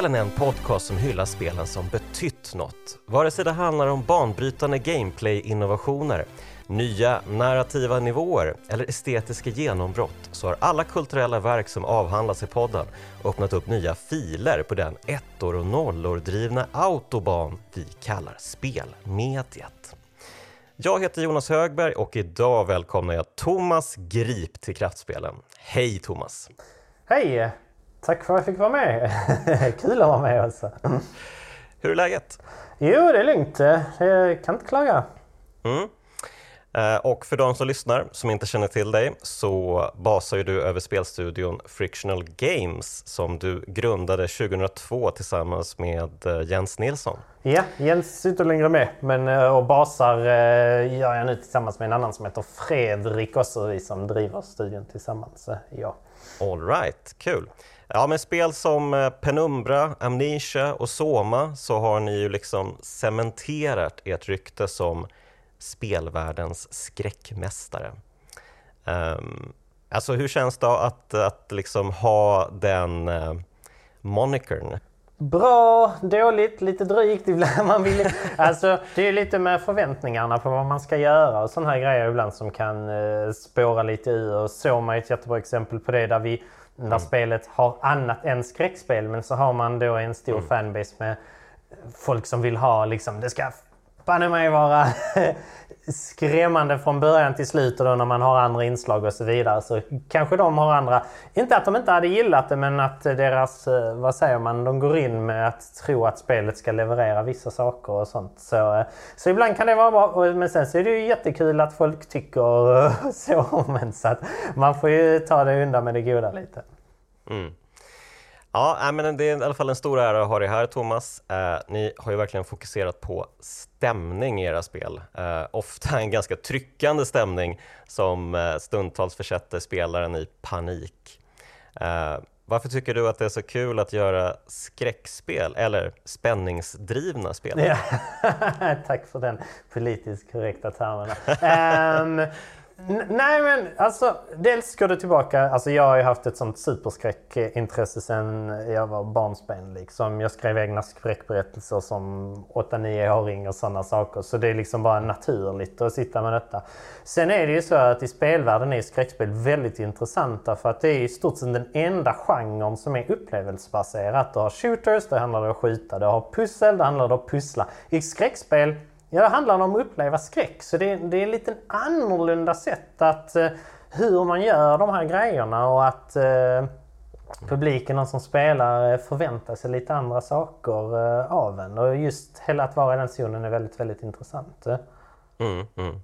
Spelen är en podcast som hyllar spelen som betytt något. Vare sig det handlar om banbrytande gameplay-innovationer, nya narrativa nivåer eller estetiska genombrott så har alla kulturella verk som avhandlas i podden öppnat upp nya filer på den ettor och nollor drivna autobahn vi kallar spelmediet. Jag heter Jonas Högberg och idag välkomnar jag Thomas Grip till Kraftspelen. Hej Thomas! Hej! Tack för att jag fick vara med. Kul att vara med också. Hur är läget? Jo, det är lugnt. Jag kan inte klaga. Mm. Eh, och för de som lyssnar som inte känner till dig så basar ju du över spelstudion Frictional Games som du grundade 2002 tillsammans med eh, Jens Nilsson. Ja, Jens inte längre med men, eh, och basar gör jag nu tillsammans med en annan som heter Fredrik också, vi som driver studion tillsammans. Ja. All right, kul. Ja, med spel som eh, Penumbra, Amnesia och Soma så har ni ju liksom cementerat ert rykte som spelvärldens skräckmästare. Um, alltså hur känns det att, att liksom ha den uh, monikern? Bra, dåligt, lite drygt ibland. Man vill, alltså, det är lite med förväntningarna på vad man ska göra och sådana här grejer ibland som kan uh, spåra lite ur. Soma är ett jättebra exempel på det där vi mm. spelet har annat än skräckspel men så har man då en stor mm. fanbase med folk som vill ha liksom, det ska banne mig vara skrämmande från början till slut och då när man har andra inslag och så vidare. Så kanske de har andra, inte att de inte hade gillat det men att deras, eh, vad säger man, de går in med att tro att spelet ska leverera vissa saker och sånt. Så, eh, så ibland kan det vara bra. Men sen så är det ju jättekul att folk tycker så. Men så att man får ju ta det undan med det goda lite. Mm. Ja, men det är i alla fall en stor ära att ha dig här Thomas. Eh, ni har ju verkligen fokuserat på stämning i era spel. Eh, ofta en ganska tryckande stämning som eh, stundtals försätter spelaren i panik. Eh, varför tycker du att det är så kul att göra skräckspel eller spänningsdrivna spel? Ja. Tack för den politiskt korrekta termen. um, Nej men alltså, dels går det tillbaka. Alltså jag har ju haft ett sånt superskräckintresse sedan jag var barnsben. Liksom. Jag skrev egna skräckberättelser som 8-9-åring och sådana saker. Så det är liksom bara naturligt att sitta med detta. Sen är det ju så att i spelvärlden är skräckspel väldigt intressanta för att det är i stort sett den enda genren som är upplevelsebaserat. Du har shooters, det handlar om att skjuta. Du har pussel, det handlar om att pussla. I skräckspel Ja, det handlar om att uppleva skräck. Så det, det är ett lite annorlunda sätt att eh, hur man gör de här grejerna och att eh, publiken, som spelar, eh, förväntar sig lite andra saker eh, av en. Och just hela att vara i den zonen är väldigt, väldigt intressant. Mm, mm.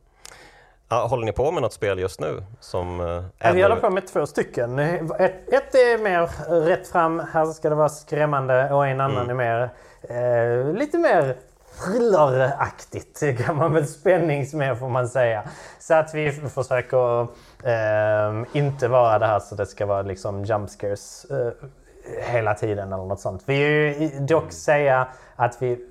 Ja, håller ni på med något spel just nu? Som, eh, ja, vi håller på med två stycken. Ett, ett är mer rätt fram, här ska det vara skrämmande och en annan mm. är mer eh, lite mer thrilleraktigt kan man väl spänningsmed får man säga. Så att vi försöker eh, inte vara det här så det ska vara liksom jump scares eh, hela tiden eller något sånt. Vi är ju dock säga att vi,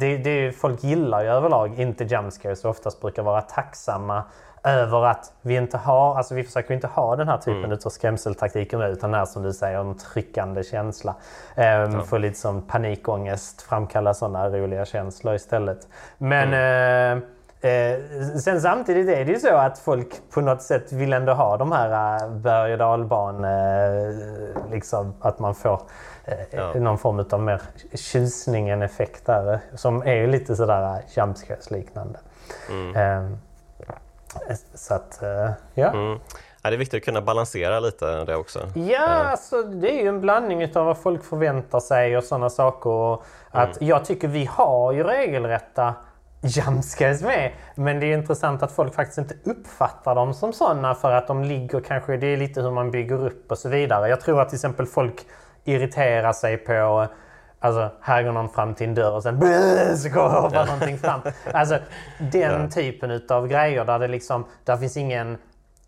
det, det, folk gillar ju överlag inte jump scares och oftast brukar vara tacksamma över att vi inte har, alltså vi försöker inte ha den här typen mm. av skrämseltaktiker nu utan det är som du säger en tryckande känsla. Ehm, ja. Få lite som panikångest, framkalla sådana roliga känslor istället. Men mm. eh, eh, sen samtidigt är det ju så att folk på något sätt vill ändå ha de här uh, berg och dalban, uh, liksom att man får uh, ja. någon form av mer tjusning, en effekt där som är lite sådär uh, jumpscares liknande. Mm. Så att, eh, ja. Mm. Ja, det är viktigt att kunna balansera lite det också. Ja, alltså, det är ju en blandning av vad folk förväntar sig och sådana saker. Och att mm. Jag tycker vi har ju regelrätta jumpscares med. Men det är intressant att folk faktiskt inte uppfattar dem som sådana för att de ligger kanske, det är lite hur man bygger upp och så vidare. Jag tror att till exempel folk irriterar sig på Alltså, här går någon fram till en dörr och sen så går hoppar ja. någonting fram. Alltså, den ja. typen utav grejer där det liksom, där finns ingen...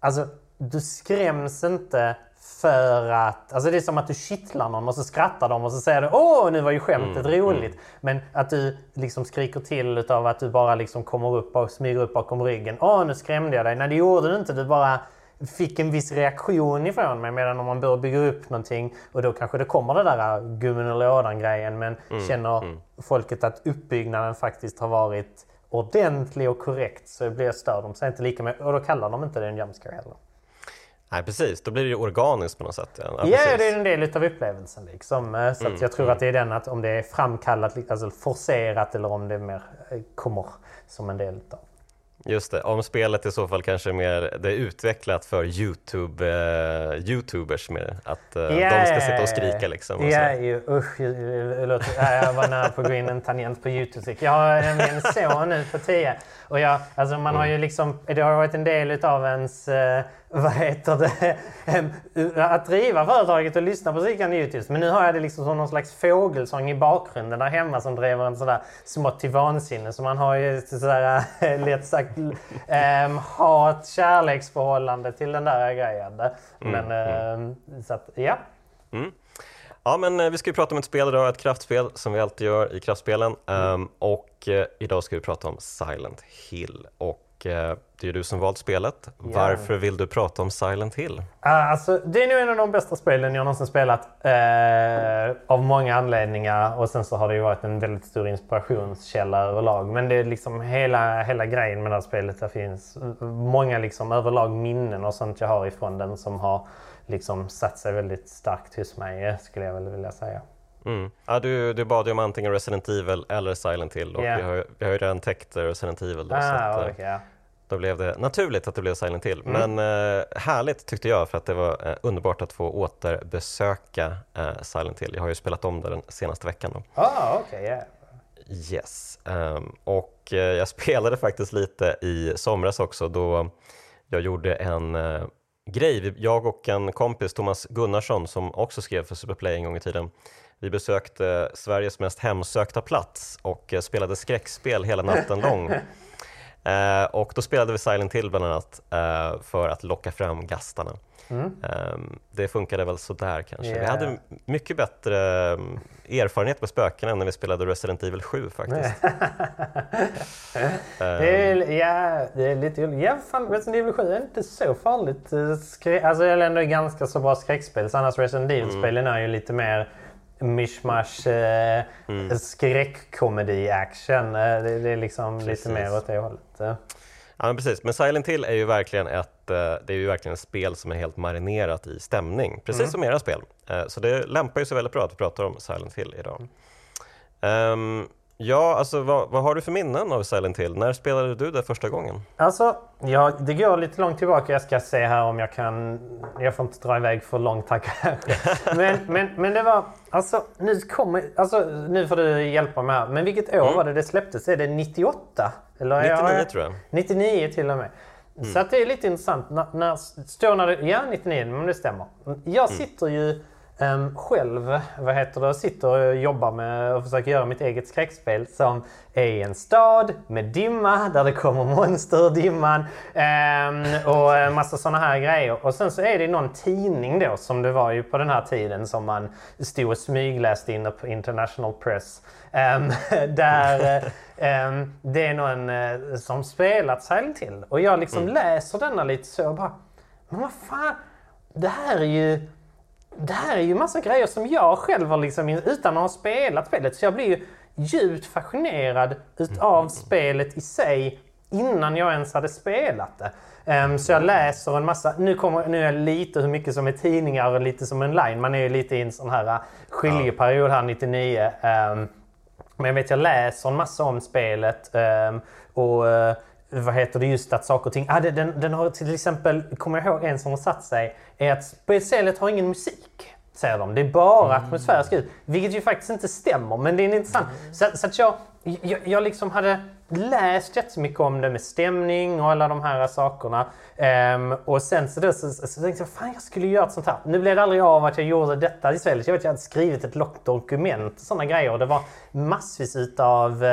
Alltså, du skräms inte för att... Alltså det är som att du kittlar någon och så skrattar de och så säger du åh, nu var ju skämtet mm, roligt. Mm. Men att du liksom skriker till utav att du bara liksom kommer upp och smyger upp bakom ryggen. Åh, nu skrämde jag dig. Nej, det gjorde du inte. Du bara fick en viss reaktion ifrån mig. Medan om man börjar bygga upp någonting och då kanske det kommer det där gummin och lådan-grejen. Men Mm, känner folket att uppbyggnaden faktiskt har varit ordentlig och korrekt så blir stör de sig inte lika mycket. Och då kallar de inte det en jumpscare heller. Nej precis, då blir det ju organiskt på något sätt. Ja, Ja, precis. Mm, det är en del utav upplevelsen. Liksom. Eh, Så att jag tror att det är den att om det är framkallat, alltså forcerat eller om det mer eh, kommer som en del utav. Just det, om spelet i så fall kanske mer det är utvecklat för Youtube, eh, Youtubers mer, att eh, de ska sitta och skrika liksom. Ja, så. ju, usch, ju- ju- låt, ja, jag var nära på att gå in en tangent på Youtube. Jag har nämligen en son nu på 10. Och jag, alltså man har ju liksom, det har varit en del utav ens, eh, vad heter det, att driva företaget och lyssna på musiken Youtube. Men nu har jag det liksom som någon slags fågelsång i bakgrunden där hemma som driver en sådär smått till vansinne. Så man har ju sådär, eh, lätt sagt, um, hat kärleksförhållande till den där grejen. Men, ehm, så att, ja. Ja, men eh, vi ska ju prata om ett spel idag, ett kraftspel som vi alltid gör i kraftspelen. Ehm, och eh, idag ska vi prata om Silent Hill. Och det är du som valt spelet. Varför vill du prata om Silent Hill? Ah, Alltså, det är nog en av de bästa spelen jag någonsin spelat. Eh, av många anledningar. Och sen så har det ju varit en väldigt stor inspirationskälla överlag. Men det är liksom hela, hela grejen med det här spelet. Det finns många liksom överlag minnen och sånt jag har ifrån den som har liksom satt sig väldigt starkt hos mig eh, skulle jag väl vilja säga. Mm. Ja, du, du bad ju om antingen Resident Evil eller Silent Hill och Ja. vi, har, vi har ju redan täckt eh, Resident Evil då, så Ah, att, eh, okej, ja. då blev det naturligt att det blev Silent Hill. Mm. Men eh, härligt tyckte jag för att det var eh, underbart att få återbesöka eh, Silent Hill. Jag har ju spelat om det den senaste veckan. Då. Ah, okej, ja. Yes. Ehm, och eh, jag spelade faktiskt lite i somras också då jag gjorde en eh, grej. Jag och en kompis, Thomas Gunnarsson, som också skrev för Superplay en gång i tiden. Vi besökte Sveriges mest hemsökta plats och eh, spelade skräckspel hela natten lång. Eh, och då spelade vi Silent Hill bland annat eh, för att locka fram gastarna. Ehm, det funkade väl sådär kanske. Vi Yeah. hade mycket bättre mm, erfarenhet med spöken än när vi spelade Resident Evil 7 faktiskt. Det är, ja, det är lite Ja, fan, Resident Evil 7 är inte så farligt. eh, Skrä- alltså, eller ändå ganska så bra skräckspel. Så annars Resident Evil-spelen är ju lite mer mishmash, eh, skräckkomedi-action. Eh, det, det är liksom Precis. lite mer åt det hållet. eh. Ja, men precis. Men Silent Hill är ju verkligen ett, eh, det är ju verkligen ett spel som är helt marinerat i stämning, precis Mm. som era spel. Så det lämpar ju sig väldigt bra att vi pratar om Silent Hill idag. Ehm, ja, alltså vad, vad har du för minnen av Silent Hill? När spelade du det första gången? Alltså, ja, det går lite långt tillbaka. Jag ska se här om jag kan... Jag får inte dra iväg för långt kanske. Men, men, men det var... Alltså nu, kommer, alltså, nu får du hjälpa mig här. Men vilket år var det det släpptes? Är det 98? Eller, 99 ja, tror jag. 99 till och med. Så att det är lite intressant. När, när, står när det, ja, 99, men det stämmer. Jag sitter ju ehm, själv, vad heter det, sitter och jobbar med och försöker göra mitt eget skräckspel som är i en stad med dimma, där det kommer monster ur dimman ehm, och en massa sådana här grejer. Och sen så är det någon tidning då, som det var ju på den här tiden, som man stod och smygläste inne på International Press. Ehm, där eh, det är någon eh, som spelat Silent Hill. Och jag liksom läser denna lite så och bara, men vad fan, det här är ju det här är ju massa grejer som jag själv har liksom, utan att ha spelat spelet. Så jag blir ju djupt fascinerad utav spelet i sig innan jag ens hade spelat det. Ehm, så jag läser en massa, nu, kommer, nu är jag lite hur mycket som är tidningar och lite som online. Man är ju lite i en sån här uh, skiljeperiod här 99. Ehm, men jag vet, jag läser en massa om spelet. ehm, och eh, vad heter det, just att saker och ting... Ah, den, den har till exempel, kommer jag ihåg en som har satt sig, är att spelet har ingen musik. Säger de. Det är bara atmosfärisk ljud. Vilket ju faktiskt inte stämmer, men det är intressant. Så, så att jag, jag, jag liksom hade läst jättemycket om det med stämning och alla de här sakerna. Ehm, och sen så, då, så, så, så tänkte jag, fan jag skulle göra ett sånt här. Nu blev det aldrig av att jag gjorde detta istället. Jag vet jag hade skrivit ett långt dokument och sådana grejer. Och det var massvis utav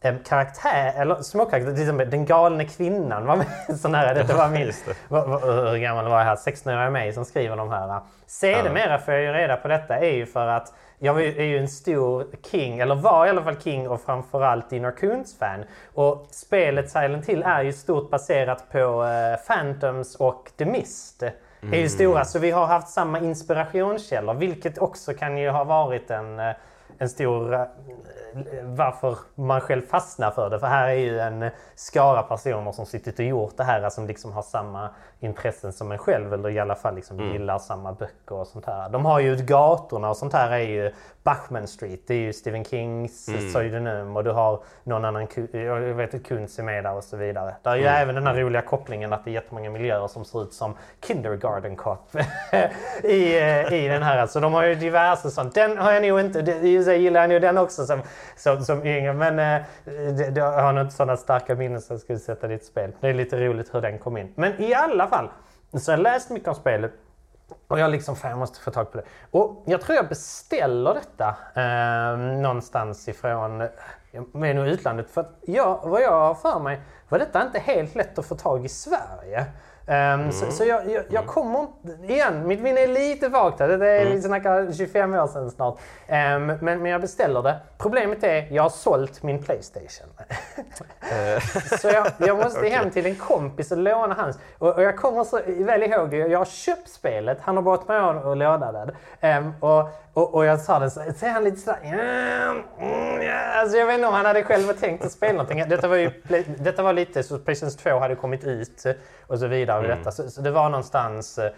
en karaktär, eller småkaraktär, till exempel den galne kvinnan var med. Sån här, detta var min, hur gammal var jag här? 16 år är mig som skriver de här. Sedermera får jag ju reda på detta är ju för att jag är ju en stor King, eller var i alla fall King och framförallt Dinner Coons-fan. Och spelet Silent Hill är ju stort baserat på eh, Phantoms och The Mist. Det är ju stora, så vi har haft samma inspirationskällor, vilket också kan ju ha varit en, eh, en stor eh, varför man själv fastnar för det. För här är ju en skara personer som suttit och gjort det här som liksom har samma intressen som en själv eller i alla fall liksom gillar samma böcker och sånt här. De har ju gatorna och sånt här är ju Bachman Street. Det är ju Stephen Kings pseudonym och du har någon annan, jag vet Kunz är med där och så vidare. Där är ju även den här roliga kopplingen att det är jättemånga miljöer som ser ut som Kindergarten Cop i, eh, i den här. Alltså de har ju diverse sånt. Den har jag nog inte, sig gillar jag nog den också som, som, som yngre men eh, jag har nog inte sådana starka minnen som jag skulle sätta ditt spel. Det är lite roligt hur den kom in. Men i alla fall, så jag har läst mycket om spelet och jag liksom, fan jag måste få tag på det. Och jag tror jag beställer detta eh, någonstans ifrån, eh, jag nog utlandet. För att jag, vad jag har för mig var detta inte helt lätt att få tag i Sverige. Ehm, Så, så jag, jag, jag kommer inte, igen, mitt minne är lite vagt. Det är, Vi snackar 25 år sedan snart. Ehm, men, men jag beställer det. Problemet är, jag har sålt min Playstation. Så jag, jag måste Okej. hem till en kompis och låna hans. Och, och jag kommer så väl ihåg det. Jag har köpt spelet, han har brått mig och låna den. Ehm, och, och, och jag sa det så, så är han lite sådär... "Mm, mm, ja." Alltså jag vet inte om han hade själv tänkt att spela någonting. Detta var, ju, detta var lite så Playstation 2 hade kommit ut och så vidare. Vid Detta. Så, så det var någonstans eh,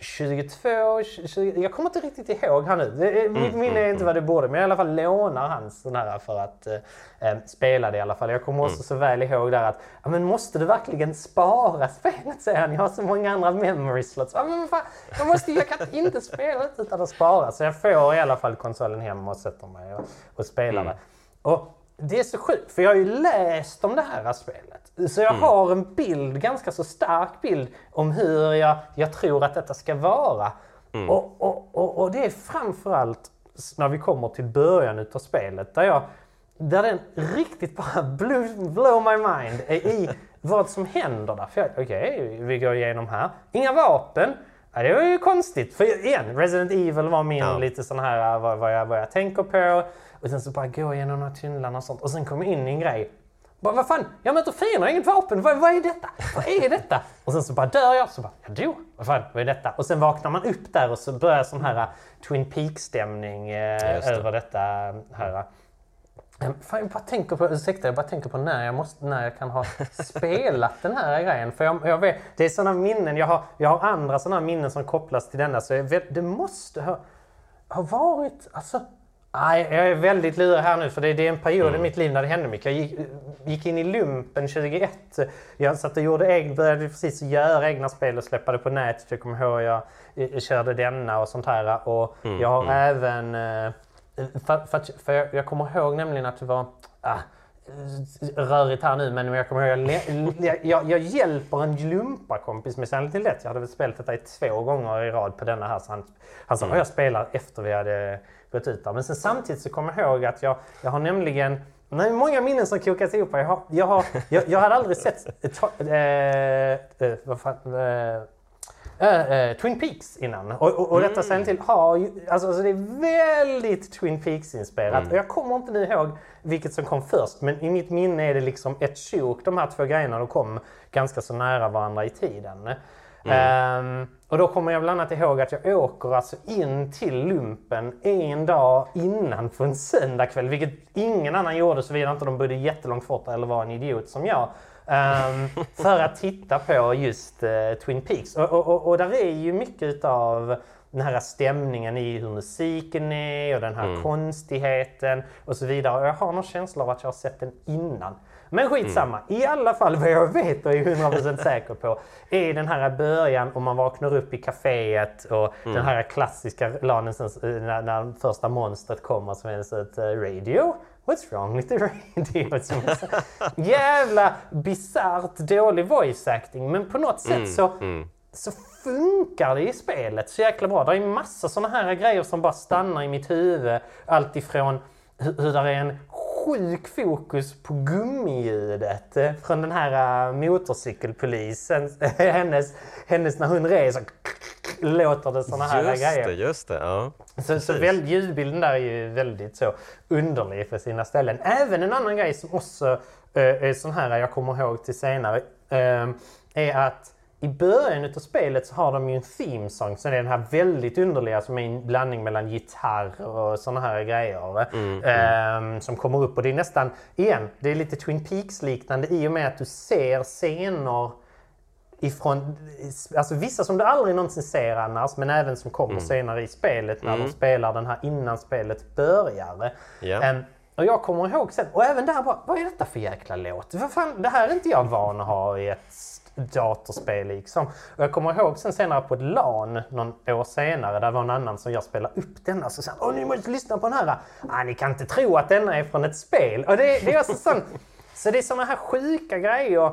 22, 20, jag kommer inte riktigt ihåg här nu. Det är, mitt minne är inte vad det borde, men jag i alla fall lånar hans sån här för att eh, eh, spela det i alla fall. Jag kommer också så väl ihåg där att, ja men måste du verkligen spara spelet? säger han. Jag har så många andra memory slots. Ja, men fan, jag, måste, jag kan inte spela utan att spara. Så jag får i alla fall konsolen hem och sätter mig och, och spelar det. Och det är så sjukt, för jag har ju läst om det här spelet. Så jag har en bild, ganska så stark bild, om hur jag, jag tror att detta ska vara. Och, och, och, och det är framförallt när vi kommer till början utav spelet, där jag där den riktigt bara blew, blow my mind i vad som händer där. För Okej, vi går igenom här. Inga vapen. Ja, det var ju konstigt. För igen, Resident Evil var min Ja. lite sån här vad, vad, jag, vad jag tänker på. Och sen så bara gå igenom de här tunnlarna och sånt. Och sen kom jag in i en grej. Bara, vad fan, jag möter fiender, jag har inget vapen. Vad, vad är detta? Vad är detta? Och sen så bara dör jag. Så bara, jag dog. Vad fan, vad är detta? Och sen vaknar man upp där och så börjar sån här uh, Twin Peaks-stämning eh, det. över detta här. Eh, Fan, jag bara tänker på, ursäkta, jag bara tänker på när jag, måste, när jag kan ha spelat den här grejen. För jag, jag vet, det är sådana minnen, jag har, jag har andra sådana minnen som kopplas till denna. Så jag vet, det måste ha, ha varit, alltså... Nej, jag är väldigt lurig här nu för det, det är en period i mitt liv när det hände mycket. Jag gick, gick in i lumpen 2001. Jag satt och gjorde egen, började precis göra egna spel och släppa det på nätet. Jag kommer ihåg jag, jag körde denna och sånt här. Och jag har även... eh, för, för, för jag, jag kommer ihåg nämligen att det var... Ah, rörigt här nu, men jag kommer ihåg jag, jag, jag hjälper en lumparkompis med Silent Hill 1. Jag hade väl spelat detta i två gånger i rad på denna här. Så han, han sa att jag spelar efter vi hade gått ut där. Men sen samtidigt så kommer jag ihåg att jag, jag har nämligen Nej, många minnen som kokas ihop. Jag, har, jag, har, jag, jag hade aldrig sett... Eh, eh, vad fan, eh, Eh, Twin Peaks innan. Och, och, och detta Silent Hill har ju, alltså, alltså det är väldigt Twin Peaks-inspirerat. Och jag kommer inte nu ihåg vilket som kom först, men i mitt minne är det liksom ett sjok, de här två grejerna, de kom ganska så nära varandra i tiden. Ehm, och då kommer jag bland annat ihåg att jag åker alltså in till lumpen en dag innan på en söndagkväll, vilket ingen annan gjorde såvida inte de bodde jättelångt bort eller var en idiot som jag. Ehm, för att titta på just eh, Twin Peaks. Och, och, och, och där är ju mycket utav den här stämningen i hur musiken är och den här konstigheten och så vidare. Och jag har någon känsla av att jag har sett den innan. Men skitsamma. I alla fall vad jag vet och är 100% säker på är den här början om man vaknar upp i kaféet och den här klassiska lanensens, eh, när, när första monstret kommer som är ett radio. What's wrong with the radio? Som jävla bisarrt dålig voice acting. Men på något sätt så, så funkar det i spelet så jäkla bra. Det är massa sådana här grejer som bara stannar i mitt huvud. Allt ifrån hur, hur där är en sjuk fokus på gummiljudet eh, från den här uh, motorcykelpolisen. hennes, hennes, när hon reser låter det såna här just grejer. Det, just det, ja. Så, så väl, ljudbilden där är ju väldigt så underlig för sina ställen. Även en annan grej som också uh, är sån här, jag kommer ihåg till senare, uh, är att i början av spelet så har de ju en theme song som är den här väldigt underliga som är en blandning mellan gitarr och såna här grejer. Mm, mm. som kommer upp och det är nästan, igen, det är lite Twin Peaks liknande i och med att du ser scener ifrån, alltså vissa som du aldrig någonsin ser annars, men även som kommer mm. senare i spelet när mm. de spelar den här innan spelet börjar. Yeah. Um, och jag kommer ihåg sen, och även där bara, vad är detta för jäkla låt? Vad fan, det här är inte jag van att ha i ett datorspel liksom. Och jag kommer ihåg sen senare på ett LAN någon år senare, där var en annan som jag spelade upp denna. Så sa Åh, ni måste lyssna på den här. Ah, ni kan inte tro att denna är från ett spel. Och det, det är alltså sån, så det är såna här sjuka grejer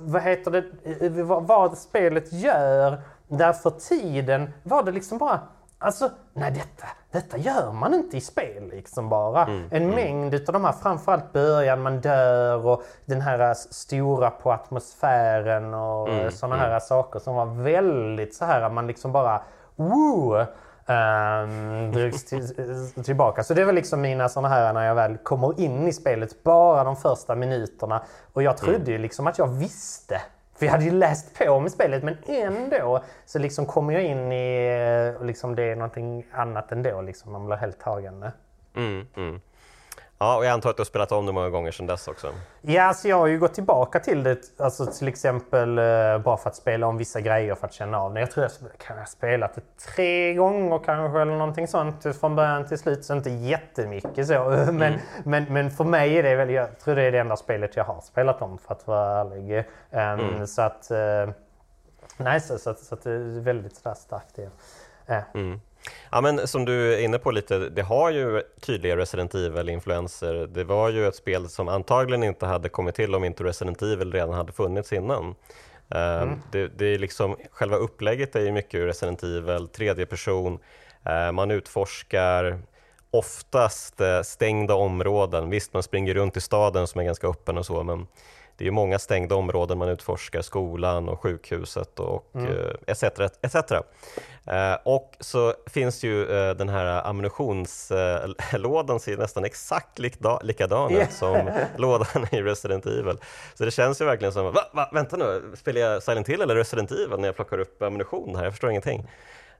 vad heter det, vad spelet gör. Där för tiden var det liksom bara, alltså nej detta, detta gör man inte i spel liksom bara. Mm, en mm. mängd utav de här, framförallt början man dör och den här stora på atmosfären och mm, sådana här mm. saker som var väldigt så här, man liksom bara woo! Ehm, um, drogs till, eh, tillbaka. Så det var liksom mina sådana här när jag väl kommer in i spelet, bara de första minuterna. Och jag trodde mm. ju liksom att jag visste. För jag hade ju läst på om spelet men ändå så liksom kommer jag in i eh, liksom det är någonting annat ändå. Liksom, man blir helt tagen. Mm, mm. Ja, och jag antar att du har spelat om det många gånger sedan dess också? Ja, alltså jag har ju gått tillbaka till det, alltså till exempel uh, bara för att spela om vissa grejer för att känna av det. Jag tror jag kan ha spelat det tre gånger kanske eller någonting sånt från början till slut. Så inte jättemycket så. men, mm. men, men för mig är det väl, jag tror det är det enda spelet jag har spelat om för att vara ärlig. Um, mm. Så att, uh, nej, så, så, så, att det är väldigt starkt det. Uh. Mm. Ja, men som du är inne på lite, det har ju tydliga Resident Evil-influenser. Det var ju ett spel som antagligen inte hade kommit till om inte Resident Evil redan hade funnits innan. Ehm, mm. Det, det, är liksom, själva upplägget är ju mycket Resident Evil, tredje person, ehm, man utforskar oftast eh, stängda områden. Visst, man springer runt i staden som är ganska öppen och så, men det är många stängda områden man utforskar, skolan och sjukhuset och mm. etc. etc. Eh, och så finns ju eh, den här ammunitionslådan ser nästan exakt likadan ut som lådan i Resident Evil. Så det känns ju verkligen som, va, va, vänta nu, spelar jag Silent Hill eller Resident Evil när jag plockar upp ammunition här? Jag förstår ingenting.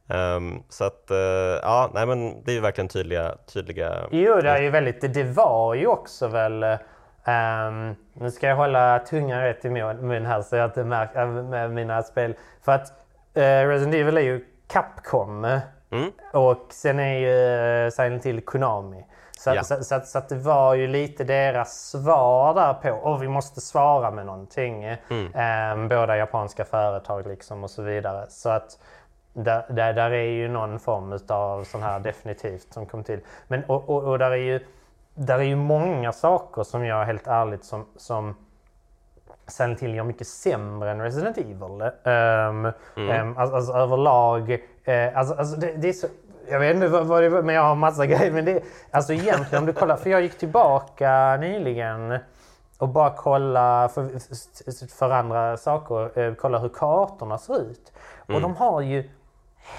Um, så att, uh, ja, nej men det är ju verkligen tydliga... tydliga jo, det är ju väldigt, det var ju också väl Um, nu ska jag hålla tungan rätt i mun här så jag inte märker med mina spel. För att uh, Resident Evil är ju Capcom mm. och sen är ju uh, Silent Hill Konami. Så, ja. så, så, så, att det var ju lite deras svar där på, och vi måste svara med någonting. Mm. Um, båda japanska företag liksom och så vidare. Så att där, där, där är ju någon form av sån här definitivt som kom till. Men, och, och, och där är ju där är ju många saker som jag helt ärligt som, som Silent Hill gör mycket sämre än Resident Evil. Um, mm. um, alltså, alltså, överlag. Uh, alltså, alltså det, det, är så, jag vet inte vad, vad det är, men jag har massa grejer. Men det, alltså egentligen om du kollar, för jag gick tillbaka nyligen och bara kolla för, för andra saker, uh, kolla hur kartorna ser ut. Mm. Och de har ju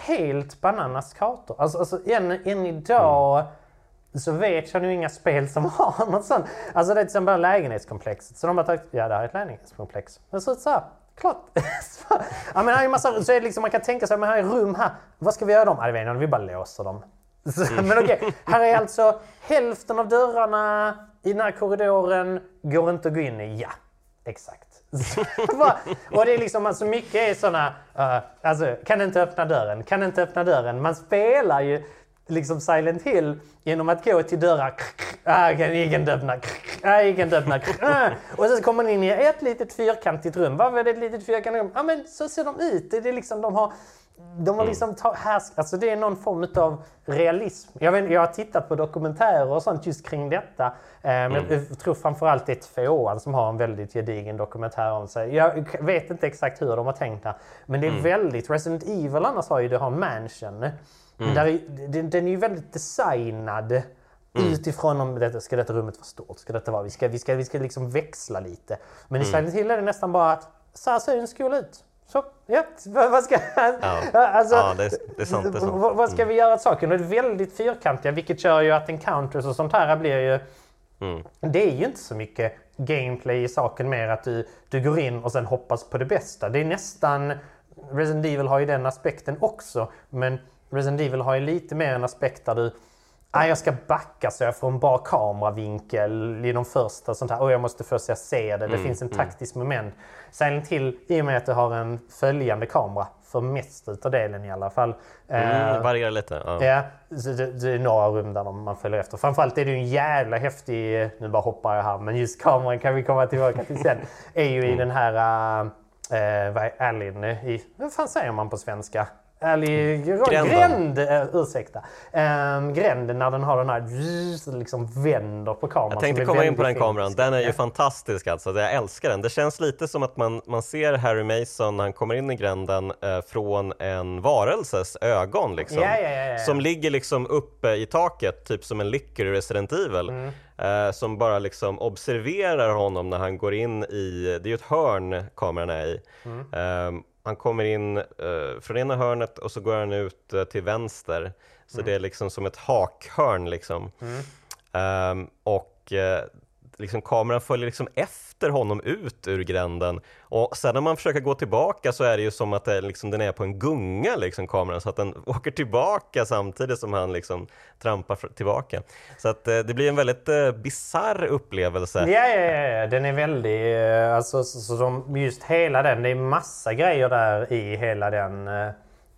helt bananas kartor. Alltså, alltså än, än idag mm så vet jag nu inga spel som har något sånt. Alltså det är till exempel lägenhetskomplexet. Så de har tagit, ja det här är ett lägenhetskomplex. Det ser ut så här. Klart! ja, men här är massa, så är det liksom, man kan tänka sig, men här är rum här. Vad ska vi göra dem? Ja, det vet jag vi bara låser dem. Så, men okej, okay. här är alltså hälften av dörrarna i den här korridoren går inte att gå in i. Ja, exakt. och det är liksom, alltså mycket är sådana, uh, eh, alltså kan inte öppna dörren, kan inte öppna dörren. Man spelar ju liksom Silent Hill genom att gå till dörrar. Ah, öppna. Ah. Ah. Och så kommer man in i ett litet fyrkantigt rum. Varför är det ett litet fyrkantigt rum? Ja, men så ser de ut. Det är liksom, de har, de har mm. liksom ta, härsk, alltså det är någon form av realism. Jag, vet, jag har tittat på dokumentärer och sånt just kring detta. Um, mm. Jag tror framförallt det är tvåan som har en väldigt gedigen dokumentär om sig. Jag vet inte exakt hur de har tänkt där. Men det är mm. väldigt, Resident Evil annars har ju det har Mansion. Mm. Där är, den, den är ju väldigt designad Mm. Utifrån om detta, ska detta rummet vara stort? Ska detta vara, vi ska, vi ska, vi ska liksom växla lite. Men i Mm. Silent Hill är det nästan bara att så här ser en skola ut. Så, ja, vad ska... Ja. Alltså, Ja, det är- det är sant, det är sant. Mm. Vad, vad ska vi göra åt saken? Och det är väldigt fyrkantiga vilket gör ju att encounters och sånt här blir ju... Mm. Det är ju inte så mycket gameplay i saken mer att du, du går in och sen hoppas på det bästa. Det är nästan... Resident Evil har ju den aspekten också. Men Resident Evil har ju lite mer en aspekt där du... Ah, jag ska backa så jag får en bra kameravinkel i de första sånt här. Och jag måste först se det. Det Mm, finns en taktisk moment. Silent Hill, i och med att du har en följande kamera, för mest utav delen i alla fall. Mm, det varierar lite. Ja. Ja, det, det är några rum där man följer efter. Framförallt är det en jävla häftig, nu bara hoppar jag här, men just kameran kan vi komma tillbaka till sen. Är ju Mm. i den här, äh, vad är i, vad fan säger man på svenska? Alley, Gränden. gränd, äh, ursäkta. Ähm, gränden när den har den här, liksom vänder på kameran. Jag tänkte komma in på den kameran. Den är ju Ja. fantastisk alltså. Jag älskar den. Det känns lite som att man, man ser Harry Mason när han kommer in i gränden eh, från en varelses ögon liksom. Ja, ja. Som ligger liksom uppe i taket, typ som en licker i Resident Evil. Mm. Eh, som bara liksom observerar honom när han går in i, det är ju ett hörn kameran är i. Mm. Eh, han kommer in eh, från ena hörnet och så går han ut eh, till vänster. Så Mm. det är liksom som ett hakhörn liksom. Ehm, och eh, liksom kameran följer liksom efter honom ut ur gränden. Och sen när man försöker gå tillbaka så är det ju som att det, liksom, den är på en gunga, liksom, kameran, så att den åker tillbaka samtidigt som han liksom trampar tillbaka. Så att eh, det blir en väldigt eh, bizarr upplevelse. Ja, ja, ja, den är väldigt... eh, Alltså, så, så de, just hela den, det är massa grejer där i hela den eh,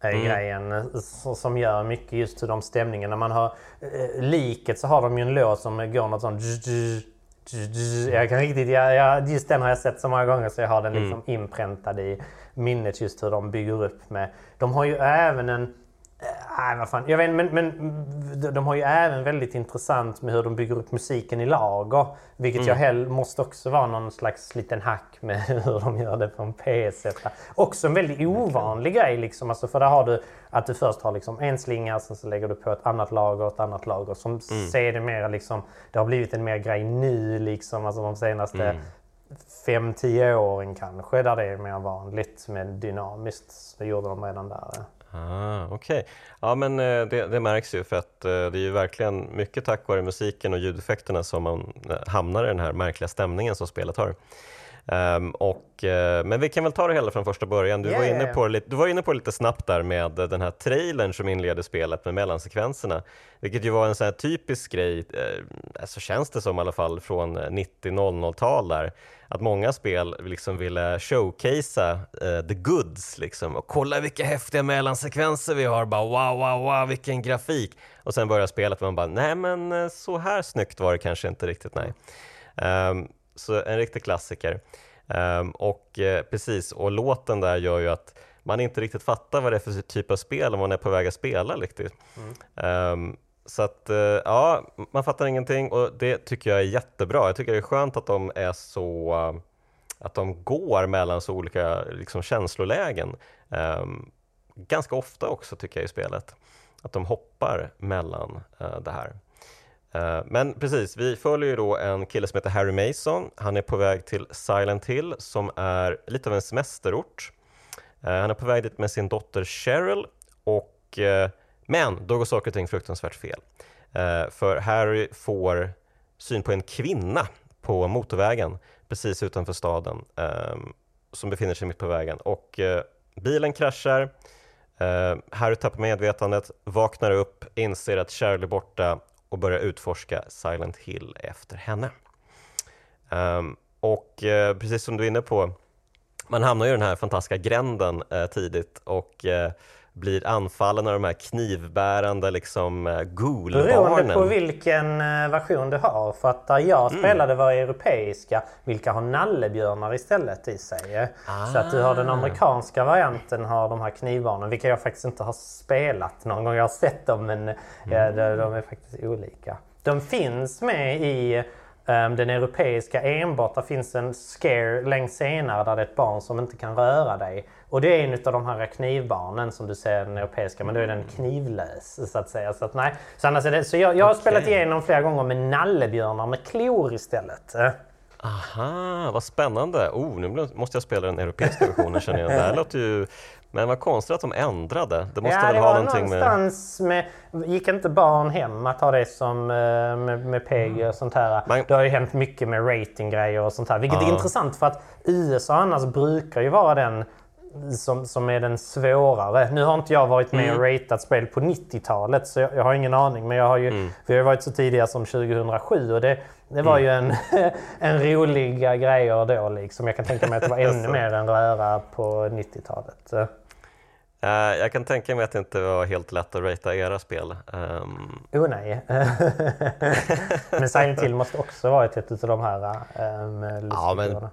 Mm. grejen som gör mycket just hur de stämningarna. man har eh, liket så har de ju en låt som går något sånt... Jag kan riktigt, jag, jag, just den har jag sett så många gånger så jag har den liksom inpräntad i minnet just hur de bygger upp med. De har ju även en Nej, vad fan. Jag vet, men, men de- har ju även väldigt intressant med hur de bygger upp musiken i lager. Vilket jag hell måste också vara någon slags liten hack med hur de gör det på en PS1. Också en väldigt ovanlig grej liksom. Alltså, för där har du att du först har liksom en slinga, sen så lägger du på ett annat lager och ett annat lager. Som ser det mer liksom, det har blivit en mer grej nu liksom. Alltså de senaste 5-10 åren kanske, där det är mer vanligt med dynamiskt. Det gjorde de redan där. Ah, Okej, ja men eh, det, det märks ju för att eh, det är ju verkligen mycket tack vare musiken och ljudeffekterna som man eh, hamnar i den här märkliga stämningen som spelet har. Ehm, och, eh, men vi kan väl ta det hela från första början. Du, Ja, var inne på, lite- du var inne på lite snabbt där med eh, den här trailern som inleder spelet med mellansekvenserna. Vilket ju var en sån här typisk grej, eh, så känns det som i alla fall från eh, 90-00-tal där. Att många spel liksom ville showcasea eh, the goods liksom. Och kolla vilka häftiga mellansekvenser vi har, bara wow, wow, wow, vilken grafik. Och sen börjar spelet och man bara, nej men så här snyggt var det kanske inte riktigt, nej. Ehm, så en riktig klassiker. Ehm, och eh, precis, och låten där gör ju att man inte riktigt fattar vad det är för typ av spel om man är på väg att spela riktigt. Ehm, så att eh, ja, man fattar ingenting och det tycker jag är jättebra. Jag tycker det är skönt att de är så att de går mellan så olika liksom, känslolägen. Ehm, ganska ofta också tycker jag i spelet. Att de hoppar mellan eh, det här. Eh, men precis, vi följer ju då en kille som heter Harry Mason. Han är på väg till Silent Hill som är lite av en semesterort. Eh, han är på väg dit med sin dotter Cheryl och eh, men då går saker och ting fruktansvärt fel. För Harry får syn på en kvinna på motorvägen precis utanför staden ehm, som befinner sig mitt på vägen och bilen kraschar. Harry tappar medvetandet, vaknar upp, inser att Cheryl är borta och börjar utforska Silent Hill efter henne. Um, och eh, precis som du är inne på, man hamnar ju i den här fantastiska gränden eh, tidigt och eh, blir anfallen av de här knivbärande liksom eh, Beroende på ghoulbarnen. vilken eh, version du har. För att där jag Mm. spelade var europeiska, vilka har nallebjörnar istället i sig. Så att du har den Ah. amerikanska varianten har de här knivbarnen, vilka jag faktiskt inte har spelat någon gång. Jag har sett dem men ja, Mm. de, de är faktiskt olika. De finns med i den europeiska enbart, där finns en scare längst senare där det är ett barn som inte kan röra dig. Och det är en av de här knivbarnen som du ser den europeiska, men då är den knivlös så att säga. Så, att, nej. så, annars det, så jag, jag har Okej. spelat igenom flera gånger med nallebjörnar med klor istället. Eh, Aha, vad spännande! Oh, nu måste jag spela den europeiska versionen känner jag. Det här låter ju... Men vad konstigt att de ändrade. Det måste ja, väl det ha var någonting med... någonstans med... Gick inte barn hem att ha det som eh, med, med PEG och sånt här? Man- Det har ju hänt mycket med ratinggrejer och sånt här. Vilket är Ja. intressant för att USA annars brukar ju vara den som, som är den svårare. Nu har inte jag varit med Mm. och ratat spel på 90-talet så jag, jag har ingen aning. Men jag har ju, Mm. vi har ju varit så tidiga som 2007 och det, det var ju Mm. en, en roliga grejer då liksom. Jag kan tänka mig att det var ännu mer en röra på 90-talet. Eh, jag kan tänka mig att det inte var helt lätt att ratea era spel. Ehm, Oh nej. men Silent Hill måste också varit ett av de här um, Ja, men-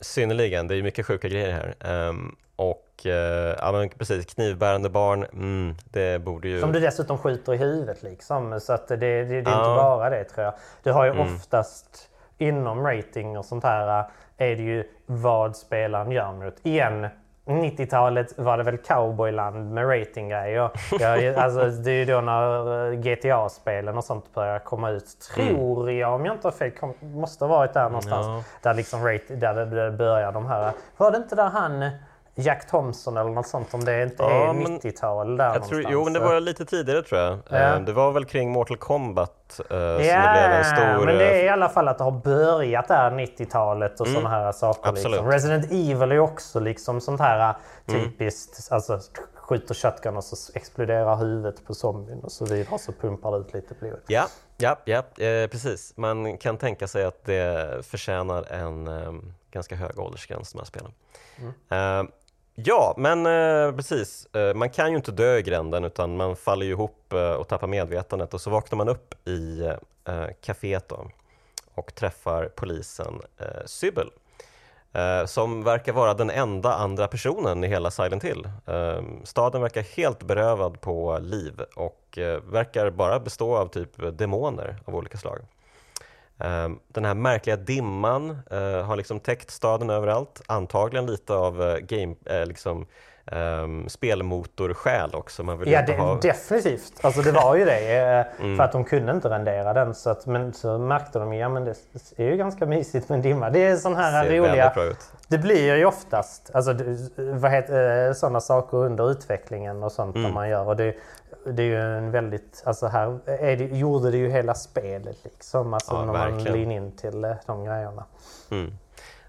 synnerligen, det är mycket sjuka grejer här. Ehm, och eh, ja, men precis, knivbärande barn, mm, det borde ju... Som du dessutom skjuter i huvudet liksom. Så att det, det, det är inte Ja. bara det tror jag. Du har ju Mm. oftast inom rating och sånt här är det ju vad spelaren gör mot. Igen, 90-talet var det väl cowboyland med ratinggrejer. Jag, alltså, det är ju då när eh, GTA-spelen och sånt började komma ut. Tror jag, om jag inte har fel, kom, måste ha varit där någonstans. Ja. Där, liksom rate, där det- det börjar de här... Var det inte där han... Jack Thompson eller något sånt om det inte Ja, är men 90-tal där Jag tror, jo, men det var lite tidigare tror jag. Ja. Ehm, det var väl kring Mortal Kombat eh, som det Ja, blev en stor... men det är eh, i alla fall att det har börjat där 90-talet och sådana här saker. Liksom. Resident Evil är också liksom sånt här typiskt. Alltså skjuter shotgun och så exploderar huvudet på zombien och så vidare och så pumpar det ut lite blod. Ja, ja, ja eh, precis. Man kan tänka sig att det förtjänar en eh, ganska hög åldersgräns, de här spelen. Eh, ja, men eh, precis. Eh, man kan ju inte dö i gränden utan man faller ju ihop eh, och tappar medvetandet och så vaknar man upp i eh, kaféet då, och träffar polisen eh, Sybil. Eh, som verkar vara den enda andra personen i hela Silent Hill. Eh, staden verkar helt berövad på liv och eh, verkar bara bestå av typ demoner av olika slag. Ehm, den här märkliga dimman eh, har liksom täckt staden överallt, antagligen lite av eh, game, eh, liksom, um, spelmotorskäl också. Man vill Ja, det, ha... definitivt. Alltså det var ju det. eh, Mm. För att de kunde inte rendera den. Så att, men så märkte de ja men det är ju ganska mysigt med dimma. Det är sån här ser roliga... Det blir ju oftast alltså, det- heter, sådana saker under utvecklingen och sånt Mm. man gör. Och det, det är ju en väldigt, alltså här är det, gjorde det ju hela spelet liksom. Alltså Ja, när man verkligen. lean in till eh, de grejerna. Mm.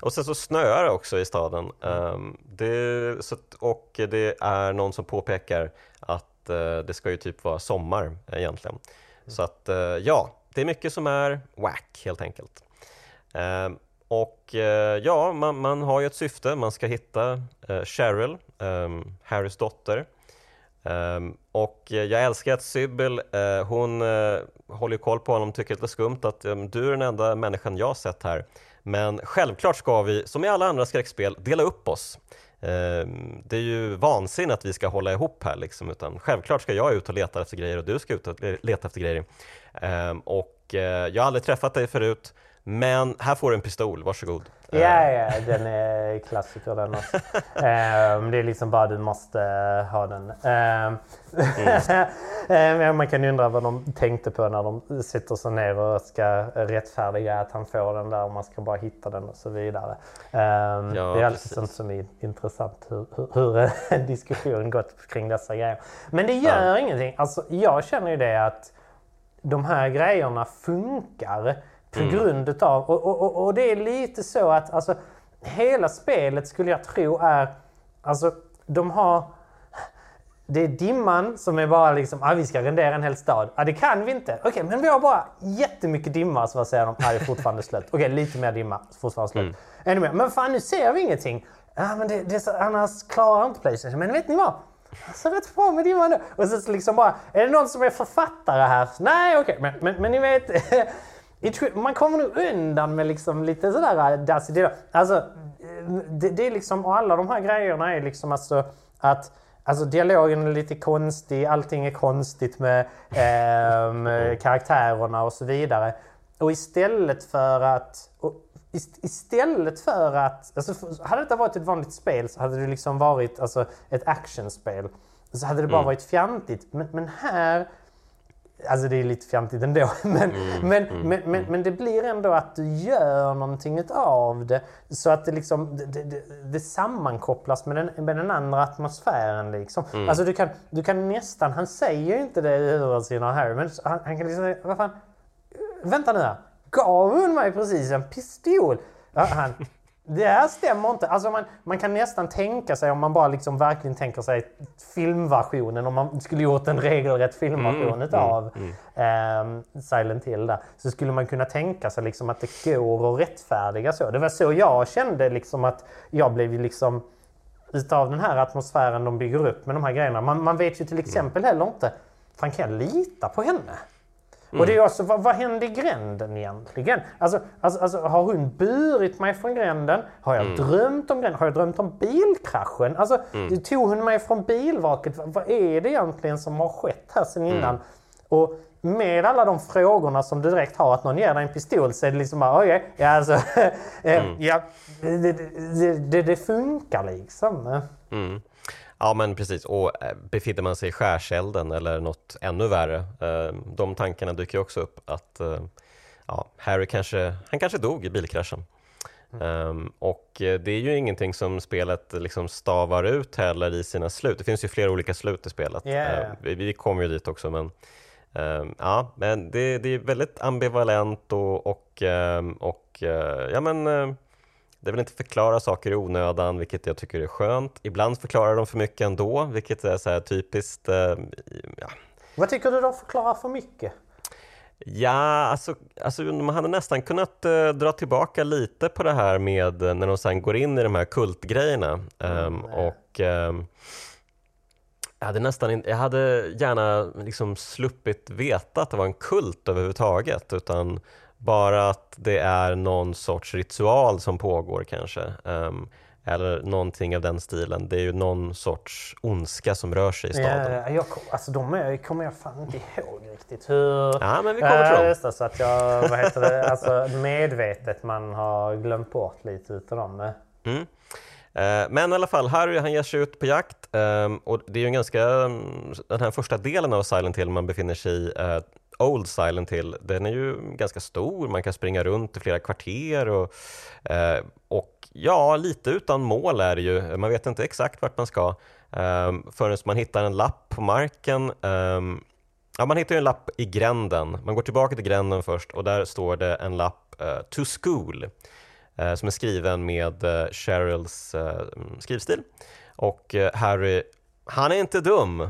Och sen så snöar det också i staden. Ehm, det, så, och det är någon som påpekar att eh, det ska ju typ vara sommar egentligen. Så att eh, ja, det är mycket som är whack helt enkelt. Ehm, och eh, ja, man, man har ju ett syfte, man ska hitta Cheryl, ehm, Harrys dotter. Ehm, och jag älskar att Sybil, eh, hon eh, håller koll på honom, tycker det är lite skumt att ehm, du är den enda människan jag sett här. Men självklart ska vi, som i alla andra skräckspel, dela upp oss. Ehm, det är ju vansinne att vi ska hålla ihop här liksom, utan självklart ska jag ut och leta efter grejer och du ska ut och leta efter grejer. Ehm, och eh, jag har aldrig träffat dig förut, men här får du en pistol, varsågod. Ja, ja, den är klassiker den också. Ehm, det är liksom bara du måste ha den. Ehm, Ehm, man kan undra vad de tänkte på när de sitter sig ner och ska rättfärdiga att han får den där och man ska bara hitta den och så vidare. Ja, det är alltid sånt som är intressant hur, hur, hur en diskussion gått kring dessa grejer. Men det gör ingenting. Alltså, jag känner ju det att de här grejerna funkar på Mm. grund utav... Och, och, och, det är lite så att alltså, hela spelet skulle jag tro är... Alltså, de har... Det är dimman som är bara liksom, ah, vi ska rendera en hel stad. Ah, det kan vi inte. Okej, men vi har bara jättemycket dimma. Så vad säger de? Ah, det är fortfarande slut. Okej, lite mer dimma. Fortfarande slut. Ännu mer. Men fan, nu ser vi ingenting. Ja, men det, det är så, annars klarar inte Playstation. Men vet ni vad? Så rätt bra med dimman nu. Och så liksom bara, är det någon som är författare här? Nej, okej, men, men, men ni vet. man kommer nog undan med liksom lite sådär äh, dassigt. Det- Alltså, det, det är liksom, och alla de här grejerna är liksom alltså att Alltså dialogen är lite konstig, allting är konstigt med ehm, karaktärerna och så vidare. och istället för att... Istället för att... Alltså, hade detta varit ett vanligt spel så hade det liksom varit alltså, ett actionspel. Så hade det bara mm. varit fjantigt. Men, men här Alltså det är lite fjantigt ändå. Men, mm, men, mm, men, men, mm. men, det blir ändå att du gör någonting av det. Så att det, liksom, det, det, det sammankopplas med den, med den andra atmosfären. Liksom. Mm. Alltså du kan, du kan nästan, han säger inte det i huvudsynen av Harry, men han, han kan liksom säga, vad fan, vänta nu här. Gav hon mig precis en pistol? Han, det här stämmer inte. Alltså man, man kan nästan tänka sig, om man bara liksom verkligen tänker sig filmversionen, om man skulle gjort en regelrätt filmversion mm, utav mm, mm. Eh, Silent Hill där, så skulle man kunna tänka sig liksom att det går att rättfärdiga så. Det var så jag kände liksom att jag blev liksom utav den här atmosfären de bygger upp med de här grejerna. Man, man vet ju till exempel heller inte, fan kan jag lita på henne? Mm. Och det är också, vad, vad hände i gränden egentligen? Alltså, alltså, alltså, har hon burit mig från gränden? Har jag mm. drömt om gränden? Har jag drömt om bilkraschen? Alltså, mm. tog hon mig från bilvraket? Vad, vad är det egentligen som har skett här sen innan? Mm. Och med alla de frågorna som du direkt har, att någon ger dig en pistol så är det liksom bara okej, okay, ja alltså, eh, mm. ja, det, det, det, det, funkar liksom. Mm. Ja men precis, och eh, befinner man sig i skärselden eller något ännu värre, eh, de tankarna dyker också upp att eh, ja, Harry kanske, han kanske dog i bilkraschen. Mm. Um, och det är ju ingenting som spelet liksom stavar ut heller i sina slut. Det finns ju flera olika slut i spelet. Yeah. Uh, vi, vi kommer ju dit också men um, ja, men det, det, är väldigt ambivalent och, och, um, och ja men det vill inte förklara saker i onödan, vilket jag tycker är skönt. Ibland förklarar de för mycket ändå, vilket är så typiskt. Eh, ja. Vad tycker du de förklarar för mycket? Ja, alltså, alltså man hade nästan kunnat eh, dra tillbaka lite på det här med eh, när de sen går in i de här kultgrejerna. Mm, um, och um, jag hade, nästan jag hade gärna liksom sluppit veta att det var en kult överhuvudtaget, utan bara att det är någon sorts ritual som pågår kanske. Um, eller någonting av den stilen. Det är ju någon sorts ondska som rör sig i staden. Ja, jag, alltså de kommer jag fan inte ihåg riktigt hur... Ja, men vi kommer till dem. Äh, så att jag, vad heter det, alltså medvetet man har glömt bort lite utav dem. Mm. Eh, men i alla fall, Harry han ger sig ut på jakt ehm, och det är ju en ganska, den här första delen av Silent Hill man befinner sig i eh, Old Silent Hill, den är ju ganska stor, man kan springa runt i flera kvarter och, eh, och ja, lite utan mål är det ju. Man vet inte exakt vart man ska eh, förrän man hittar en lapp på marken. Eh, ja, man hittar ju en lapp i gränden. Man går tillbaka till gränden först och där står det en lapp eh, To School eh, som är skriven med eh, Cheryls eh, skrivstil. Och eh, Harry, han är inte dum.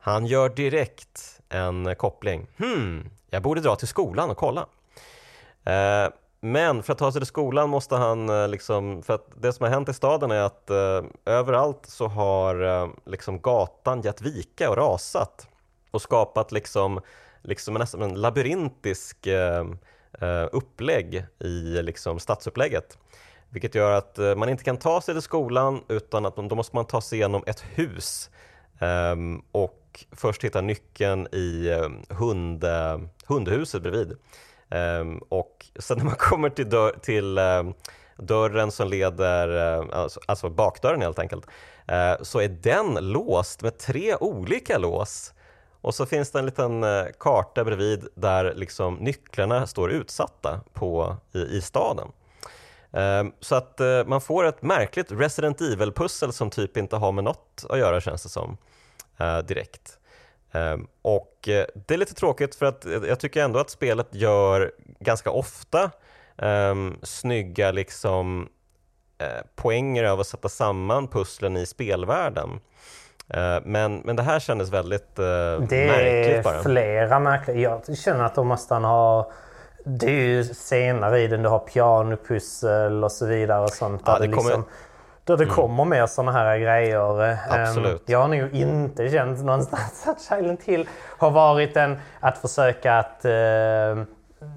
Han gör direkt en koppling. Hmm, jag borde dra till skolan och kolla. Eh, men för att ta sig till skolan måste han eh, liksom, för att det som har hänt i staden är att eh, överallt så har eh, liksom gatan gett vika och rasat och skapat liksom, liksom nästan en labyrintisk eh, eh upplägg i liksom stadsupplägget. Vilket gör att eh, man inte kan ta sig till skolan utan att då måste man ta sig igenom ett hus ehm, och och först hittar nyckeln i eh, hund, hundhuset bredvid. Ehm, och sen när man kommer till, dörr, till eh, dörren som leder, eh, alltså, alltså, bakdörren helt enkelt, så är den låst med tre olika lås. Och så finns det en liten karta bredvid där liksom nycklarna står utsatta på, i, i staden. Ehm, så att man får ett märkligt Resident Evil-pussel som typ inte har med något att göra känns det som, direkt. Ehm, och eh, det är lite tråkigt för att jag tycker ändå att spelet gör ganska ofta um, snygga liksom, poänger av att sätta samman pusslen i spelvärlden. Men, men det här kändes väldigt uh, märkligt. Det är flera märkliga. Jag känner att de måste ha det är ju senare i den, du har pianopussel och så vidare och sånt. Ja, det, kommer... liksom, där det mm. kommer mer sådana här grejer. Ehm, Absolut. Jag har nog inte känt någonstans att Silent Hill har varit en att försöka att uh,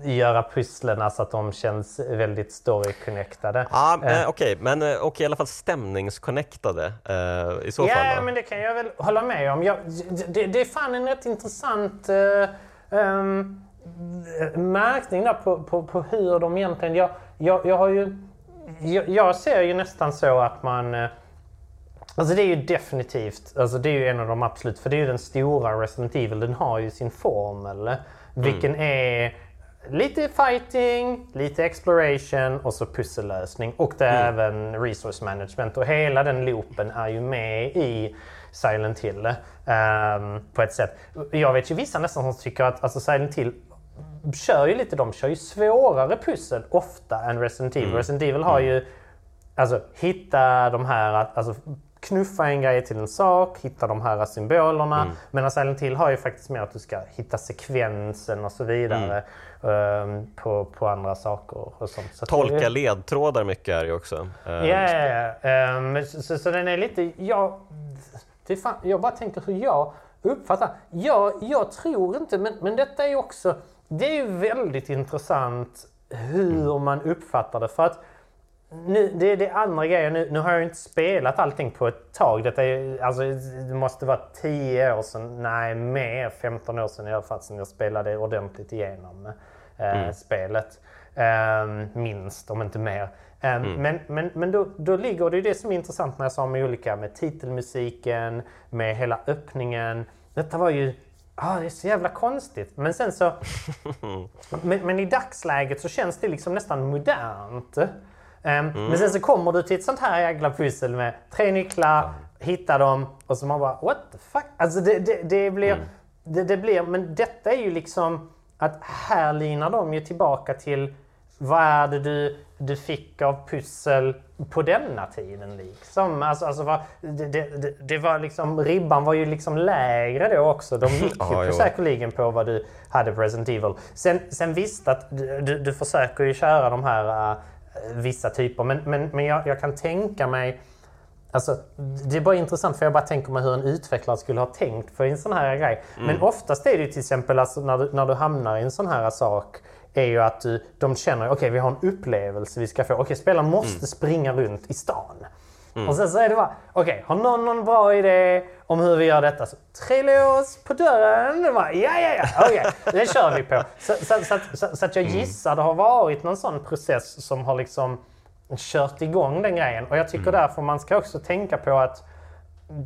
göra pusslen så att de känns väldigt story-connectade. Ja, uh, Okej, okay. men okay, i alla fall stämningsconnectade uh, i så ja, fall. Ja, men det kan jag väl hålla med om. Jag, det, det är fan en rätt intressant um, märkning där på, på, på hur de egentligen... Jag, jag, jag har ju... Jag, jag ser ju nästan så att man... eh, Alltså det är ju definitivt, alltså det är ju en av de absolut, för det är ju den stora Resident Evil, den har ju sin formel. Vilken är lite fighting, lite exploration och så pussellösning. Och det är även resource management. Och hela den loopen är ju med i Silent Hill ehm, på ett sätt. Jag vet ju vissa nästan som tycker att alltså Silent Hill kör ju lite, de kör ju svårare pussel ofta än Resident Evil. Resident Evil har ju Alltså hitta de här, alltså knuffa en grej till en sak, hitta de här symbolerna. Mm. Medan Silent Hill har ju faktiskt mer att du ska hitta sekvensen och så vidare Mm. ehm, på, på andra saker och sånt. Så Tolka det- ledtrådar mycket är det ju också. Eh, Ja, ja, ja. Ehm, så, så, så den är lite... Jag, fan, jag bara tänker hur jag uppfattar. Jag, jag tror inte, men, men detta är ju också... Det är ju väldigt intressant hur man uppfattar det. För att nu, det är det andra grejen. Nu, nu har jag inte spelat allting på ett tag. Detta är, alltså, det måste vara 10 år sedan, nej mer, 15 år sedan i alla fall, sedan jag spelade ordentligt igenom eh, spelet. Ehm, minst, om inte mer. Ehm, Men, men, men då, då ligger det ju det som är intressant när jag sa med olika, med titelmusiken, med hela öppningen. Detta var ju Ah, det är så jävla konstigt. Men sen så... men, men i dagsläget så känns det liksom nästan modernt. Ehm, Men sen så kommer du till ett sånt här jävla pussel med tre nycklar, hitta dem och så man bara what the fuck? Alltså det, det, det blir... Det, det blir... Men detta är ju liksom att här linar de ju tillbaka till vad är det du, du fick av pussel på denna tiden liksom? Alltså, alltså vad, det, det, det, var liksom, ribban var ju liksom lägre då också. De gick ju på jo. säkerligen på vad du hade på Resident Evil. Sen, sen visst att du, du, du försöker ju köra de här äh, vissa typer, men, men, men jag, jag kan tänka mig Alltså, det är bara intressant för jag bara tänker mig hur en utvecklare skulle ha tänkt för en sån här grej. Men oftast är det ju till exempel alltså, när, du, när du hamnar i en sån här sak är ju att du, de känner okej vi har en upplevelse vi ska få. Okej spelaren måste springa runt i stan. Och sen så är det bara okej har någon någon bra idé om hur vi gör detta? Så trilla oss på dörren. Det bara, ja ja ja okej det kör vi på. Så, så, så, så, att jag gissar det har varit någon sån process som har liksom kört igång den grejen. Och jag tycker därför man ska också tänka på att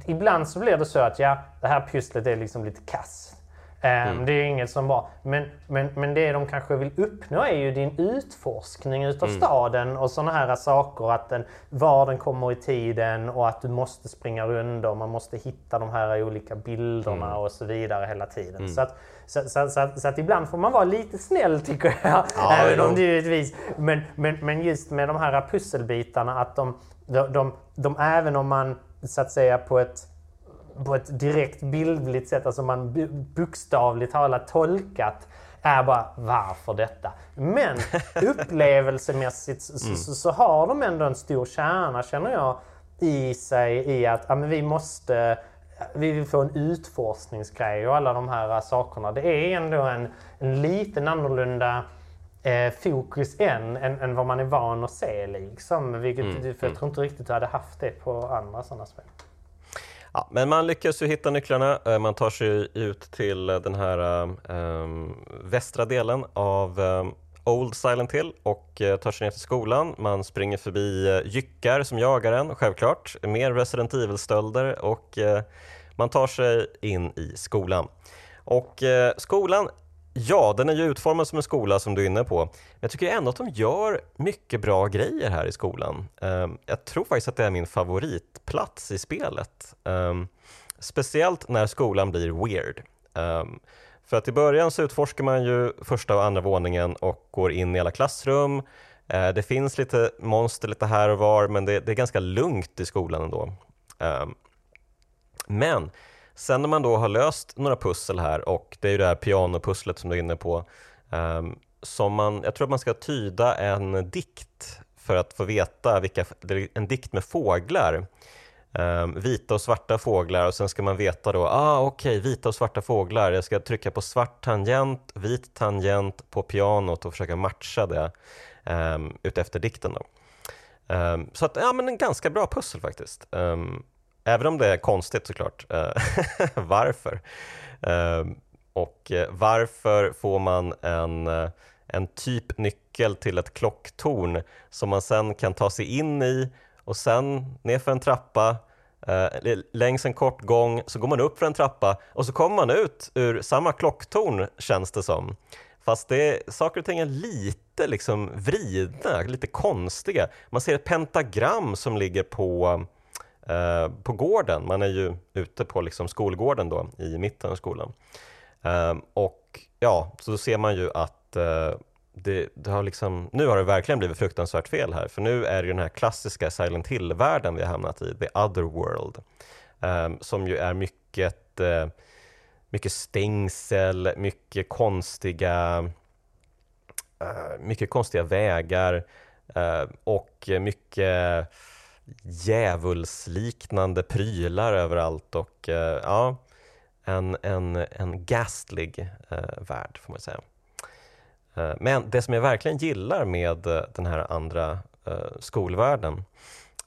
ibland så blir det så att ja, det här pusslet är liksom lite kass. Ehm, Det är inget som bra. Men, men, men det de kanske vill uppnå är ju din utforskning utav staden och sådana här saker. Att den, var den kommer i tiden och att du måste springa runt och man måste hitta de här olika bilderna och så vidare hela tiden. Så, att, så, så, så, att, så att ibland får man vara lite snäll tycker jag. Ja, Även om det givetvis. Men, men, men just med de här pusselbitarna att de, de, de, de även om man så att säga på ett på ett direkt bildligt sätt, alltså man bokstavligt talat tolkat är bara varför detta? Men upplevelsemässigt så, så, så har de ändå en stor kärna känner jag i sig i att ja, men vi måste vi vill få en utforskningsgrej och alla de här sakerna. Det är ändå en, en liten annorlunda eh, fokus än, än, än vad man är van att se. Liksom. Vilket, För jag tror inte riktigt du hade haft det på andra sådana spel. Ja, men man lyckas ju hitta nycklarna. Eh, man tar sig ut till eh, den här um, västra delen av um, Old Silent Hill och tar sig ner till skolan. Man springer förbi jyckar som jagar en, självklart. Mer Resident Evil-stölder och man tar sig in i skolan. Och skolan, ja, den är ju utformad som en skola som du är inne på. Jag tycker ändå att de gör mycket bra grejer här i skolan. Ehm, jag tror faktiskt att det är min favoritplats i spelet. Ehm, speciellt när skolan blir weird. Ehm, för att i början så utforskar man ju första och andra våningen och går in i alla klassrum. Eh, det finns lite monster lite här och var, men det, är ganska lugnt i skolan ändå. Men sen när man då har löst några pussel här och det är ju det här pianopusslet som du är inne på. Um, som man, jag tror att man ska tyda en dikt för att få veta vilka, en dikt med fåglar. Um, vita och svarta fåglar och sen ska man veta då, ah okej, vita och svarta fåglar. Jag ska trycka på svart tangent, vit tangent på pianot och försöka matcha det um, utefter dikten. Då. Um, så att, ja men en ganska bra pussel faktiskt. Um, även om det är konstigt såklart. Eh, varför? Ehm, och eh, varför får man en, eh, en typ nyckel till ett klocktorn som man sen kan ta sig in i och sen nerför en trappa längs en kort gång så går man upp för en trappa och så kommer man ut ur samma klocktorn känns det som. Fast det, saker och ting är lite liksom vridna, lite konstiga. Man ser ett pentagram som ligger på, eh, på gården. Man är ju ute på liksom skolgården då i mitten av skolan. Eh, och ja, så då ser man ju att eh, det, det, har liksom, nu har det verkligen blivit fruktansvärt fel här, för nu är det den här klassiska Silent Hill-världen vi har hamnat i, the other world, ehm, som ju är mycket, eh, mycket stängsel, mycket konstiga, eh, mycket konstiga vägar eh, och mycket djävulsliknande prylar överallt och eh, ja, en, en, en gastlig eh, värld får man säga. Eh, men det som jag verkligen gillar med eh, den här andra eh, skolvärlden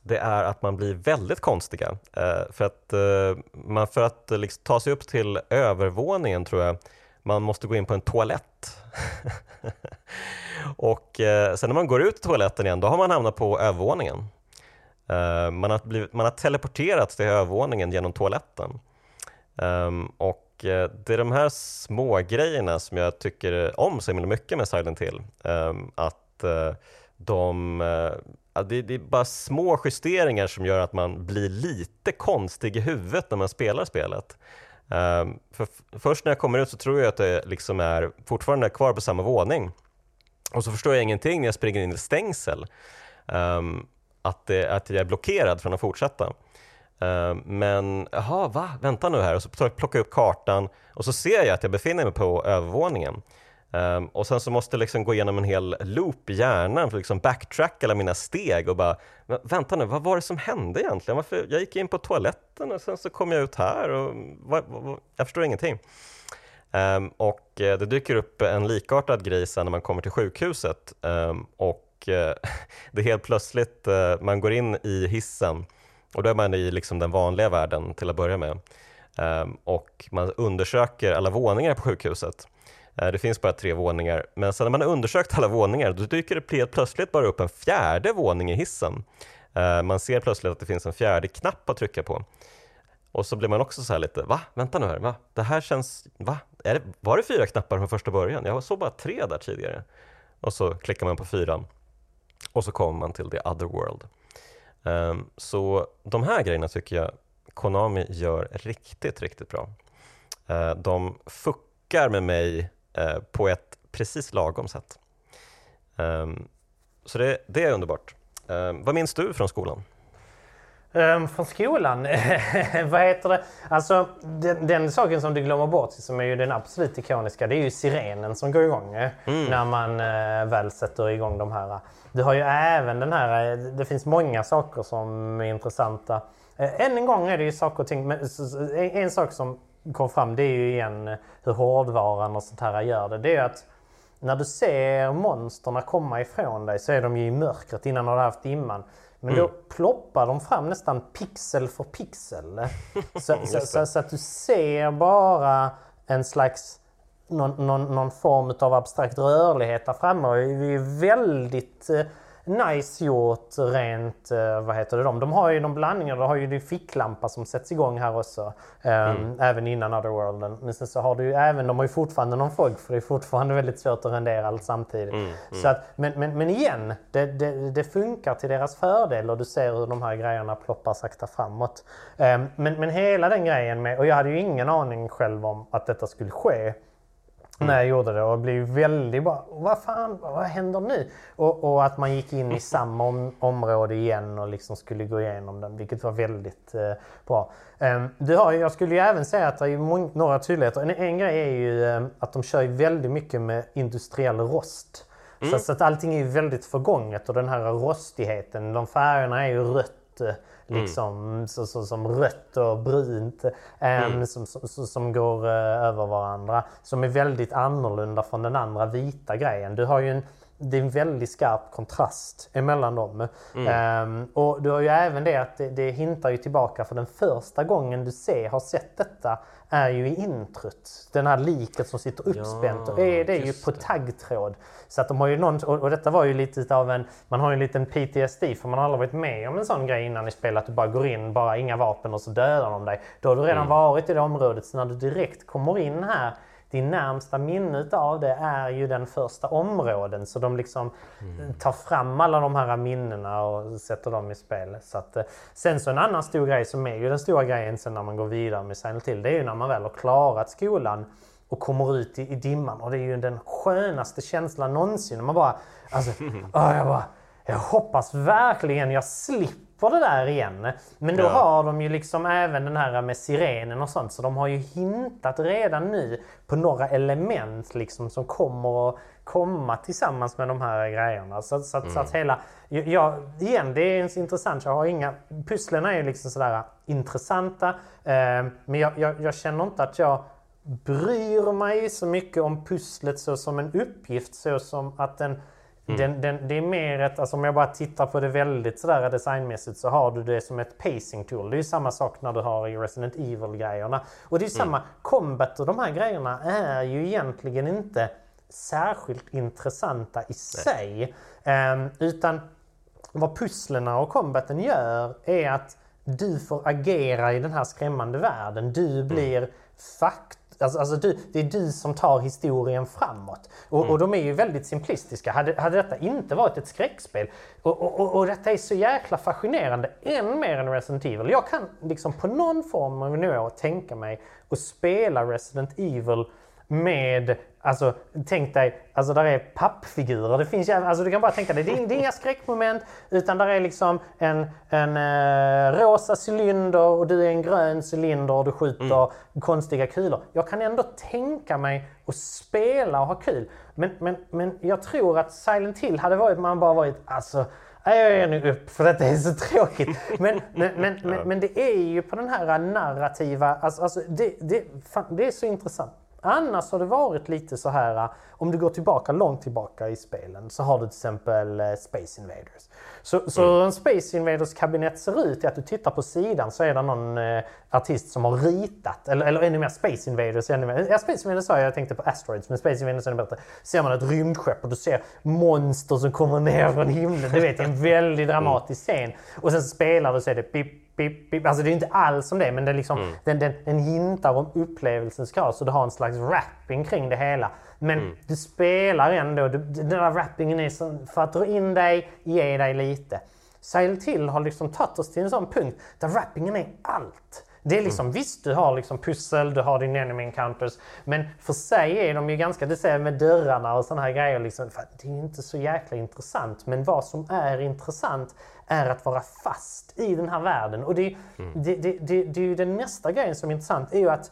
det är att man blir väldigt konstiga. För att, man, för att liksom ta sig upp till övervåningen tror jag man måste gå in på en toalett. och sen när man går ut i toaletten igen, då har man hamnat på övervåningen. Eh, man har, blivit, man har teleporterats till övervåningen genom toaletten. Ehm, och eh, det är de här små grejerna som jag tycker om så himla mycket med Silent Hill. Ehm, att eh, de, det är bara små justeringar som gör att man blir lite konstig i huvudet när man spelar spelet. Ehm, för först när jag kommer ut så tror jag att det liksom är fortfarande kvar på samma våning. Och så förstår jag ingenting när jag springer in i stängsel. Um, att, det, att jag är blockerad från att fortsätta. Eh, men jaha, va? Vänta nu här. Och så plockar jag upp kartan och så ser jag att jag befinner mig på övervåningen. Um, och sen så måste jag liksom gå igenom en hel loop i hjärnan för att liksom backtracka alla mina steg och bara Vänta nu, vad var det som hände egentligen? Varför? Jag gick in på toaletten och sen så kom jag ut här och vad, vad, jag förstår ingenting. Um, och det dyker upp en likartad grej sen när man kommer till sjukhuset um, och Eh, det är helt plötsligt, eh, man går in i hissen och då är man i liksom den vanliga världen till att börja med. Ehm, och man undersöker alla våningar på sjukhuset. Eh, det finns bara tre våningar, men sen när man har undersökt alla våningar då dyker det helt plötsligt bara upp en fjärde våning i hissen. Man ser plötsligt att det finns en fjärde knapp att trycka på. Och så blir man också så här lite, va? Vänta nu här, va? Det här känns, va? Är det, var det fyra knappar från första början? Jag såg bara tre där tidigare. Och så klickar man på fyran och så kommer man till the other world. Um, så de här grejerna tycker jag Konami gör riktigt, riktigt bra. Uh, de fuckar med mig uh, på ett precis lagom sätt. Um, så det, det, är underbart. Um, vad minns du från skolan? Um, från skolan? vad heter det? Alltså den, den, saken som du glömmer bort, som är ju den absolut ikoniska, det är ju sirenen som går igång eh, mm. när man uh, väl sätter igång de här du har ju även den här, eh, det finns många saker som är intressanta. Eh, än en gång är det ju saker och ting, men en sak som kom fram det är ju igen hur hårdvaran och sånt här gör det. Det är ju att när du ser monsterna komma ifrån dig så är de ju i mörkret innan du har haft dimman. Men mm. då ploppar de fram nästan pixel för pixel. Så, så, så, så, att du ser bara en slags någon, någon, någon form av abstrakt rörlighet där framme. Och det är väldigt eh, nice gjort rent, eh, vad heter det de? De har ju någon blandning, de har ju din ficklampa som sätts igång här också. Ehm, mm. Även innan Otherworlden. Men sen så har du ju även, de har ju fortfarande någon fog för det är fortfarande väldigt svårt att rendera allt samtidigt. Mm. Mm. Så att, men, men, men igen, det, det, det, funkar till deras fördel och du ser hur de här grejerna ploppar sakta framåt. Um, men, men hela den grejen med, och jag hade ju ingen aning själv om att detta skulle ske. Mm. när jag gjorde det och blev väldigt bara, vad fan, vad händer nu? Och, och att man gick in i samma om, område igen och liksom skulle gå igenom den, vilket var väldigt eh, bra. Um, du har, jag skulle ju även säga att det är några tydligheter. En, en grej är ju um, att de kör väldigt mycket med industriell rost. Mm. Så, så, att allting är väldigt förgånget och den här rostigheten, de färgerna är ju rött eh. Liksom, mm. så, så, som rött och brunt mm. som, som, som, går uh, över varandra. Som är väldigt annorlunda från den andra vita grejen. Du har ju en, det är en väldigt skarp kontrast emellan dem. Ehm, och du har ju även det att det, det hintar ju tillbaka för den första gången du ser, har sett detta är ju i introt. Den här liket som sitter uppspänt och är det ju just på det. taggtråd. Så att de har ju någon, och, och detta var ju lite av en, man har ju en liten PTSD för man har aldrig varit med om en sån grej innan i spel att du bara går in, bara inga vapen och så dödar de dig. Då har du redan varit i det området så när du direkt kommer in här din närmsta minne utav det är ju den första områden så de liksom tar fram alla de här minnena och sätter dem i spel. Så att, eh, sen så en annan stor grej som är ju den stora grejen sen när man går vidare med Silent Hill det är ju när man väl har klarat skolan och kommer ut i, i dimman och det är ju den skönaste känslan någonsin. Man bara, alltså, åh, jag bara, jag hoppas verkligen jag slipper det där igen. Men då Ja. har de ju liksom även den här med sirenen och sånt så de har ju hintat redan nu på några element liksom som kommer att komma tillsammans med de här grejerna. Så, så, att- så att hela, ja, igen det är intressant, jag har inga, pusslen är ju liksom sådär intressanta eh, men jag, jag, jag känner inte att jag bryr mig så mycket om pusslet så som en uppgift så som att den Den, den, det är mer ett, alltså om jag bara tittar på det väldigt sådär designmässigt så har du det som ett pacing tool. Det är samma sak när du har i Resident Evil-grejerna. Och det är samma, combat och de här grejerna är ju egentligen inte särskilt intressanta i sig. Ehm, utan vad pusslerna och combaten gör är att du får agera i den här skrämmande världen. Du blir fakt Alltså, alltså du, det är du som tar historien framåt. Och, och de är ju väldigt simplistiska. Hade, hade detta inte varit ett skräckspel, och, och, och, och detta är så jäkla fascinerande, än mer än Resident Evil. Jag kan liksom på någon form av nivå tänka mig att spela Resident Evil med, alltså tänk dig, alltså där är pappfigurer. Det finns, alltså du kan bara tänka dig, det är, det är inga skräckmoment utan där är liksom en, en eh, rosa cylinder och du är en grön cylinder och du skjuter konstiga kulor. Jag kan ändå tänka mig att spela och ha kul. Men, men, men jag tror att Silent Hill hade varit, man bara varit, alltså Nej, jag är nu upp för detta är så tråkigt. Men, men, men, men, men det är ju på den här narrativa, alltså, alltså det, det, fan, det är så intressant. Annars har det varit lite så här, om du går tillbaka långt tillbaka i spelen så har du till exempel eh, Space Invaders. Så, så en Space Invaders kabinett ser ut är att du tittar på sidan så är det någon eh, artist som har ritat, eller, eller ännu mer Space Invaders. Ännu mer. Ja, Space Invaders sa jag, jag tänkte på Asteroids, men Space Invaders är ännu bättre. Ser man ett rymdskepp och du ser monster som kommer ner från himlen. Du vet, en väldigt dramatisk scen. Och sen spelar du så är det pip, pip. Alltså det är inte alls som det, men det liksom, den, den, den hintar om upplevelsens grad. Så du har en slags wrapping kring det hela. Men du spelar ändå, du, den där wrappingen är som, för att dra in dig, ge dig lite. Silent Hill har liksom tagit oss till en sån punkt där wrappingen är allt. Det är liksom, visst du har liksom pussel, du har din enemy encounters, men för sig är de ju ganska, det säger med dörrarna och såna här grejer, liksom, det är inte så jäkla intressant. Men vad som är intressant är att vara fast i den här världen. Och det, det, det, det, det är ju den nästa grejen som är intressant, är ju att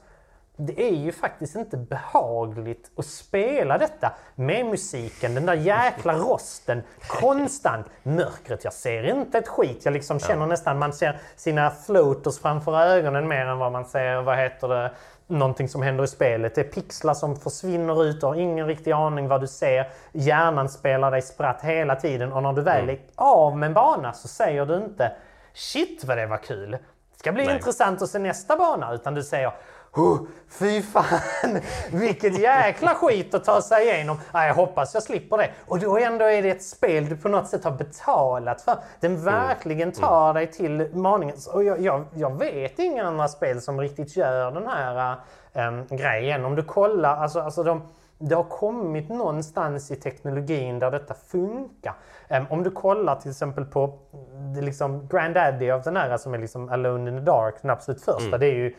det är ju faktiskt inte behagligt att spela detta med musiken, den där jäkla rosten, konstant. Mörkret, jag ser inte ett skit. Jag liksom känner nästan, man ser sina floaters framför ögonen mer än vad man ser, vad heter det, någonting som händer i spelet. Det är pixlar som försvinner ut, du har ingen riktig aning vad du ser. Hjärnan spelar dig spratt hela tiden och när du väl är av med en bana så säger du inte Shit vad det var kul! Det ska bli Nej. intressant att se nästa bana. Utan du säger oh, Fy fan, vilket jäkla skit att ta sig igenom. Ah, jag hoppas jag slipper det. Och då ändå är det ett spel du på något sätt har betalat för. Den verkligen tar dig till maningen. Och jag, jag, jag vet inga andra spel som riktigt gör den här ähm, grejen. Om du kollar, alltså, alltså de, det har kommit någonstans i teknologin där detta funkar. Em, om du kollar till exempel på det liksom Granddaddy av den här som är liksom Alone in the Dark, den absolut första. Det är ju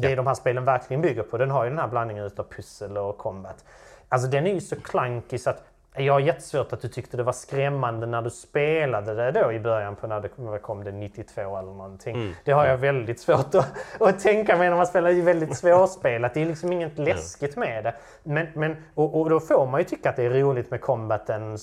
det de här spelen verkligen bygger på. Den har ju den här blandningen utav pussel och combat. Alltså den är ju så clunky så att jag har jättesvårt att du tyckte det var skrämmande när du spelade det då i början på när det kom det 92 eller någonting. Det har jag väldigt svårt att, att tänka mig när man spelar. Det är väldigt svårspelat. Det är liksom inget läskigt med det. Men, men, och, och då får man ju tycka att det är roligt med combaten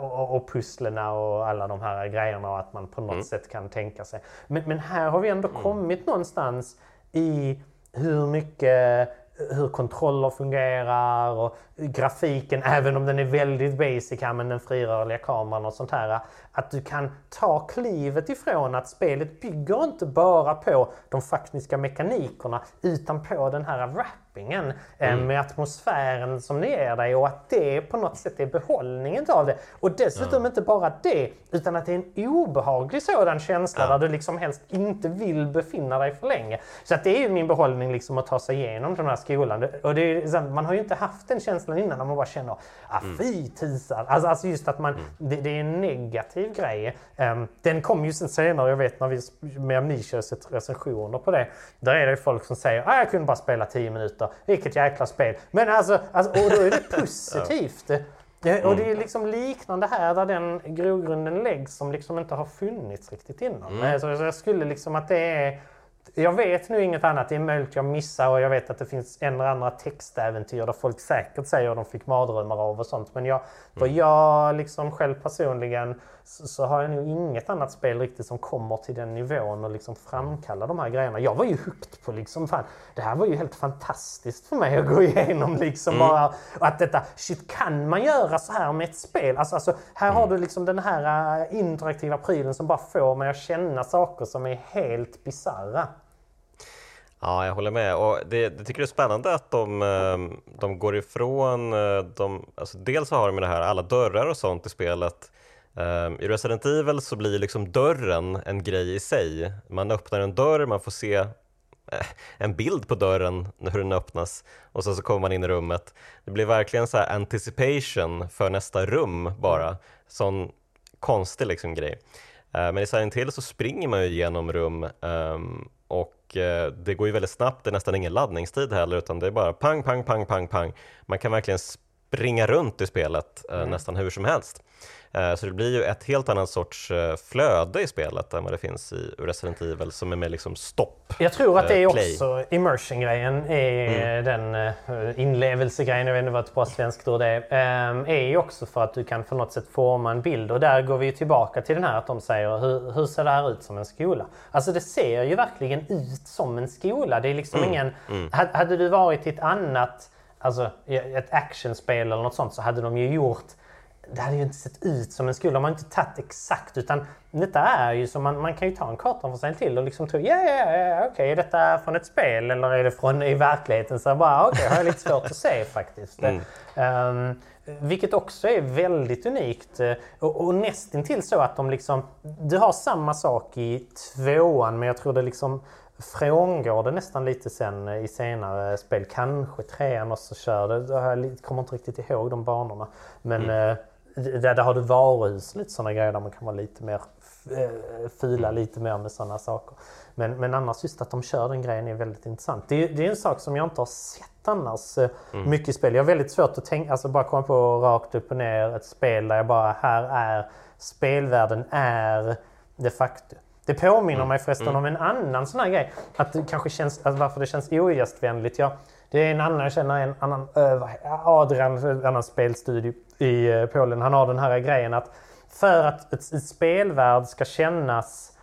och, och pusslerna och alla de här grejerna och att man på något sätt kan tänka sig. Men, men här har vi ändå kommit någonstans i hur mycket hur kontroller fungerar och grafiken, även om den är väldigt basic här med den frirörliga kameran och sånt här. Att du kan ta klivet ifrån att spelet bygger inte bara på de faktiska mekanikerna utan på den här rap eh, mm. med atmosfären som det ger dig och att det på något sätt är behållningen av det. Och dessutom mm. inte bara det, utan att det är en obehaglig sådan känsla ja. där du liksom helst inte vill befinna dig för länge. Så att det är ju min behållning liksom att ta sig igenom den här skolan. Och det är, man har ju inte haft den känslan innan när man bara känner ah, mm. fy tusan. Alltså, alltså just att man, mm. det, det, är en negativ grej. Um, den kom ju sen senare, jag vet när vi med Amnesia sett recensioner på det. Där är det folk som säger ah, jag kunde bara spela 10 minuter, vilket jäkla spel. Men alltså, alltså och då är det positivt. Det, och det är mm. liksom liknande här där den grogrunden läggs som liksom inte har funnits riktigt innan. Mm. Så jag skulle liksom att det är jag vet nu inget annat. Det är möjligt jag missar och jag vet att det finns en eller andra textäventyr där folk säkert säger att de fick mardrömmar av och sånt. Men jag, mm. vad jag liksom själv personligen så, så, har jag nog inget annat spel riktigt som kommer till den nivån och liksom framkallar de här grejerna. Jag var ju hooked på liksom, fan, det här var ju helt fantastiskt för mig att gå igenom liksom mm. bara. Och att detta, shit kan man göra så här med ett spel? Alltså, alltså här mm. har du liksom den här uh, interaktiva prylen som bara får mig att känna saker som är helt bisarra. Ja, jag håller med. Och det, det tycker det är spännande att de, ehm, de går ifrån... Eh, de, alltså dels har de det här, alla dörrar och sånt i spelet. Ehm, I Resident Evil så blir liksom dörren en grej i sig. Man öppnar en dörr, man får se eh, en bild på dörren hur den öppnas och så, så kommer man in i rummet. Det blir verkligen så anticipation för nästa rum bara. Sån konstig liksom grej. Eh, men i Silent Hill så springer man ju genom rum um, och eh, det går ju väldigt snabbt, det är nästan ingen laddningstid heller utan det är bara pang, pang, pang, pang, pang. Man kan verkligen springa runt i spelet eh, mm. nästan hur som helst. Eh, så det blir ju ett helt annat sorts eh, flöde i spelet än vad det finns i Resident Evil som är med liksom stopp. Jag tror att det är också immersion-grejen, är mm. den inlevelsegrejen, jag vet inte vad ett bra svenskt ord är, ehm, är ju också för att du kan på något sätt forma en bild och där går vi tillbaka till den här att de säger hur, hur ser det här ut som en skola? Alltså det ser ju verkligen ut som en skola. Det är liksom mm. ingen... Mm. Hade du varit i ett annat alltså ett actionspel eller något sånt så hade de ju gjort det hade ju inte sett ut som en skola. De har inte tagit exakt utan detta är ju som man, man kan ju ta en karta från sig till och liksom tro ja, ja, ja, okej, är detta från ett spel eller är det från i verkligheten? Så bara okej, okay, har jag lite svårt att se faktiskt. Mm. Um, vilket också är väldigt unikt och, och nästintill så att de liksom, du har samma sak i tvåan men jag tror det liksom frångår det nästan lite sen i senare spel. Kanske trean också kör det. Jag kommer inte riktigt ihåg de banorna. Men mm. Eh, där, där har du varuhus, lite sådana grejer där man kan vara lite mer eh, fila mm. lite mer med sådana saker. Men, men annars just att de kör den grejen är väldigt intressant. Det är, det är en sak som jag inte har sett annars eh, mm. mycket i spel. Jag har väldigt svårt att tänka, alltså bara komma på rakt upp och ner ett spel där jag bara, här är spelvärlden är de facto det påminner mm. mig förresten mm. om en annan sån här grej. Att det kanske känns, alltså varför det känns ogästvänligt. Ja, det är en annan, jag känner en annan, Adrian, en annan spelstudio i eh, Polen. Han har den här grejen att för att ett, ett spelvärld ska kännas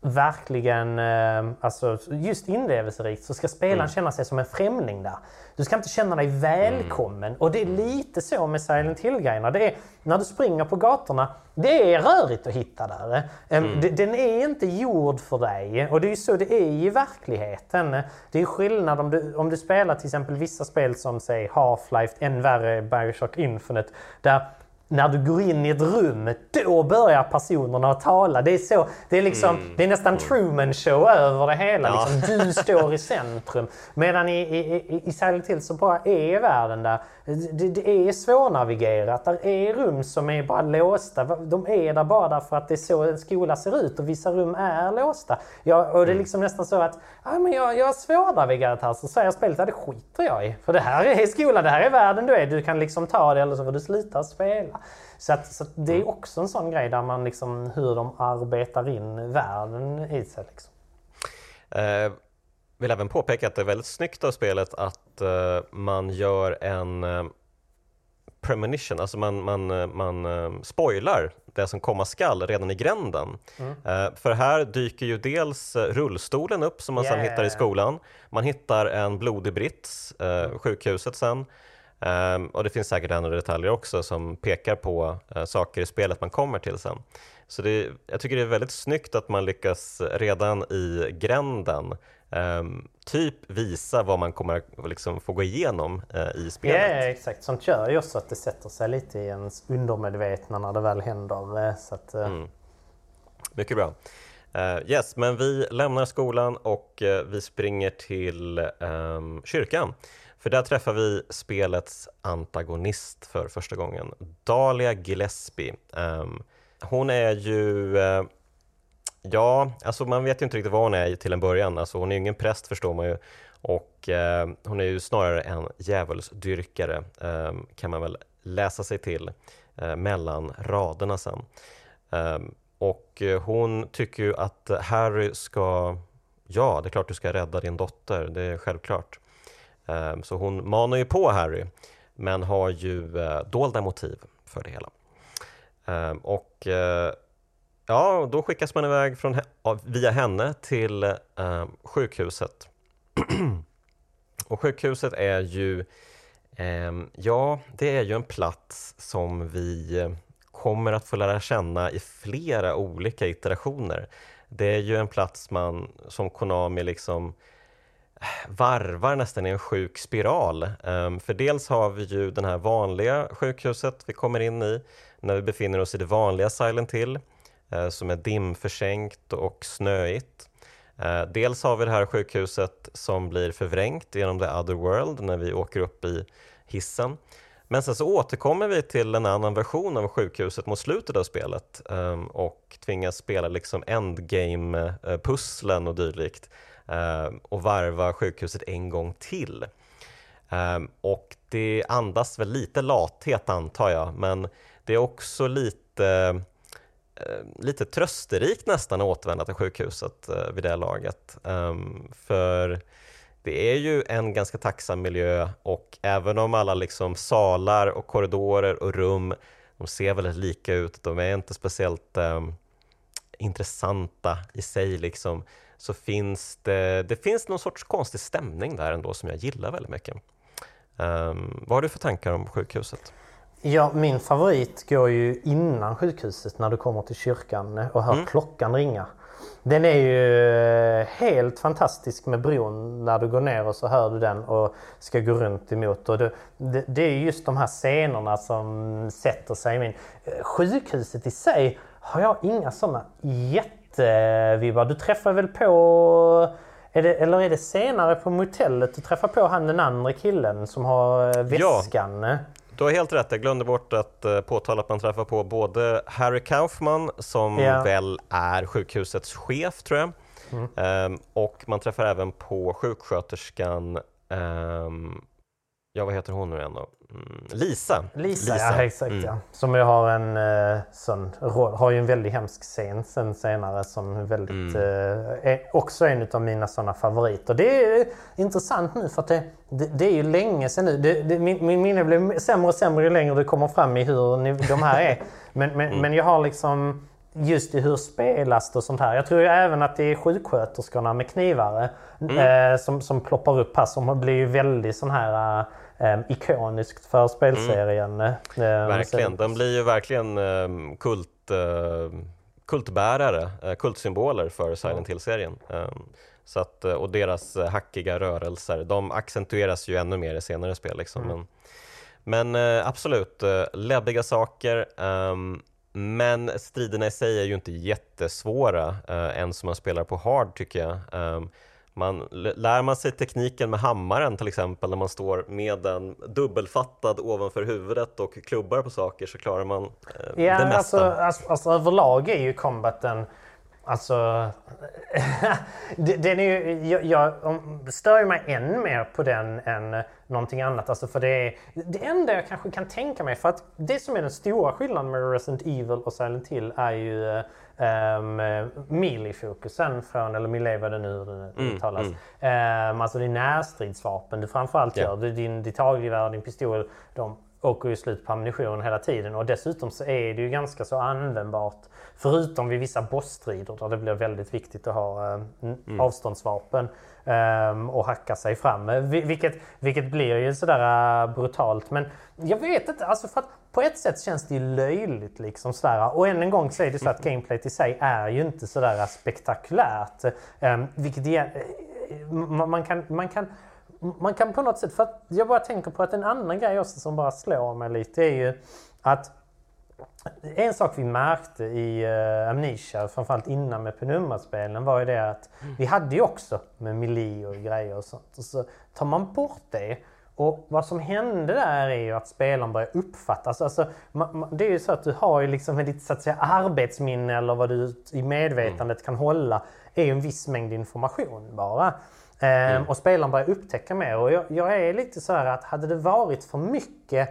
verkligen, eh, alltså just inlevelserikt, så ska spelaren mm. känna sig som en främling där. Du ska inte känna dig välkommen. Mm. Och det är lite så med Silent Hill-grejerna. Det är, när du springer på gatorna, det är rörigt att hitta där. Mm. Den är inte gjord för dig. Och det är ju så det är i verkligheten. Det är skillnad om du, om du spelar till exempel vissa spel som säg Half-Life, än värre Bioshock Infinite, där när du går in i ett rum, då börjar personerna att tala. Det är, så, det är, liksom, mm. det är nästan Truman show över det hela. Ja. Liksom, du står i centrum. Medan i, i, i Silent Hill så bara är världen där. Det, det är svårnavigerat. Det är rum som är bara låsta. De är där bara därför att det är så en skola ser ut och vissa rum är låsta. Ja, och det är mm. liksom nästan så att ja, men jag, jag har svårnavigerat här. Så säger spelet att det skiter jag i. För det här är skolan, det här är världen du är. Du kan liksom ta det eller så får du sluta spela. Så, att, så att det är mm. också en sån grej där man liksom hur de arbetar in världen i sig. Liksom. Uh vill även påpeka att det är väldigt snyggt av spelet att uh, man gör en uh, premonition, alltså man, man, eh, man spoilar det som komma skall redan i gränden. Mm. Uh, för här dyker ju dels rullstolen upp som man yeah. sen hittar i skolan. Man hittar en blodig brits, uh, mm. sjukhuset sen. Um, och det finns säkert andra detaljer också som pekar på uh, saker i spelet man kommer till sen. Så det, jag tycker det är väldigt snyggt att man lyckas redan i gränden um, typ visa vad man kommer liksom få gå igenom uh, i spelet. Ja, exakt. Sånt gör ju också att det sätter sig lite i ens undermedvetna när det väl händer. Uh, så att, uh... mm. Mycket bra. Uh, yes, men vi lämnar skolan och vi springer till um, kyrkan. För där träffar vi spelets antagonist för första gången, Dahlia Gillespie. Um, hon är ju Ja, alltså man vet ju inte riktigt vad hon är till en början. Alltså hon är ju ingen präst förstår man ju. Och eh, hon är ju snarare en djävulsdyrkare eh, kan man väl läsa sig till eh, mellan raderna sen. Ehm, och eh, hon tycker ju att Harry ska, ja det är klart du ska rädda din dotter, det är självklart. Ehm, så hon manar ju på Harry men har ju eh, dolda motiv för det hela. Ehm, och eh, Ja, då skickas man iväg från, via henne till eh, sjukhuset. och sjukhuset är ju, eh, ja, det är ju en plats som vi eh, kommer att få lära känna i flera olika iterationer. Det är ju en plats man som Konami liksom eh, varvar nästan i en sjuk spiral. Um, för dels har vi ju det här vanliga sjukhuset vi kommer in i när vi befinner oss i det vanliga Silent Hill. Eh, som är dimförsänkt och snöigt. Eh, dels har vi det här sjukhuset som blir förvrängt genom the other world när vi åker upp i hissen. Men sen så återkommer vi till en annan version av sjukhuset mot slutet av spelet ehm, och tvingas spela liksom endgame-pusslen och dylikt ehm, och varva sjukhuset en gång till. Ehm, och det andas väl lite lathet antar jag, men det är också lite Eh, lite trösterikt nästan att återvända till sjukhuset eh, vid det laget. Ehm, för det är ju en ganska tacksam miljö och även om alla liksom salar och korridorer och rum de ser väldigt lika ut, de är inte speciellt um, intressanta i sig liksom, så finns det, det finns någon sorts konstig stämning där ändå som jag gillar väldigt mycket. Um, vad har du för tankar om sjukhuset? Ja, min favorit går ju innan sjukhuset när du kommer till kyrkan och hör mm. klockan ringa. Den är ju eh, helt fantastisk med bron när du går ner och så hör du den och ska gå runt emot. Och det, det, det är just de här scenerna som sätter sig i min... Eh, sjukhuset i sig har jag inga sådana jättevibbar. Du träffar väl på... Är det, eller är det senare på motellet du träffar på han den andra killen som har eh, väskan? Ja. Du har helt rätt, jag glömde bort att uh, påtala att man träffar på både Harry Kaufman som yeah. väl är sjukhusets chef tror jag. Mm. Um, och man träffar även på sjuksköterskan um, Ja, vad heter hon nu igen då? Lisa. Lisa. Lisa, ja exakt mm. ja. Som ju har en uh, sån har ju en väldigt hemsk scen sen senare som väldigt, mm. uh, är också en av mina sådana favoriter. Det är intressant nu för att det, det, det är ju länge sedan nu. Det, det, min, min minne blir sämre och sämre ju längre du kommer fram i hur ni, de här är. Men, men, mm. men jag har liksom just i hur spelas det och sånt här. Jag tror ju även att det är sjuksköterskorna med knivar mm. eh, som, som ploppar upp här som blir ju väldigt sån här eh, ikoniskt för spelserien. Mm. Eh, verkligen, de blir ju verkligen eh, kult, eh, kultbärare, eh, kultsymboler för Silent Hill-serien. Ehm, så att, och deras hackiga rörelser, de accentueras ju ännu mer i senare spel. Liksom. Mm. Men, men absolut, läbbiga saker. Um, men striderna i sig är ju inte jättesvåra uh, än som man spelar på hard tycker jag. Um, man, lär man sig tekniken med hammaren till exempel när man står med den dubbelfattad ovanför huvudet och klubbar på saker så klarar man eh, ja, det mesta. Alltså, alltså, alltså överlag är ju combaten Alltså, den är ju, jag, jag stör mig än mer på den än någonting annat. Alltså för det, är, det enda jag kanske kan tänka mig, för att det som är den stora skillnaden med Resident Evil och Silent Hill är ju um, melee-fokusen från, eller melee vad det nu mm, uttalas. Mm. Um, alltså det är närstridsvapen du framförallt yeah. gör. Din, ditt hagelgevär, din pistol, de åker ju slut på ammunition hela tiden och dessutom så är det ju ganska så användbart förutom vid vissa bossstrider där det blir väldigt viktigt att ha eh, mm. avståndsvapen eh, och hacka sig fram. Vilket, vilket blir ju sådär uh, brutalt. Men jag vet inte, alltså för att på ett sätt känns det ju löjligt liksom sådär. Och än en gång så är det så att gameplayet i sig är ju inte sådär spektakulärt. Um, vilket är, man kan, man kan man kan på något sätt, för att jag bara tänker på att en annan grej också som bara slår mig lite är ju att en sak vi märkte i uh, Amnesia, framförallt innan med Penumbra-spelen, var ju det att mm. vi hade ju också med mili och grejer och sånt. Och så tar man bort det och vad som hände där är ju att spelaren börjar uppfattas. Alltså, det är ju så att du har ju liksom ditt så att säga, arbetsminne eller vad du i medvetandet mm. kan hålla är ju en viss mängd information bara. Ehm, mm. Och spelaren börjar upptäcka mer. Och jag, jag, är lite så här att hade det varit för mycket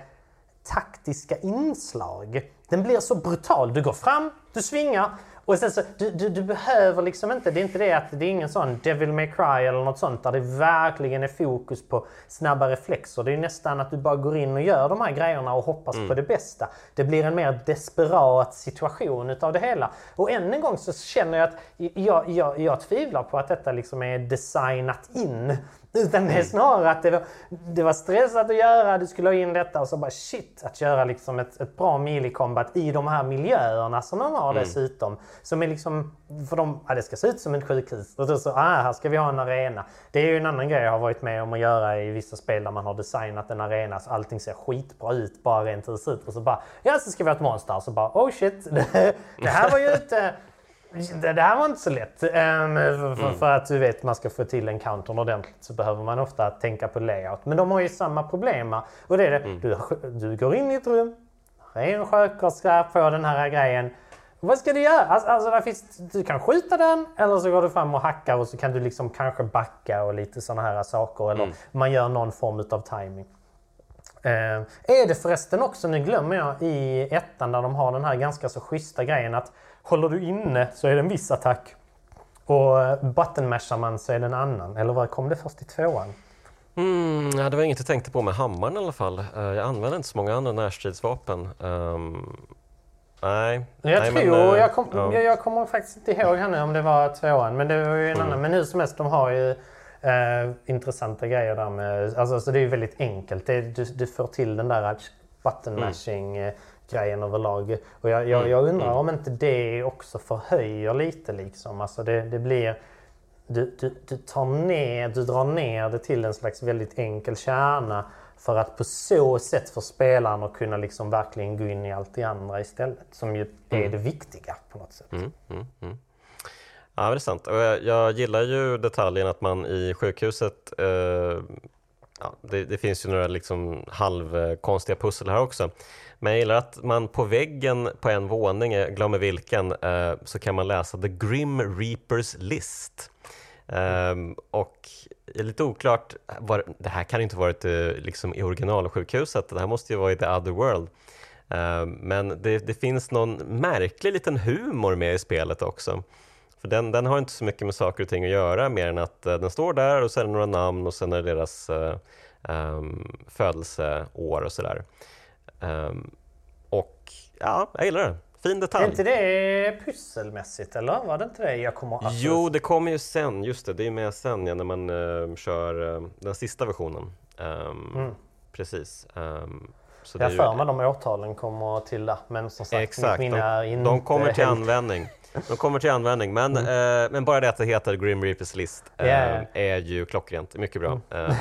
taktiska inslag. Den blir så brutal. Du går fram, du svingar och sen så, du, du, du, behöver liksom inte, det är inte det att det är ingen sån Devil May Cry eller något sånt där det verkligen är fokus på snabba reflexer. Det är nästan att du bara går in och gör de här grejerna och hoppas mm. på det bästa. Det blir en mer desperat situation utav det hela. Och än en gång så känner jag att jag, jag, jag tvivlar på att detta liksom är designat in utan det är mm. snarare att det var, det var stressat att göra, du skulle ha in detta och så bara shit, att göra liksom ett, ett bra melee-combat i de här miljöerna som man har mm. dessutom. Som är liksom, för de, ja, det ska se ut som ett sjukhus. Och då så, ah, här ska vi ha en arena. Det är ju en annan grej jag har varit med om att göra i vissa spel där man har designat en arena så allting ser skitbra ut, bara rent hur det ser ut. Och så bara, ja så ska vi ha ett monster. Och så bara, oh shit, det, det här var ju inte det, det här var inte så lätt. Um, för, mm. för, att du vet, man ska få till encountern ordentligt så behöver man ofta tänka på layout. Men de har ju samma problem. Och det är det, mm. du, du går in i ett rum, det är en sköterska på den här grejen. Vad ska du göra? Alltså, alltså finns, du kan skjuta den eller så går du fram och hackar och så kan du liksom kanske backa och lite sådana här saker. Eller mm. man gör någon form av timing. Uh, är det förresten också, nu glömmer jag, i ettan där de har den här ganska så schyssta grejen att Håller du inne så är det en viss attack. Och buttonmashar man så är det en annan. Eller vad kom det först i tvåan? Mm, ja, det var inget jag tänkte på med hammaren i alla fall. Uh, jag använder inte så många andra närstridsvapen. Um, nej. Jag nej, tror, men, jag, kom, ja. jag, jag, kommer faktiskt inte ihåg här nu om det var tvåan. Men det var ju en mm. annan. Men hur som helst, de har ju uh, intressanta grejer där med... Alltså, så det är ju väldigt enkelt. Det, du, du får till den där button mashing. Mm grejen överlag. Och jag, jag, jag undrar mm. om inte det också förhöjer lite liksom. Alltså det, det blir... Du, du, du, tar ner, du drar ner det till en slags väldigt enkel kärna för att på så sätt få spelaren att kunna liksom verkligen gå in i allt det andra istället. Som ju är mm. det viktiga på något sätt. Mm, mm, mm. ja, det är sant. Jag, jag gillar ju detaljen att man i sjukhuset eh, ja, det, det, finns ju några liksom halvkonstiga pussel här också. Men jag gillar att man på väggen på en våning, jag glömmer vilken, eh, så kan man läsa The Grim Reapers List. Mm. och det är lite oklart, det här kan inte varit eh, liksom i originalsjukhuset, det här måste ju vara i The Other World. Ehm, men det, det, finns någon märklig liten humor med i spelet också. För den, den har inte så mycket med saker och ting att göra mer än att eh, den står där och sen är det några namn och sen är det deras um, födelseår och sådär. Um, och ja, jag gillar det. Fin detalj. Är inte det pusselmässigt eller? Var det inte det? Jag kommer alltså... Jo, det kommer ju sen. Just det, det är med sen ja, när man uh, kör uh, den sista versionen. Um, mm. Precis. Um, så jag för mig de årtalen kommer till där. Men som sagt, Exakt, mitt är inte de kommer till helt... användning. De kommer till användning, men, mm. uh, men bara det att det heter Grim Reapers List yeah. är ju klockrent. Mycket bra. Mm.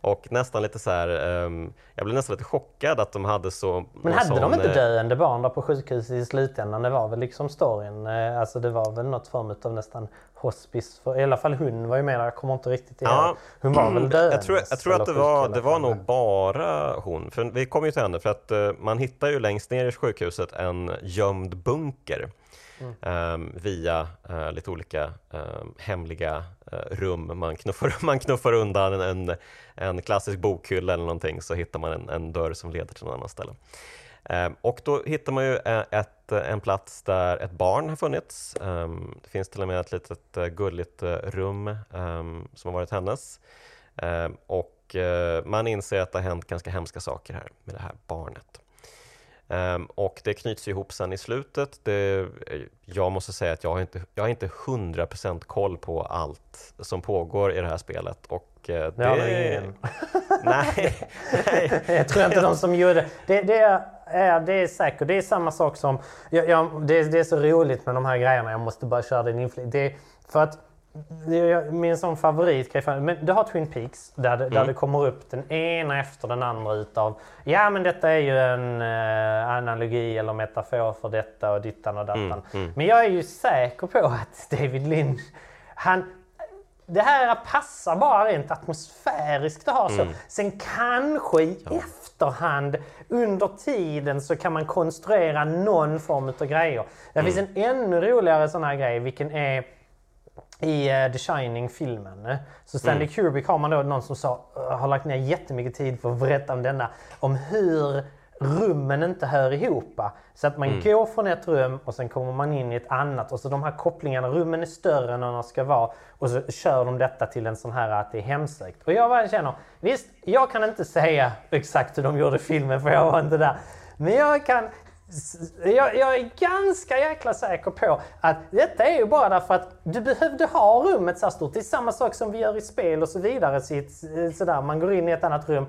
Och nästan lite så här, um, jag blev nästan lite chockad att de hade så... Men hade sån, de inte eh, döende barn där på sjukhuset i slutändan? Det var väl liksom storyn. Eh, alltså det var väl något form av nästan hospice. För, I alla fall hon var ju med där, jag kommer inte riktigt ihåg. Ja, hon var väl döende? Jag tror, jag tror att det var, det var nog bara hon. För vi kom ju till henne för att uh, man hittar ju längst ner i sjukhuset en gömd bunker. Mm. Um, via uh, lite olika um, hemliga Eh, rum. Man knuffar, man knuffar undan en, en klassisk bokhylla eller någonting så hittar man en, en dörr som leder till någon annat ställe. Ehm, och då hittar man ju eh, ett, eh, en plats där ett barn har funnits. Ehm, det finns till och med ett litet gulligt rum ehm, som har varit hennes. och man inser att det har hänt ganska hemska saker här med det här barnet. Um, och det knyts ihop sen i slutet. Det, jag måste säga att jag har inte, jag har inte 100% koll på allt som pågår i det här spelet. Och, uh, det, det har ingen. nej, nej. jag tror inte de som gjorde det. Det är, det är säkert. Det är samma sak som... Jag, jag, det, det, är så roligt med de här grejerna. Jag måste bara köra den inflyg. För att min sån favoritgrej, men du har Twin Peaks där, det, mm. där det kommer upp den ena efter den andra utav Ja men detta är ju en uh, analogi eller metafor för detta och dittan och dattan. Mm. Mm. Men jag är ju säker på att David Lynch, han, det här passar bara rent atmosfäriskt att ha så. Mm. Sen kanske i ja. efterhand under tiden så kan man konstruera någon form av grejer. Det finns mm. en ännu roligare sån här grej vilken är i uh, The Shining-filmen. Så Stanley mm. Kubrick har man då någon som sa, uh, har lagt ner jättemycket tid för att berätta om denna. Om hur rummen inte hör ihop. Så att man mm. går från ett rum och sen kommer man in i ett annat. Och så de här kopplingarna, rummen är större än de ska vara. Och så kör de detta till en sån här att det är hemsökt. Och jag bara känner, visst, jag kan inte säga exakt hur de gjorde filmen för jag var inte där. Men jag kan jag, jag, är ganska jäkla säker på att detta är ju bara därför att du behövde ha rummet så här stort. Det är samma sak som vi gör i spel och så vidare. sådär. Man går in i ett annat rum.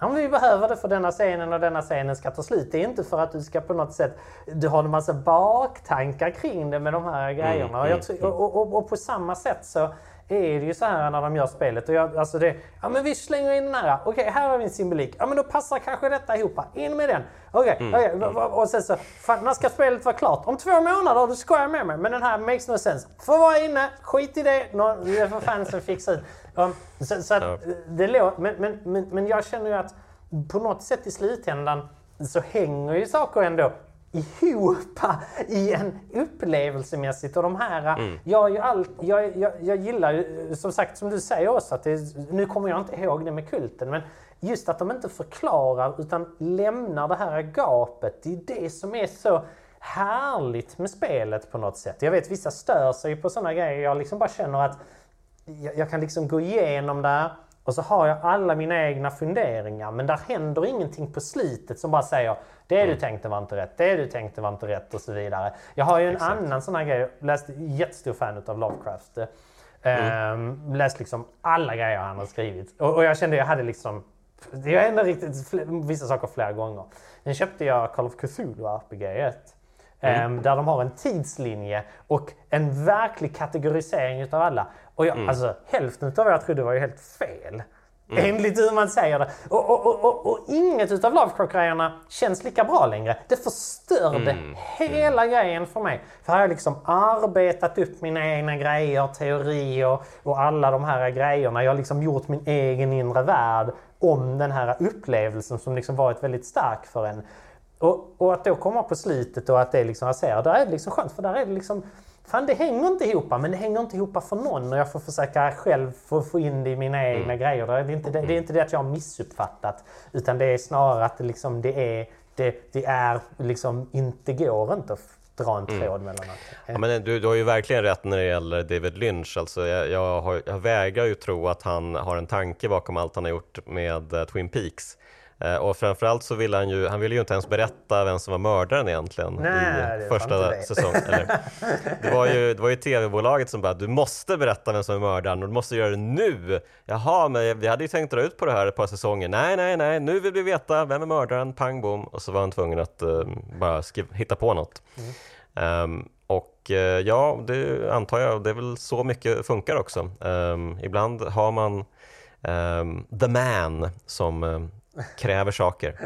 Ja, vi behöver det för denna scenen och denna scenen ska ta slut. Det är inte för att du ska på något sätt... Du har en massa baktankar kring det med de här grejerna. Mm, mm, och, och, och, och på samma sätt så är det ju så här när de gör spelet. Och jag, alltså det, ja men vi slänger in den här. Okej, okay, här har vi en symbolik. Ja men då passar kanske detta ihop. In med den. Okej, okay, mm. okay, och sen så, fan, när ska spelet vara klart? Om två månader, då ska jag med mig. Men den här makes no sense. Får vara inne, skit i det. Det får fansen fixa ut. Um, så, så att, det låter, men, men, men, men jag känner ju att på något sätt i slutändan så hänger ju saker ändå ihop i en upplevelsemässigt. Och de här, mm. jag, jag, jag, jag gillar ju, som sagt, som du säger också, att det, nu kommer jag inte ihåg det med kulten, men just att de inte förklarar utan lämnar det här gapet. Det är det som är så härligt med spelet på något sätt. Jag vet vissa stör sig på sådana grejer. Jag liksom bara känner att jag, jag kan liksom gå igenom där och så har jag alla mina egna funderingar men där händer ingenting på slutet som bara säger det mm. du tänkte var inte rätt, det du tänkte var inte rätt och så vidare. Jag har ju en Exakt. annan sån här grej, jag läste jättestor fan av Lovecraft. Mm. Um, läst liksom alla grejer han har skrivit och, och jag kände jag hade liksom jag har ändå riktigt vissa saker flera gånger. Sen köpte jag Call of Cthulhu RPG 1. Mm. Um, där de har en tidslinje och en verklig kategorisering utav alla. Och jag, mm. alltså, hälften av vad jag trodde var ju helt fel. Mm. Enligt hur man säger det. Och, och, och, och inget utav Lovecraft-grejerna känns lika bra längre. Det förstörde mm. hela mm. grejen för mig. För här har jag liksom arbetat upp mina egna grejer, teorier och alla de här grejerna. Jag har liksom gjort min egen inre värld om den här upplevelsen som liksom varit väldigt stark för en. Och, och att då komma på slutet och att det liksom, jag ser, där är det liksom skönt för där är det liksom Fan det hänger inte ihop, men det hänger inte ihop för någon och jag får försöka själv få, få in det i mina egna mm. grejer. Det är, inte, det, det, är inte det att jag har missuppfattat utan det är snarare att det, liksom, det är, det, det är liksom inte går inte att dra en mm. tråd mm. mellan allt. Ja, men du, du har ju verkligen rätt när det gäller David Lynch. Alltså, jag, jag, har, jag vägrar ju tro att han har en tanke bakom allt han har gjort med uh, Twin Peaks. Eh, och framförallt så ville han ju, han ville ju inte ens berätta vem som var mördaren egentligen Nej, i första säsongen. Det var ju, det var ju tv-bolaget som bara, du måste berätta vem som är mördaren och du måste göra det nu. Jaha, men vi hade ju tänkt dra ut på det här ett par säsonger. Nej, nej, nej, nu vill vi veta vem är mördaren, pang bom. Och så var han tvungen att uh, bara skriva, hitta på något. Mm. Um, och uh, ja, det antar jag, det är väl så mycket funkar också. Um, ibland har man um, the man som kräver saker.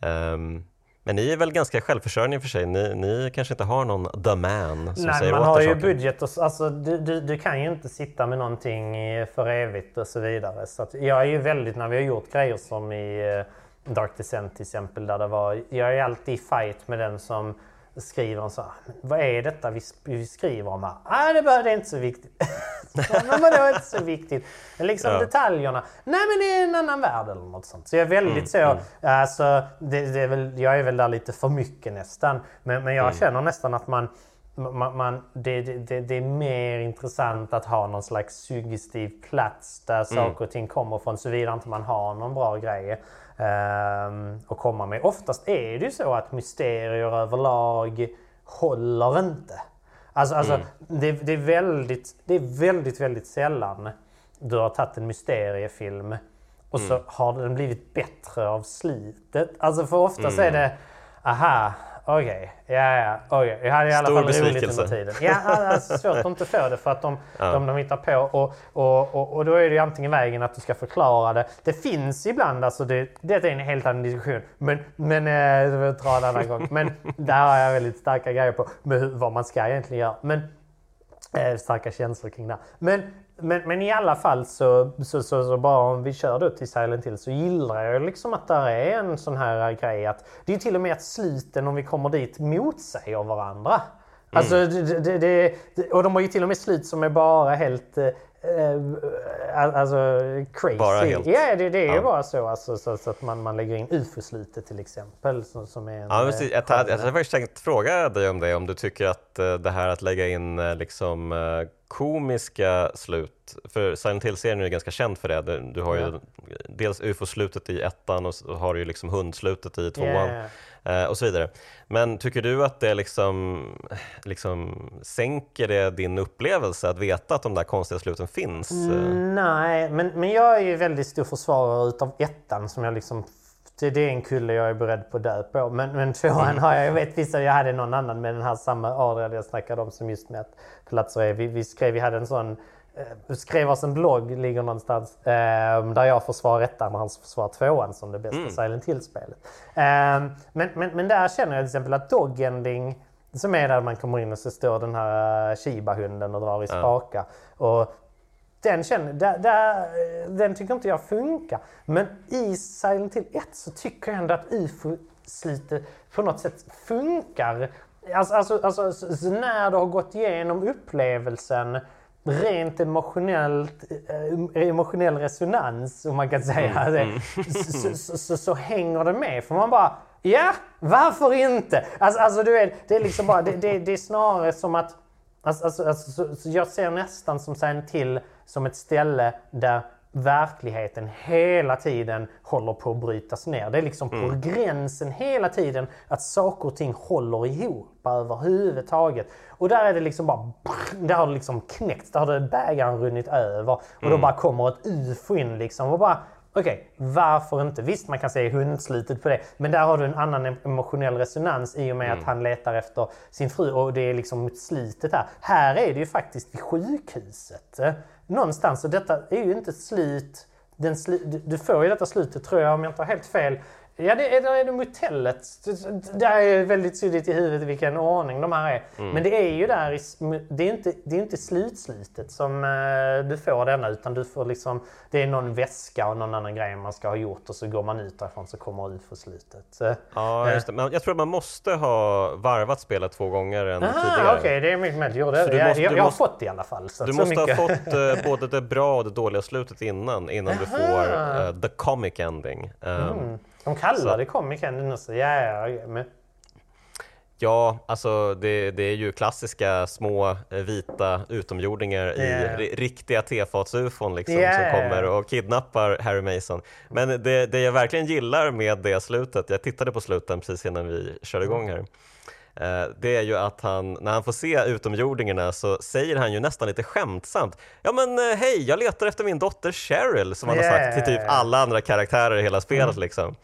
Um, men ni är väl ganska självförsörjande för sig? Ni, ni kanske inte har någon the man som Nej, säger man har ju saker. budget och alltså, du, du, du, kan ju inte sitta med någonting för evigt och så vidare. Så jag är ju väldigt, när vi har gjort grejer som i eh, Dark Descent till exempel, där det var, jag är alltid i fight med den som skriver så vad är detta vi, vi skriver om här? Nej, det, det är inte så viktigt. men det är inte så viktigt. Liksom ja. detaljerna. Nej, men det är en annan värld eller något sånt. Så jag är väldigt mm, så, mm. alltså, det, det är väl, jag är väl där lite för mycket nästan. Men, men jag mm. känner nästan att man man, man, det, det, det är mer intressant att ha någon slags suggestiv plats där saker och ting kommer från såvida inte man har någon bra grej um, att komma med. Oftast är det ju så att mysterier överlag håller inte. Alltså, alltså Mm. det, det, är väldigt, det är väldigt, väldigt sällan du har tagit en mysteriefilm och så Mm. har den blivit bättre av slitet. Alltså för oftast Mm. är det, aha, okej, ja, ja, okej. Jag hade i alla Stor fall roligt under tiden. Ja, alltså, svårt att inte få det för att de, Ja. de, de hittar på. Och, och, och, och då är det antingen vägen att du ska förklara det. Det finns ibland, alltså det, det är en helt annan diskussion. Men, men eh, det får en annan gång. Men där har jag väldigt starka grejer på med hur, vad man ska egentligen göra. Men, eh, starka känslor kring det. Men, men, men i alla fall så, så, så, så bara om vi kör då till Silent Hill så gillar jag liksom att där är en sån här grej att det är till och med att sluten om vi kommer dit motsäger varandra. Alltså, det, det, det, och de har ju till och med slut som är bara helt eh, eh, alltså crazy. Bara helt. Ja, det, det är ju Ja. bara så. Alltså, så, så att man, man lägger in ufo-slutet till exempel. Som, som är en, Ja, eh, precis. Jag, hade- jag hade faktiskt tänkt fråga dig om det, om du tycker att eh, det här att lägga in eh, liksom eh, komiska slut, för Silent Hill-serien är ju ganska känd för det. Du, har ju Ja. dels ufo-slutet i ettan och så har du ju liksom hundslutet i tvåan. Eh, och så vidare. Men tycker du att det liksom, liksom sänker det din upplevelse att veta att de där konstiga sluten finns? Mm. Nej, men, men jag är ju väldigt stor försvarare utav ettan som jag liksom det, det är en kulle jag är beredd på att dö på. Men, men tvåan har jag, jag vet vissa, jag hade någon annan med den här samma Adrian jag snackade om som just med att platser är, vi, vi skrev, vi hade en sån eh, skrev oss en blogg, ligger någonstans, eh, där jag försvarar ettan och han försvarar tvåan som det bästa Silent Hill-spelet. Eh, men, men, men där känner jag till exempel att Dog Ending, som är där man kommer in och så står den här eh, Shiba-hunden och drar i spaka. Och den, känner, där, där, den tycker inte jag funkar. Men i Silent Hill 1 så tycker jag ändå att UFO-slutet på något sätt funkar. Alltså, alltså, alltså så, så när du har gått igenom upplevelsen rent emotionellt, eh, emotionell resonans om man kan säga det, Så, så, så, så hänger det med. För man bara, ja, varför inte? Alltså, alltså du vet, det är liksom bara, det, det, det är snarare som att Alltså, alltså, alltså, så, så jag ser nästan som sen till som ett ställe där verkligheten hela tiden håller på att brytas ner. Det är liksom på gränsen hela tiden att saker och ting håller ihop överhuvudtaget. Och där är det liksom bara... Där har det liksom knäckts, där har det bägaren runnit över. Och då bara kommer ett ufo in liksom och bara... Okej, varför inte? Visst, man kan säga hundslutet på det, men där har du en annan em- emotionell resonans i och med att han letar efter sin fru och det är liksom mot slutet här. Här är det ju faktiskt vid sjukhuset. Någonstans, och detta är ju inte slut. Den sli, du får ju detta slutet tror jag, om jag inte har helt fel. Ja, det är, där är det motellet. Det- Det är väldigt suddigt i huvudet vilken ordning de här är. Men det är ju där, det är inte, det är inte slutslutet som eh, du får denna utan du får liksom, det är någon väska och någon annan grej man ska ha gjort och så går man ut därifrån så kommer UFO-slutet. Eh, Ja, just det. Men jag tror att man måste ha varvat spelet två gånger än Aha, tidigare. okej, det är mycket möjligt. Så du jag, måste- jag, jag har måste- fått det i alla fall. Så Du så måste mycket. ha fått eh, både det bra och det dåliga slutet innan, innan du får eh, the comic ending. Um, Mm. De kallar Så- det ending också. Ja, ja, ja, men, Ja, alltså det, det är ju klassiska små eh, vita utomjordingar i Yeah. ri- riktiga tefatsufon liksom, Yeah. som kommer och kidnappar Harry Mason. Men det, det jag verkligen gillar med det slutet, jag tittade på sluten precis innan vi körde igång här, eh, det är ju att han, när han får se utomjordingarna så säger han ju nästan lite skämtsamt Ja men eh, hej, jag letar efter min dotter Cheryl som han har sagt till typ Yeah. alla andra karaktärer i hela spelet liksom.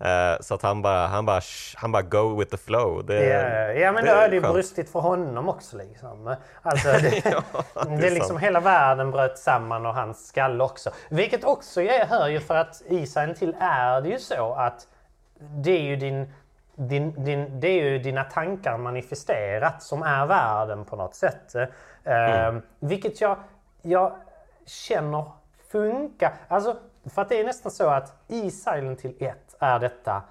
Eh, Så att han bara, han bara, han bara go with the flow. Det, ja, ja, men det då är det brustit för honom också. Liksom. Alltså, det, Ja, det är det är liksom sant. hela världen bröt samman och hans skalle också. Vilket också jag hör ju för att i Hill är det ju så att det är ju din din, din, det är ju dina tankar manifesterat som är världen på något sätt. Eh, Vilket jag, jag känner funkar. Alltså, för att det är nästan så att i Silent Hill 1 är detta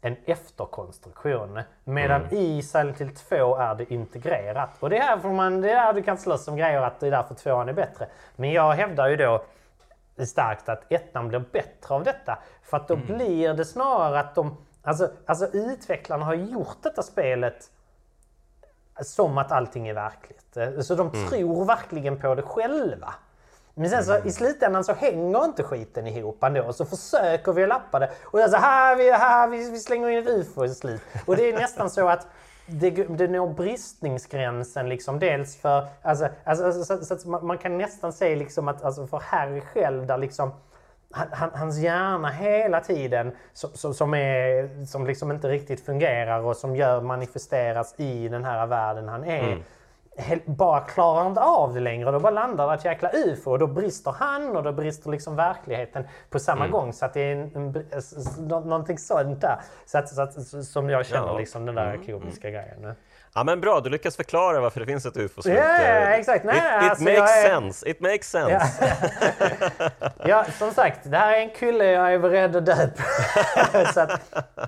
en efterkonstruktion. Medan i Silent Hill 2 är det integrerat. Och det är här får man, det är här du kan slåss om grejer att det är därför tvåan är bättre. Men jag hävdar ju då starkt att ettan blir bättre av detta. För att då blir det snarare att de... Alltså, alltså utvecklarna har gjort detta spelet som att allting är verkligt. Eh, Så de Mm. tror verkligen på det själva. Men sen så Mm. i slutändan så hänger inte skiten ihop ändå. Så försöker vi lappa det. Och alltså, här, vi, här, vi, vi slänger in ett ufo i slut. Och det är nästan så att det, det når bristningsgränsen liksom dels för... Alltså, alltså, alltså, så, så att man, man kan nästan säga liksom att alltså för Harry själv där liksom han, han, hans hjärna hela tiden som, som, som, är, som liksom inte riktigt fungerar och som gör manifesteras i den här världen han är. Mm. Bara klarar inte av det längre då bara landar ett jäkla ufo och då brister han och då brister liksom verkligheten på samma gång. Så att det är en, en, s- nå- någonting sånt där. Så att, så att, som jag känner Ja. liksom den där komiska grejen. Ja men bra, du lyckas förklara varför det finns ett. Ja, ja, Eh, exakt. Nej, it, it alltså, makes är- sense, it makes sense. Ja. ja, som sagt, det här är en kulle jag är beredd att dö på.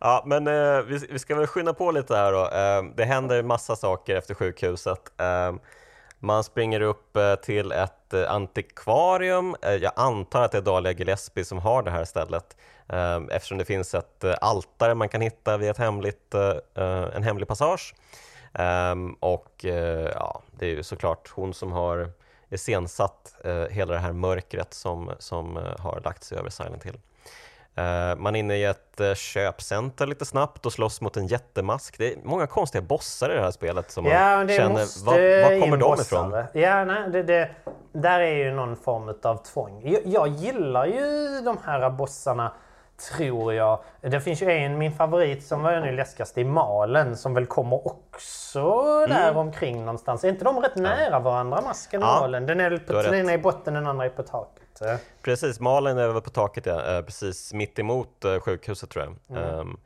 Ja, men eh, vi, vi ska väl skynda på lite här då. Eh, det händer massa saker efter sjukhuset. Eh, man springer upp eh, till ett eh, antikvarium. Eh, jag antar att det är Dalia Gillespie som har det här stället eh, eftersom det finns ett eh, altare man kan hitta vid ett hemligt, eh, eh en hemlig passage. Eh, och eh, ja, det är ju såklart hon som har iscensatt eh, hela det här mörkret som, som eh, har lagt sig över Silent Hill. Eh, man är inne i ett eh, köpcenter lite snabbt och slåss mot en jättemask. Det är många konstiga bossar i det här spelet som Ja, man känner, var, var kommer de ifrån? Ja, nej, det, det, där är ju någon form av tvång. Jag, jag gillar ju de här bossarna, tror jag. Det finns ju en, min favorit som var nu läskigast i Malen, som väl kommer också där omkring någonstans. Är inte de rätt nära varandra, masken och Mm. Ja, Malen? Den är på, den ena är i botten, den andra är på taket. Eh, Precis, Malin är väl på taket, ja, eh, precis mitt emot eh, sjukhuset tror jag. Mm. Ehm,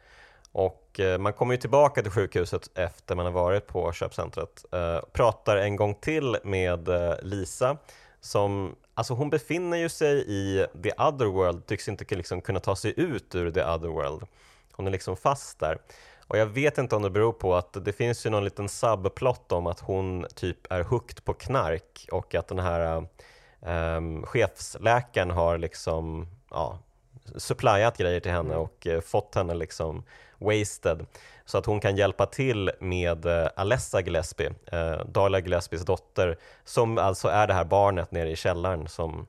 och eh, man kommer ju tillbaka till sjukhuset efter man har varit på köpcentret. Uh, pratar en gång till med Lisa som, alltså hon befinner ju sig i the other world, tycks inte liksom kunna ta sig ut ur the other world. Hon är liksom fast där. Och jag vet inte om det beror på att det finns ju någon liten subplot om att hon typ är hooked på knark och att den här um, chefsläkaren har liksom ja, supplyat grejer till henne och eh, fått henne liksom wasted så att hon kan hjälpa till med eh, Alessa Gillespie, uh, Dahlia Gillespies dotter som alltså är det här barnet nere i källaren som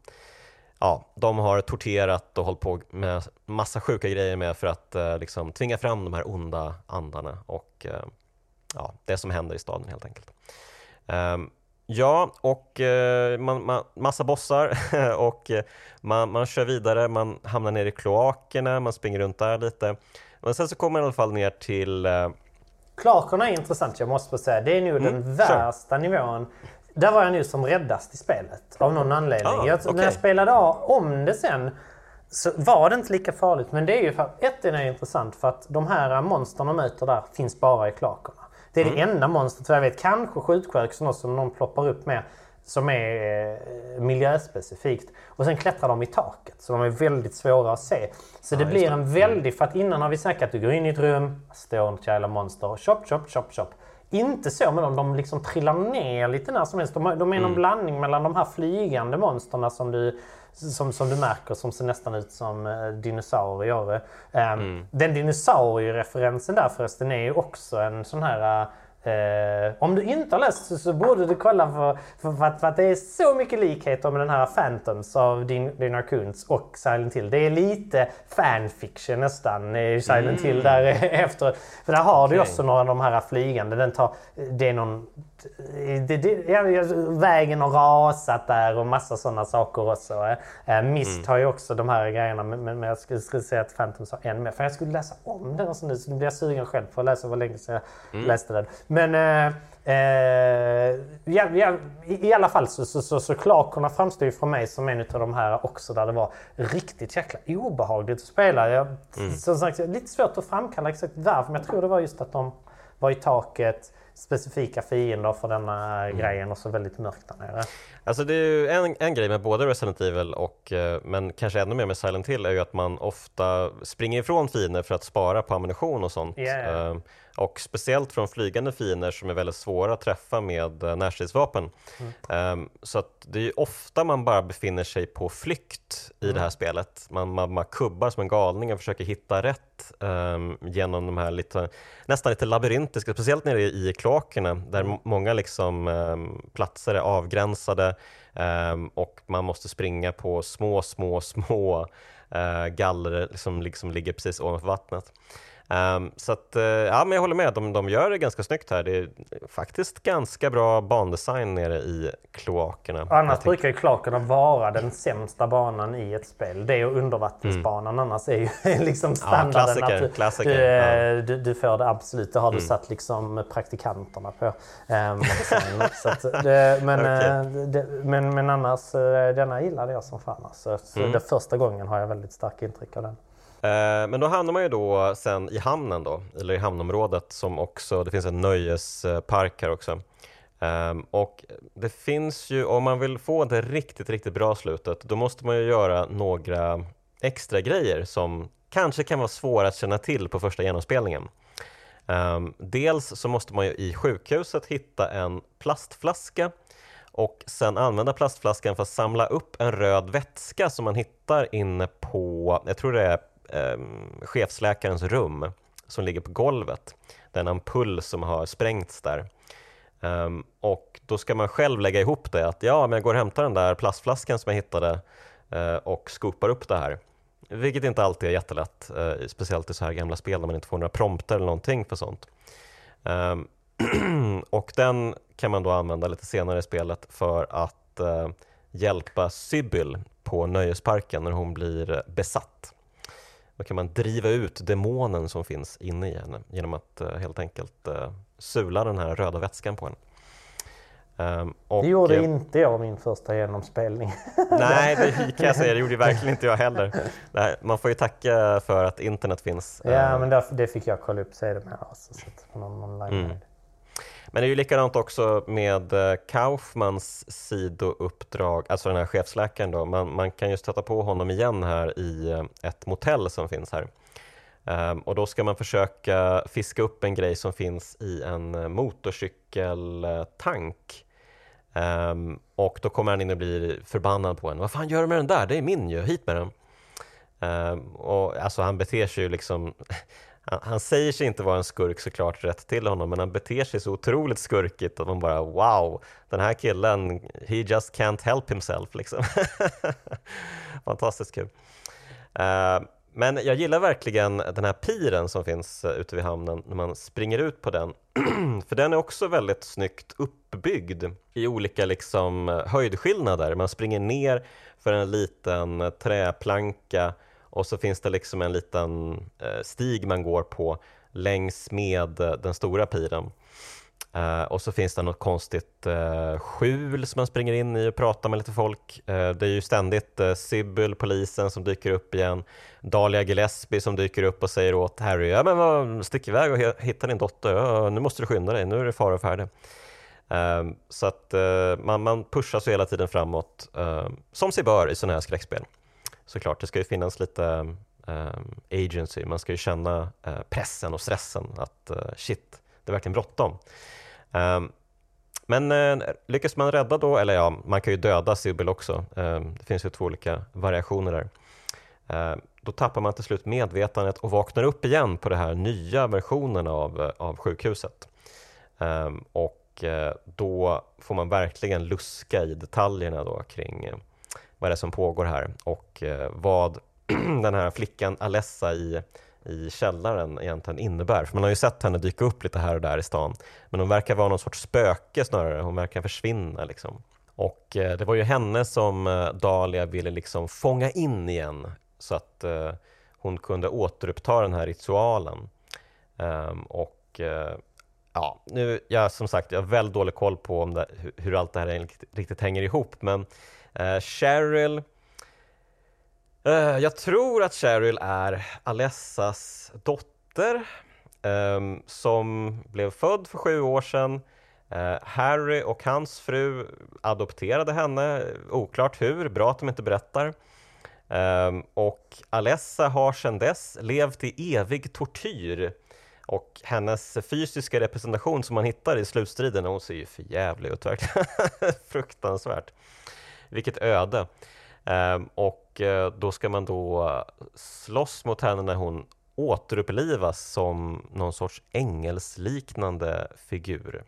ja, de har torterat och hållit på med massa sjuka grejer med för att eh, liksom tvinga fram de här onda andarna och ja, det som händer i staden helt enkelt. Ehm, ja, och eh, man, man, massa bossar och eh, man, man kör vidare, man hamnar ner i kloakerna, man springer runt där lite. Men sen så kommer man i alla fall ner till eh, Kloakerna är intressant, jag måste få säga. Det är nog den sure. värsta nivån. Där var jag nu som räddast i spelet av någon anledning. Ah, jag, När okej. jag spelade om det sen så var det inte lika farligt. Men det är ju för att ett är intressant för att de här monstren de möter där finns bara i kloakerna. Det är det enda monstret jag vet, kanske också som någon ploppar upp med som är eh, miljöspecifikt. Och sen klättrar de i taket så de är väldigt svåra att se. Så det just blir det. en väldig, för att innan har vi snackat att du går in i ett rum, står ett jävla monster chop, chop, chop, chop. Inte så med dem, de liksom trillar ner lite när som helst. De, de är någon blandning mellan de här flygande monsterna som du, som, som du märker som ser nästan ut som eh, dinosaurier. Um, Den dinosauriereferensen där förresten är ju också en sån här Eh, om du inte har läst så, så borde du kolla för, för, för, att, för att det är så mycket likheter med den här Phantoms av Din, Din Raccoons och Silent Hill. Det är lite fanfiction nästan i Silent Hill där efter. För där har du ju Okej. också några av de här flygande. Den tar, det är någon... Det, det, vägen har rasat där och massa sådana saker också. Eh, Mist har ju också de här grejerna men, men jag skulle, skulle säga att Phantoms har än mer. För jag skulle läsa om den och så nu så nu blir jag sugen själv på att läsa vad länge sedan jag läste den. Men eh, eh, ja, ja, i, i alla fall så, så, så, så Klakorna framstår ju för mig som en av de här också där det var riktigt jäkla obehagligt att spela. Jag, Som sagt, lite svårt att framkalla exakt varför men jag tror det var just att de var i taket specifika fiender för denna grejen och så väldigt mörkt där nere. Alltså det är ju en, en grej med både Resident Evil och, eh, men kanske ännu mer med Silent Hill, är ju att man ofta springer ifrån fiender för att spara på ammunition och sånt. Ja, ja. Eh, och speciellt från flygande fiender som är väldigt svåra att träffa med uh, närstridsvapen. Mm. Um, så det är ofta man bara befinner sig på flykt i mm. det här spelet. Man, man, man kubbar som en galning och försöker hitta rätt um, genom de här lite, nästan lite labyrintiska, speciellt nere i kloakerna där mm. många liksom, um, platser är avgränsade och man måste springa på små, små, små uh, galler som liksom ligger precis ovanför vattnet. Um, så att, uh, ja men jag håller med, de, de gör det ganska snyggt här. Det är faktiskt ganska bra bandesign nere i kloakerna. Annars brukar ju kloakerna vara den sämsta banan i ett spel. Det och undervattensbanan mm. annars är ju liksom standarden. Ja, klassiker, att du, klassiker, du, ja. Eh, du, du, får det absolut. Det har du mm. satt liksom praktikanterna på. Um, det, men, okay. det, men, men annars, denna gillade jag som fan. Alltså. Så mm. det första gången har jag väldigt starkt intryck av den. Eh, men då hamnar man ju då sen i hamnen då, eller i hamnområdet som också, det finns en nöjespark här också. Ehm, och det finns ju, om man vill få det riktigt, riktigt bra slutet, då måste man ju göra några extra grejer som kanske kan vara svåra att känna till på första genomspelningen. Ehm, dels så måste man ju i sjukhuset hitta en plastflaska och sen använda plastflaskan för att samla upp en röd vätska som man hittar inne på, jag tror det är eh, chefsläkarens rum som ligger på golvet. Det är en ampull som har sprängts där. Um, och då ska man själv lägga ihop det att ja, men jag går och hämtar den där plastflaskan som jag hittade uh, och skopar upp det här. Vilket inte alltid är jättelätt, uh, speciellt i så här gamla spel när man inte får några prompter eller någonting för sånt. Um, och den kan man då använda lite senare i spelet för att uh, hjälpa Sybil på nöjesparken när hon blir besatt. Då kan man driva ut demonen som finns inne i henne genom att uh, helt enkelt uh, sula den här röda vätskan på henne. Um, och, det gjorde inte jag min första genomspelning. nej, det kan jag säga, det gjorde verkligen inte jag heller. Här, man får ju tacka för att internet finns. Ja, men det fick jag kolla upp sedermera. Alltså, på någon online mm. Men det är ju likadant också med eh, Kaufmans sidouppdrag, alltså den här chefsläkaren då. Man, man kan ju stöta på honom igen här i eh, ett motell som finns här. Um, och då ska man försöka fiska upp en grej som finns i en eh, motorcykeltank. Um, och då kommer han in och blir förbannad på en. Vad fan gör du med den där? Det är min ju, hit med den. Um, och alltså han beter sig ju liksom han, han, säger sig inte vara en skurk såklart rätt till honom, men han beter sig så otroligt skurkigt att man bara wow, den här killen, he just can't help himself liksom. Fantastiskt kul. Uh, men jag gillar verkligen den här piren som finns eh, ute vid hamnen när man springer ut på den. För den är också väldigt snyggt uppbyggd i olika liksom, eh, höjdskillnader. Man springer ner för en liten träplanka och så finns det liksom en liten eh, stig man går på längs med eh, den stora piren. Uh, och så finns det något konstigt uh, skjul som man springer in i och pratar med lite folk. Uh, det är ju ständigt uh, Sybil, polisen, som dyker upp igen. Dahlia Gillespie som dyker upp och säger åt Harry, ja men vad, stick iväg och hitta din dotter, ja, nu måste du skynda dig, nu är det fara och färde. så att man, man pushas hela tiden framåt, som sig bör i sådana här skräckspel såklart. Det ska ju finnas lite um, agency, man ska ju känna uh, pressen och stressen att uh, shit, det är verkligen bråttom. Um, men uh, lyckas man rädda då, eller ja, man kan ju döda Sybil också. Um, det finns ju två olika variationer där. Uh, då tappar man till slut medvetandet och vaknar upp igen på den här nya versionen av, av sjukhuset. Um, och uh, då får man verkligen luska i detaljerna då kring vad det är som pågår här och eh, vad den här flickan Alessa i, i källaren egentligen innebär. För man har ju sett henne dyka upp lite här och där i stan. Men hon verkar vara någon sorts spöke snarare, hon verkar försvinna liksom. Och eh, det var ju henne som eh, Dahlia ville liksom fånga in igen så att hon kunde återuppta den här ritualen. Ehm, och ja, nu, jag som sagt, jag har väldigt dålig koll på om det, hur, allt det här riktigt, riktigt hänger ihop, men Eh, Cheryl eh, Jag tror att Cheryl är Alessas dotter ehm, som blev född för sju år sedan. Eh, Harry och hans fru adopterade henne, oklart hur, bra att de inte berättar. Ehm, och Alessa har sedan dess levt i evig tortyr Och hennes fysiska representation som man hittar i slutstriden, hon ser ju för jävlig ut verkligen. Fruktansvärt. Vilket öde. Ehm, och eh, då ska man då slåss mot henne när hon återupplivas som någon sorts ängelsliknande figur.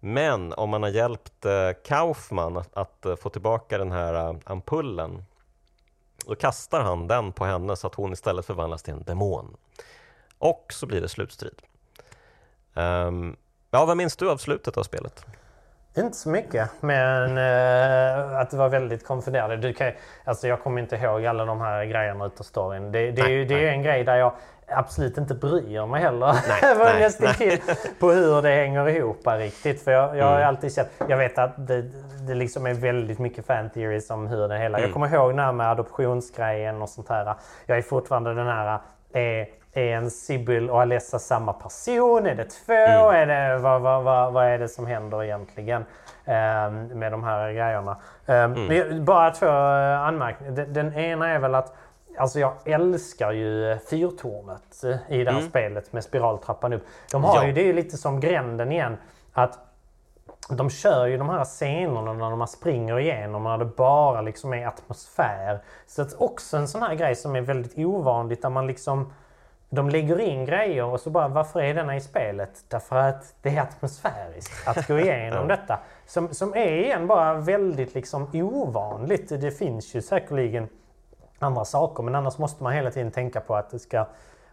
Men om man har hjälpt eh, Kaufman att, eh, få tillbaka den här ampullen då kastar han den på henne så att hon istället förvandlas till en demon. Och så blir det slutstrid. Um, ja, vad minns du av slutet av spelet? Inte så mycket, men uh, att det var väldigt konfunderande. Du kan, alltså jag kommer inte ihåg alla de här grejerna utav storyn. Det, det, nej, är, ju, det är en grej där jag absolut inte bryr mig heller. Nej, nej, till på hur det hänger ihop riktigt. För jag, jag har mm. alltid känt, jag vet att det, det liksom är väldigt mycket fan theories om hur det hela... Mm. Jag kommer ihåg när med adoptionsgrejen och sånt här. Jag är fortfarande den här... Är, är en Sibyl och Alessa samma person? Är det två? Mm. Är det, vad, vad, vad, vad är det som händer egentligen? Um, med de här grejerna. Um, mm. Bara två eh, anmärkningar. Den, den ena är väl att Alltså jag älskar ju fyrtornet i det här mm. spelet med spiraltrappan upp. De har ja. ju, det är ju lite som gränden igen. Att de kör ju de här scenerna när man springer igenom när det bara liksom är atmosfär. Så det är också en sån här grej som är väldigt ovanligt där man liksom de lägger in grejer och så bara varför är denna i spelet? Därför att det är atmosfäriskt att gå igenom detta. Som, som är igen bara väldigt liksom ovanligt. Det finns ju säkerligen andra saker. Men annars måste man hela tiden tänka på att det ska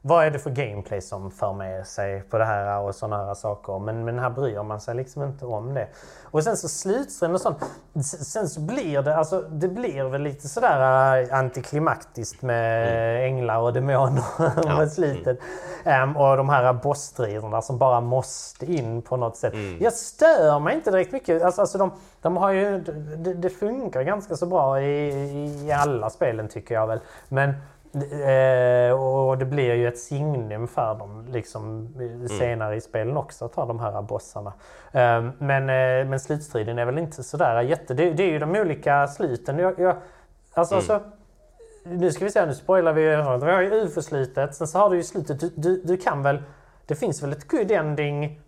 vad är det för gameplay som för med sig på det här och sådana här saker. Men, men här bryr man sig liksom inte om det. Och sen så slutstriden och sånt. Sen så blir det, alltså det blir väl lite sådär äh, antiklimaktiskt med mm. änglar och demoner ja. mot slutet. Um, och de här bossstriderna som bara måste in på något sätt. Mm. Jag stör mig inte direkt mycket. Alltså, alltså de, de har ju, det, det funkar ganska så bra i, i alla spelen tycker jag väl. Men Eh, och det blir ju ett signum för dem liksom, mm. senare i spelen också att ha de här bossarna. Eh, men, eh, men slutstriden är väl inte sådär jätte... Det, det är ju de olika sluten. Jag, jag, alltså, mm. alltså, nu ska vi se, nu spoilar vi. Vi har ju UFO-slutet, sen så har du ju slutet. Du, du, du kan väl... Det finns väl ett good ending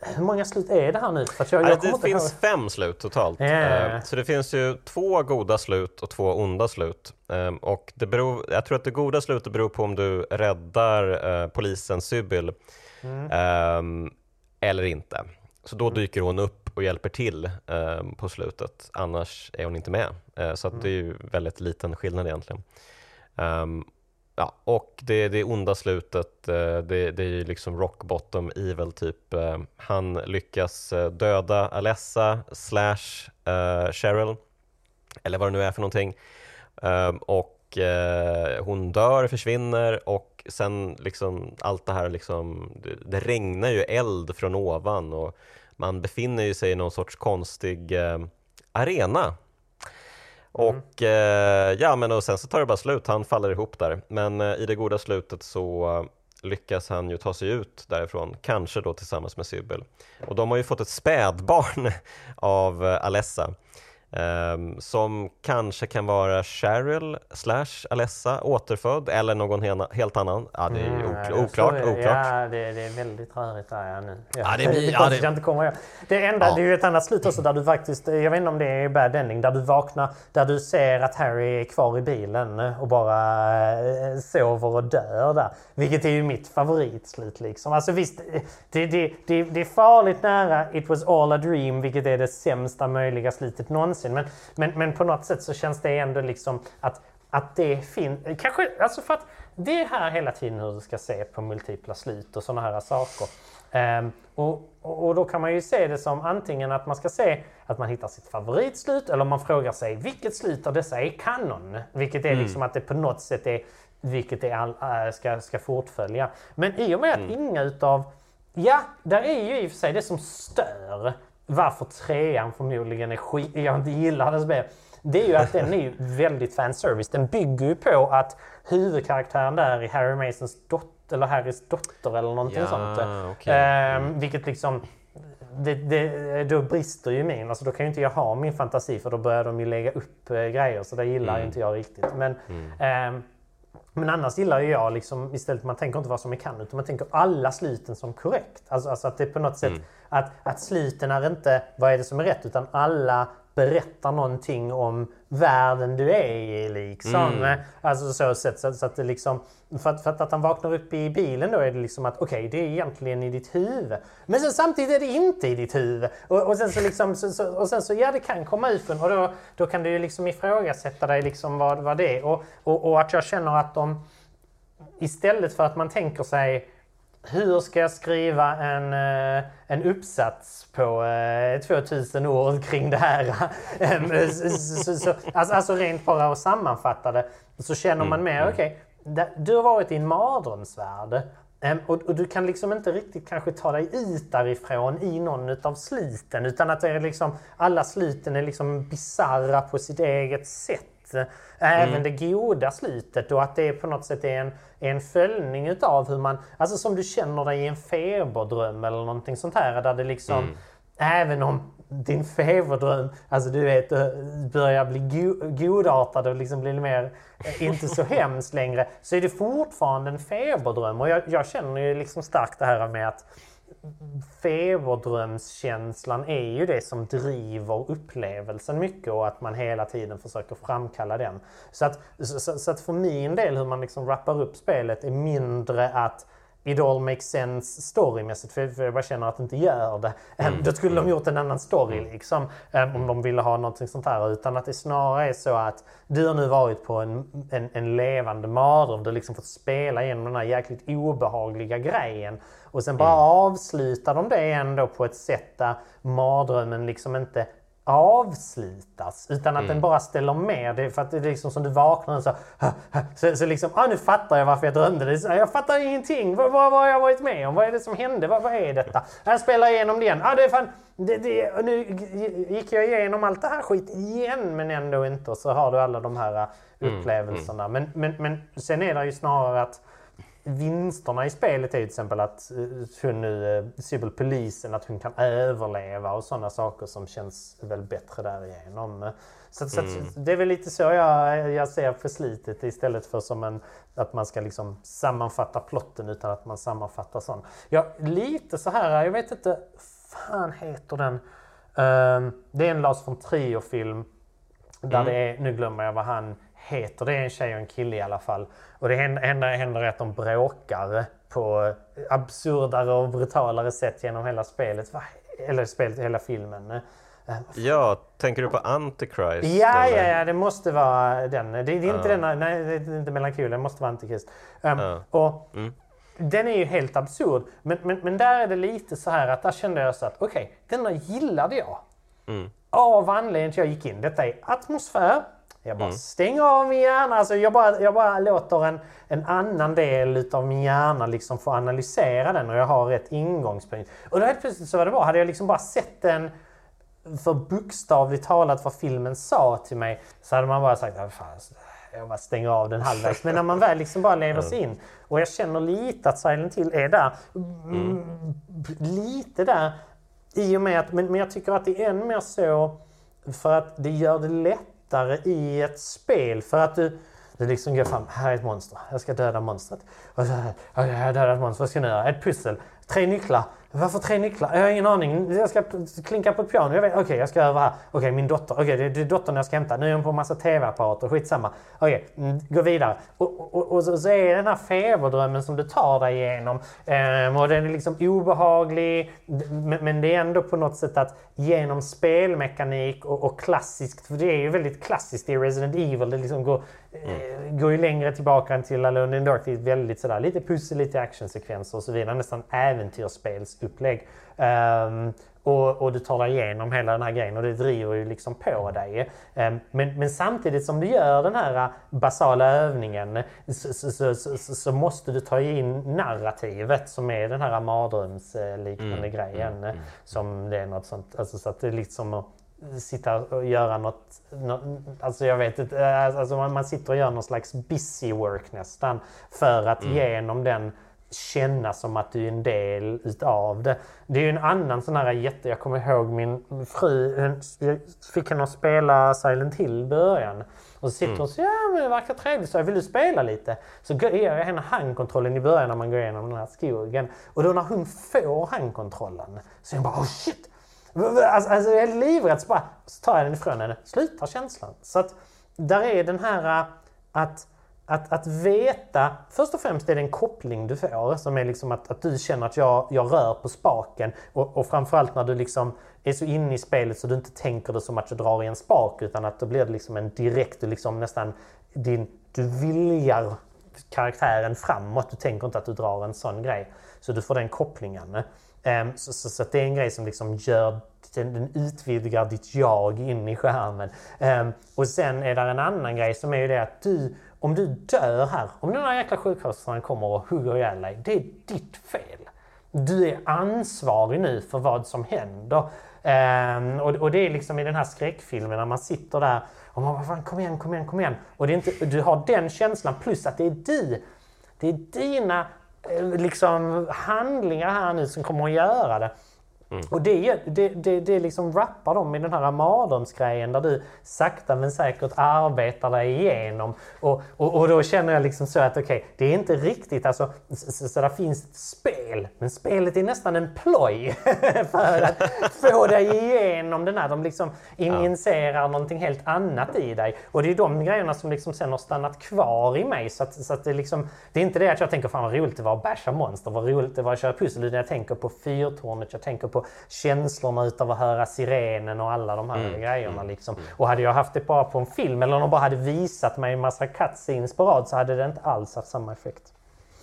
hur många slut är det här nu? För jag, jag det finns ihåg. fem slut totalt. Yeah. Så det finns ju två goda slut och två onda slut. Ehm, och det beror, jag tror att det goda slutet beror på om du räddar eh, polisen Sybil mm. Ehm, eller inte. Så då mm. dyker hon upp och hjälper till ehm, på slutet. Annars är hon inte med. Eh, så det är ju väldigt liten skillnad egentligen. Ja, och det, det onda slutet, eh, det, det är ju liksom rock bottom evil typ. Eh, han lyckas eh, döda Alessa slash Cheryl, eller vad det nu är för någonting. Och hon dör, försvinner och sen liksom allt det här liksom, det, det, regnar ju eld från ovan och man befinner sig i någon sorts konstig arena. Och, Mm. Och eh, ja, men och sen så tar det bara slut, han faller ihop där. Men eh, i det goda slutet så lyckas han ju ta sig ut därifrån, kanske då tillsammans med Sybil. Och de har ju fått ett spädbarn av eh, Alessa. Um, som kanske kan vara Cheryl slash Alessa återfödd eller någon helt annan. Ja, det är mm, okl oklart. Det, oklart. Ja, det, det, är väldigt rörigt där ja, nu. Ja, det, blir, ja, det, inte kommer det enda, ja. det är ju ett annat slut också där du faktiskt, jag vet inte om det är bad ending, där du vaknar, där du ser att Harry är kvar i bilen och bara äh, sover och dör där. Vilket är ju mitt favoritslut liksom. Alltså visst, det, det, det, det är farligt nära It was all a dream, vilket är det sämsta möjliga slutet någonsin någonsin. Men, men, men på något sätt så känns det ändå liksom att, att det finns... Kanske, alltså för att det är här hela tiden hur du ska se på multipla slut och sådana här saker. Um, och, och då kan man ju se det som antingen att man ska se att man hittar sitt favoritslut eller man frågar sig vilket slut av dessa är kanon? Vilket är mm. liksom att det på något sätt är vilket det all, äh, ska, ska fortfölja. Men i och med att mm. inga utav Ja, där är ju i och för sig det som stör varför trean förmodligen är skit, jag inte gillar det spel. Det är ju att den är ju väldigt fanservice. Den bygger ju på att huvudkaraktären där är Harry Masons dotter, eller Harrys dotter eller någonting ja, sånt. Okay. Ehm, vilket liksom det, det, då brister ju min, alltså då kan ju inte jag ha min fantasi för då börjar de ju lägga upp eh, grejer så det gillar mm. inte jag riktigt. Men, mm. eh, Men annars gillar ju jag liksom, istället, man tänker inte vad som är kan utan man tänker alla sluten som korrekt. Alltså, alltså att det på något sätt, att, att sluten är inte vad är det som är rätt utan alla berättar någonting om världen du är i. Liksom. Alltså så sätt så, så att det liksom, för att, för att, han vaknar upp i bilen då är det liksom att okej, okay, det är egentligen i ditt huvud. Men sen, samtidigt är det inte i ditt huvud. Och, och sen så liksom, så, så, och sen så ja, det kan komma ifrån och då, då kan du ju liksom ifrågasätta dig liksom vad, vad det är. Och, och, och att jag känner att de istället för att man tänker sig hur ska jag skriva en, eh, en uppsats på 2000 eh, ord kring det här? så, så, alltså, alltså rent bara att sammanfatta det så känner man mer, mm. okej, okay, du har varit i en mardrömsvärld. Och, och, du kan liksom inte riktigt kanske ta dig ut därifrån i någon utav sliten utan att det är liksom, alla sliten är liksom bizarra på sitt eget sätt. Även mm. det goda slutet och att det på något sätt är en, en följning utav hur man, alltså som du känner dig i en feberdröm eller någonting sånt här där det liksom, mm. även om din feberdröm, alltså du vet, börjar bli go godartad och liksom blir mer, eh, inte så hemskt längre, så är det fortfarande en feberdröm. Och jag, jag känner ju liksom starkt det här med att feberdrömskänslan är ju det som driver upplevelsen mycket och att man hela tiden försöker framkalla den. Så att, så, så att för min del hur man liksom rappar upp spelet är mindre att it all makes sense storymässigt för, jag bara känner att det inte gör det. Mm. Då skulle de mm. gjort en annan story mm. liksom om de ville ha någonting sånt här. Utan att det snarare är så att du har nu varit på en, en, en levande mardröm. Du har liksom fått spela igenom den här jäkligt obehagliga grejen. Och sen bara mm. avslutar de det ändå på ett sätt där mardrömmen liksom inte avslutas utan att mm. den bara ställer med. Det är för att det är liksom som du vaknar och så, så, så liksom, ah, nu fattar jag varför jag drömde det. Jag fattar ingenting. Vad, vad, vad har jag varit med om? Vad är det som hände? Vad, vad är detta? Jag spelar igenom det igen. Ah, det är fan, det, det, nu gick jag igenom allt det här skit igen men ändå inte. Och så har du alla de här äh, mm, upplevelserna. Mm. Men, men, men sen är det ju snarare att vinsterna i spelet är till exempel att eh, hon nu, eh, Sybil polisen, att hon kan överleva och sådana saker som känns väl bättre därigenom. Så, så mm. det är väl lite så jag, jag ser på slitet istället för som en, att man ska liksom sammanfatta plotten utan att man sammanfattar sånt. Ja, lite så här, jag vet inte, fan heter den? Uh, det är en Lars von Trier-film där mm. det är, nu glömmer jag vad han heter. Det är en tjej och en kille i alla fall. Och det händer, händer att de bråkar på absurdare och brutalare sätt genom hela spelet. Eller spelet, hela filmen. Eh, ja, tänker du på Antichrist? Ja, ja, ja, det måste vara den. Det, det är inte uh. den, nej, det är inte Melankol, det måste vara Antichrist. Um, uh. och mm. Den är ju helt absurd. Men, men, men där är det lite så här att där kände jag så att okej, okay, denna gillade jag. Mm. Av anledningen till att jag gick in. Detta är atmosfär, jag bara mm. stänger av min hjärna. Alltså jag, bara, jag bara låter en, en annan del av min hjärna liksom få analysera den och jag har rätt ingångspunkt. Och då helt plötsligt så var det bra. Hade jag liksom bara sett den för bokstavligt talat vad filmen sa till mig så hade man bara sagt att jag bara stänger av den halvvägs. Men när man väl liksom bara lever sig in och jag känner lite att Silent Hill är där. Mm. Lite där i och med att, men, men jag tycker att det är än mer så för att det gör det lätt lättare i ett spel för att du, du liksom går fram, här är ett monster, jag ska döda monstret. Och så här, jag har dödat ett monster, vad ska jag nu göra? Ett pussel, tre nycklar, varför tre nycklar? Jag har ingen aning. Jag ska klinka på ett piano. Jag vet, okej, okay, jag ska över här. Okej, okay, min dotter. Okej, okay, det, det är dottern jag ska hämta. Nu är hon på en massa TV-apparater. Skitsamma. Okej, mm, gå vidare. Och, och, och, så, så är det den här feberdrömmen som du tar dig igenom. Ehm, och den är liksom obehaglig. Men, men, det är ändå på något sätt att genom spelmekanik och, och klassiskt. För det är ju väldigt klassiskt i Resident Evil. Det liksom går, mm. eh, går ju längre tillbaka än till Alone in Dark. Det är väldigt sådär, lite pussel, lite actionsekvenser och så vidare. Nästan äventyrsspels upplägg. Um, och, och, du tar dig igenom hela den här grejen och det driver ju liksom på dig. Um, men, men, samtidigt som du gör den här basala övningen så, så, så, så måste du ta in narrativet som är den här mardrömsliknande mm, grejen. Mm, mm. Som det är något sånt, alltså så att det är liksom sitta och göra något, något alltså jag vet inte, alltså man, sitter och gör någon slags busy work nästan för att mm. genom den känna som att du är en del utav det. Det är ju en annan sån här jätte... Jag kommer ihåg min fru, jag fick henne att spela Silent Hill i början. Och så sitter mm. hon säger ja men det verkar trevligt, så jag vill du spela lite? Så ger jag henne handkontrollen i början när man går igenom den här skogen. Och då när hon får handkontrollen så är hon bara oh shit! Alltså, alltså jag är livrädd så bara så tar jag den ifrån henne. Slutar känslan. Så att där är den här äh, att att, att veta, först och främst är det en koppling du får som är liksom att, att du känner att jag, jag rör på spaken och, och framförallt när du liksom är så inne i spelet så du inte tänker det som att du drar i en spak utan att då blir det liksom en direkt, du liksom nästan din, du viljar karaktären framåt. Du tänker inte att du drar en sån grej. Så du får den kopplingen. Um, så, så, så det är en grej som liksom gör, den, den utvidgar ditt jag in i skärmen. Um, och sen är det en annan grej som är ju det att du om du dör här, om den här jäkla sjuksköterskan kommer och hugger ihjäl dig, det är ditt fel. Du är ansvarig nu för vad som händer. Um, och, och, det är liksom i den här skräckfilmen när man sitter där och man bara fan, kom igen, kom igen, kom igen. Och det är inte, du har den känslan plus att det är du. Det är dina Eh, liksom, handlingar här nu som kommer att göra det. Mm. Och det, det, det, det liksom rappar dem i den här mardrömsgrejen där du sakta men säkert arbetar dig igenom. Och, och, och då känner jag liksom så att okej, okay, det är inte riktigt alltså, så, så där finns ett spel, men spelet är nästan en ploj för att få dig igenom den här. De liksom injicerar ja. någonting helt annat i dig. Och det är de grejerna som liksom sen har stannat kvar i mig. Så, att, så att det, liksom, det är inte det att jag tänker fan vad roligt det var att basha monster, vad roligt det var att köra pussel. Utan jag tänker på fyrtornet, jag tänker på på känslorna utav att höra sirenen och alla de här mm. grejerna. Mm. Liksom. Och hade jag haft det bara på en film eller om de bara hade visat mig en massa cutscenes på rad så hade det inte alls haft samma effekt.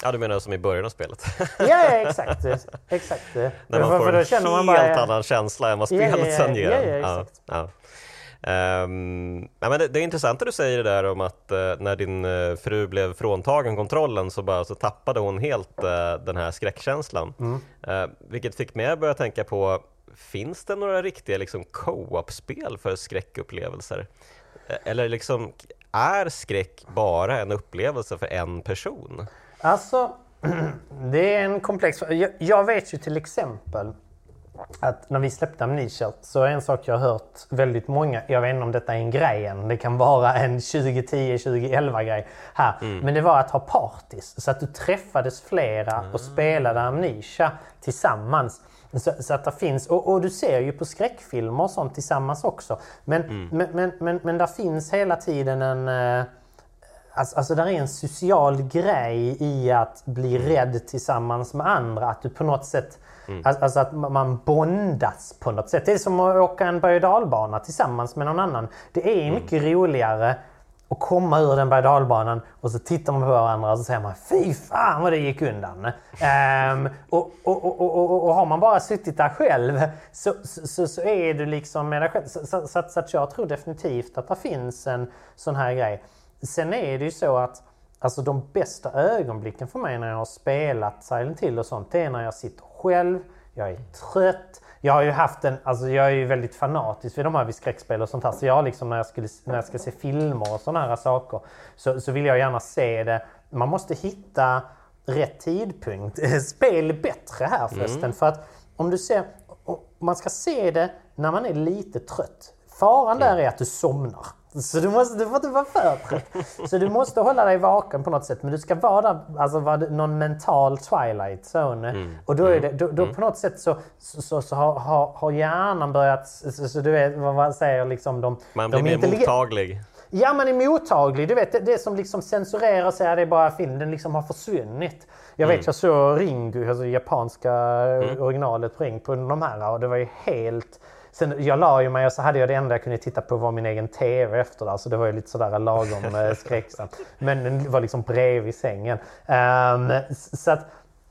Ja, du menar som i början av spelet? ja, ja exakt. exakt. När man får en helt bara, annan känsla än vad spelet ja, ja, sen ger. Ja, ja, exakt. Um, ja, men det, det är intressant att du säger det där om att uh, när din uh, fru blev fråntagen kontrollen så, bara, så tappade hon helt uh, den här skräckkänslan. Mm. vilket fick mig att börja tänka på, finns det några riktiga liksom, co-op-spel för skräckupplevelser? Eller liksom, är skräck bara en upplevelse för en person? Alltså, det är en komplex jag, jag vet ju till exempel att när vi släppte Amnesia så är en sak jag har hört väldigt många, jag vet inte om detta är en grej än, det kan vara en 2010-2011 grej här, mm. men det var att ha parties. Så att du träffades flera och spelade Amnesia tillsammans. Så, så, att det finns, och, och, du ser ju på skräckfilmer och sånt tillsammans också. Men, mm. men, men, men, men där finns hela tiden en... Eh, alltså, alltså där är en social grej i att bli mm. rädd tillsammans med andra. Att du på något sätt Mm. Alltså att man bondas på något sätt. Det är som att åka en berg och tillsammans med någon annan. Det är mm. mycket mm. roligare att komma ur den berg och och så tittar man på varandra och så säger man Fy fan vad det gick undan. um, och, och, och, och, har man bara suttit där själv så, så, så är du liksom med dig själv. Så, så, så, så att jag tror definitivt att det finns en sån här grej. Sen är det ju så att Alltså de bästa ögonblicken för mig när jag har spelat Silent Hill och sånt, det är när jag sitter själv, jag är trött. Jag har ju haft en, alltså jag är ju väldigt fanatisk vid de här vid skräckspel och sånt här. Så jag liksom när jag, skulle, när jag ska se filmer och sådana här saker så, så vill jag gärna se det. Man måste hitta rätt tidpunkt. Spel är bättre här förresten. Mm. För att om du ser, man ska se det när man är lite trött. Faran där är att du somnar. Så du, måste, du får inte vara för trött. Så du måste hålla dig vaken på något sätt. Men du ska vara där, alltså vara någon mental twilight zone. Mm. Och då är det, då, då mm. på något sätt så, så, så, så har, har, har hjärnan börjat, så, så, du vet vad man säger liksom. De, man blir de mer mottaglig. Ja, man är mottaglig. Du vet, det, det som liksom censurerar sig, det är bara film. Den liksom har försvunnit. Jag vet, mm. jag såg Ringu, alltså japanska mm. originalet på på de här och det var ju helt Sen, jag la ju mig och så hade jag det enda jag kunde titta på var min egen TV efter det. Så det var ju lite sådär lagom eh, skräcksamt. Men den var liksom bredvid sängen. Um, så att,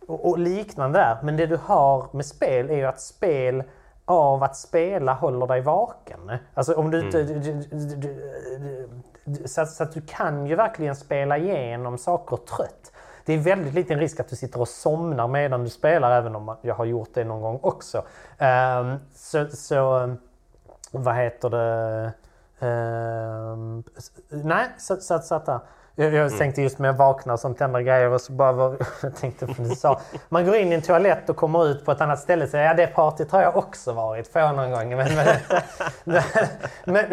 och, och liknande där. Men det du har med spel är ju att spel av att spela håller dig vaken. Alltså om du inte... Mm. Så, så, att du kan ju verkligen spela igenom saker trött det är väldigt liten risk att du sitter och somnar medan du spelar, även om jag har gjort det någon gång också. Um, så, så, vad heter det? Um, nej, så, så, så att jag, jag Mm. tänkte just med att vakna sånt andra grejer och så bara var, jag tänkte på du sa. Man går in i en toalett och kommer ut på ett annat ställe och säger ja det partyt har jag också varit på någon gång. Men, men, men,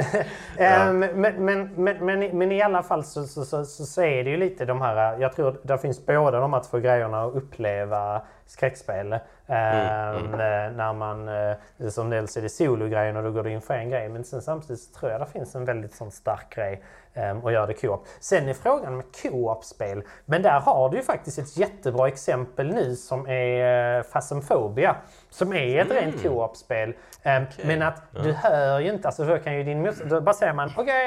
ehm, men, men, men, men, i alla fall så, så, så, så, är det ju lite de här, jag tror det finns båda de här två grejerna att uppleva skräckspel. Ehm, När man, eh, som dels är det sologrejen och då går du in för en grej. Men sen samtidigt så tror jag det finns en väldigt sån stark grej um, att göra det co-op. Sen är frågan med co-op-spel. Men där har du ju faktiskt ett jättebra exempel nu som är uh, Phasmophobia. Som är ett rent co-op-spel. Um, Men att du hör ju inte, alltså då kan ju din mus- då bara säger man okej,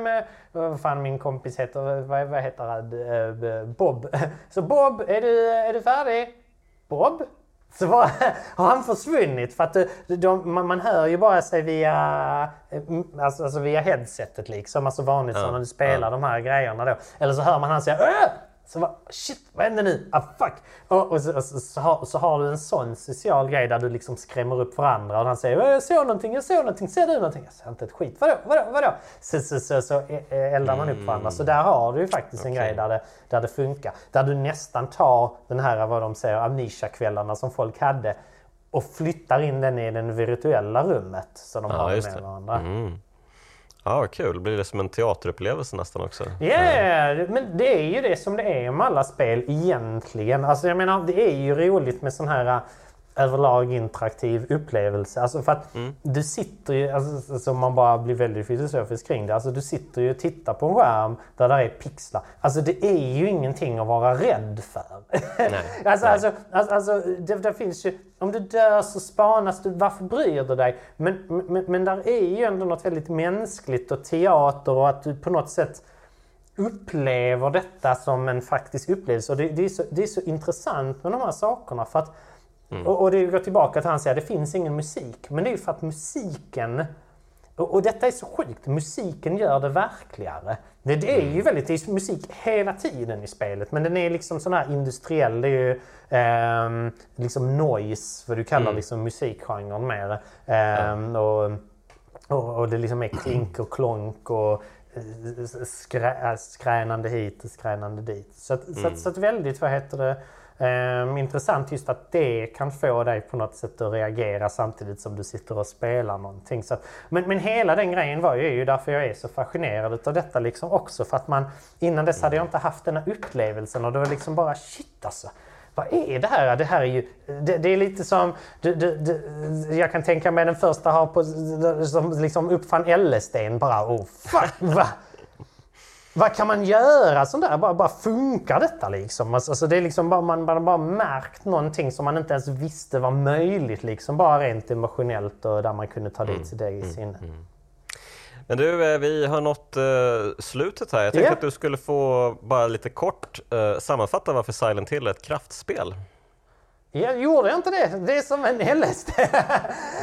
okay, vad fan min kompis heter, vad, vad heter han, Bob. Så Bob, är du, är du färdig? Bob? Så var, har han försvunnit för att de, de, man, man hör ju bara sig via, eh, alltså, alltså via headsetet liksom, alltså vanligt som när du spelar de här grejerna då. Eller så hör man han säga Åh! Så bara, shit, vad händer nu? Ah fuck! Och, och, så, och så, så, har, så har du en sån social grej där du liksom skrämmer upp varandra och han säger jag såg någonting, jag såg någonting, ser du någonting? Jag ser inte ett skit. Vadå, vadå, vadå? Så, så, så, så eldar man upp varandra. Så där har du ju faktiskt en grej där det, där det funkar. Där du nästan tar den här, vad de säger, amnesia-kvällarna som folk hade och flyttar in den i det virtuella rummet. Så de Ja, har med varandra. Ja, vad kul. Blir det som en teaterupplevelse nästan också? Ja, yeah, men det är ju det som det är med alla spel egentligen. Alltså jag menar, det är ju roligt med sån här överlag interaktiv upplevelse. Alltså för att du sitter ju, alltså, alltså man bara blir väldigt filosofisk kring det. Alltså du sitter ju och tittar på en skärm där det är pixlar. Alltså det är ju ingenting att vara rädd för. Nej, alltså, nej. alltså, alltså, alltså det, det finns ju, om du dör så spanas du, varför bryr du dig? Men, men, men där är ju ändå något väldigt mänskligt och teater och att du på något sätt upplever detta som en faktisk upplevelse. Och det, det, är, så, det är så intressant med de här sakerna. För att, och, och det går tillbaka till han säger det finns ingen musik. Men det är ju för att musiken och, och detta är så sjukt, musiken gör det verkligare. Det, det är ju väldigt, det är musik hela tiden i spelet men den är liksom sån här industriell. Det är ju ehm, liksom noise, vad du kallar liksom musikgenren mer. Ehm, och, och, och det liksom är klink och klonk och eh, skrä, skränande hit och skränande dit. Så, att, så, att, så att väldigt, vad heter det, ehm, intressant just att det kan få dig på något sätt att reagera samtidigt som du sitter och spelar någonting. Så att, men, men hela den grejen var ju, är ju därför jag är så fascinerad utav detta liksom också. För att man, innan dess hade jag inte haft den här upplevelsen och det var liksom bara shit alltså. Vad är det här? Det här är ju... Det, det är lite som... Det, det, det, jag kan tänka mig den första har på, som liksom uppfann LSD bara oh fuck! Va? Vad kan man göra sånt där? Bara, bara funkar detta liksom? Alltså, alltså det är liksom bara, man har bara märkt någonting som man inte ens visste var möjligt liksom. Bara rent emotionellt och där man kunde ta dit det i sinne. Men du, eh, vi har nått eh, slutet här. Jag tänkte Ja. att du skulle få bara lite kort eh, sammanfatta varför Silent Hill är ett kraftspel. Jag gjorde inte det? Det är som en LSD.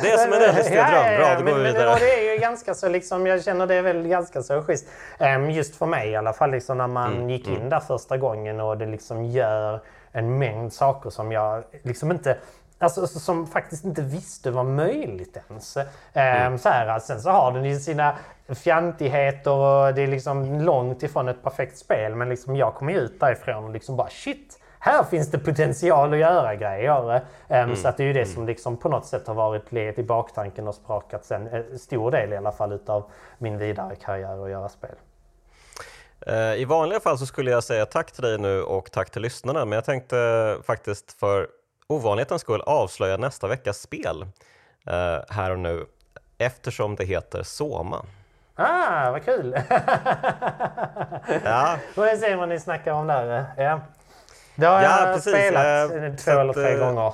Det är som en LSD-dröm. Bra, då går men, vi men, vidare. och det är ju ganska så liksom, jag känner det är väl ganska så schysst. Ehm, just för mig i alla fall, liksom när man Mm, gick in där första gången och det liksom gör en mängd saker som jag liksom inte Alltså som faktiskt inte visste var möjligt ens. Ehm, Mm. så här, sen så har den ju sina fjantigheter och det är liksom långt ifrån ett perfekt spel. Men liksom jag kommer ju ut därifrån och liksom bara shit! Här finns det potential att göra grejer. Ehm, Så att det är ju det som liksom på något sätt har varit led i baktanken och sprakat sen en stor del i alla fall utav min vidare karriär att göra spel. Eh, I vanliga fall så skulle jag säga tack till dig nu och tack till lyssnarna, men jag tänkte faktiskt för ovanlighetens skull avslöja nästa veckas spel eh, här och nu eftersom det heter Soma. Ah, vad kul! Ja, Får se vad ni snackar om där. Ja. Det har Ja, jag precis. spelat så två eller tre eh, gånger.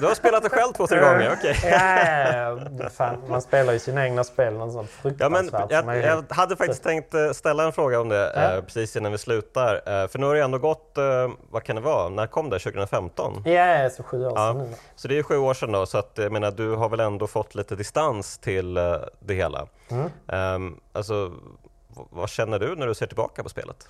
du har spelat det själv två, tre gånger, okej. ja, ja. Fan, man spelar ju sina egna spel något sånt Ja, men jag, jag hade faktiskt tänkt eh, ställa en fråga om det Ja. eh, precis innan vi slutar. Eh, för nu har det ändå gått, eh, vad kan det vara, när kom det? 2015? Ja, så sju år Ja, sedan nu. så det är sju år sedan då, så att, jag menar, du har väl ändå fått lite distans till det hela. Mm. Ehm, alltså, vad känner du när du ser tillbaka på spelet?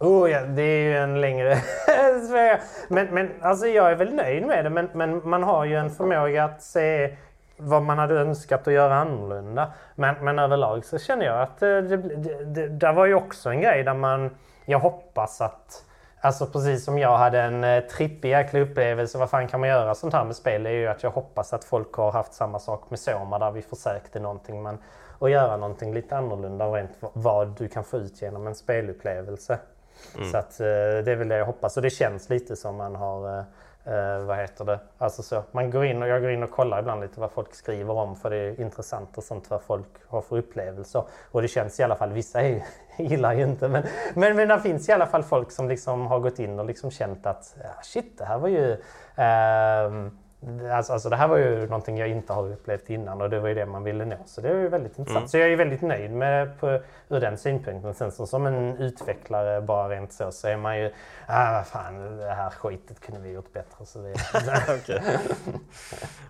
Oh, ja, det är ju en längre sväng. men, men alltså jag är väl nöjd med det. Men, men man har ju en förmåga att se vad man hade önskat att göra annorlunda. Men, men överlag så känner jag att eh, det, det, det, det, var ju också en grej där man jag hoppas att Alltså precis som jag hade en eh, trippig jäkla upplevelse, vad fan kan man göra sånt här med spel? Det är ju att jag hoppas att folk har haft samma sak med Soma där vi försökte någonting men att göra någonting lite annorlunda rent vad du kan få ut genom en spelupplevelse. Mm. Så att, eh, det är väl det jag hoppas och det känns lite som man har eh, eh, vad heter det? Alltså så, man går in och jag går in och kollar ibland lite vad folk skriver om för det är intressant och sånt vad folk har för upplevelser. Och det känns i alla fall, vissa är, gillar ju inte men, men, men det finns i alla fall folk som liksom har gått in och liksom känt att ja, shit det här var ju eh, Alltså, alltså det här var ju någonting jag inte har upplevt innan och det var ju det man ville nå. Så det är ju väldigt intressant. Mm. Så jag är väldigt nöjd med på, ur den synpunkten. Sen så, som en utvecklare bara rent så så är man ju, ah vad fan det här skitet kunde vi gjort bättre. Så det.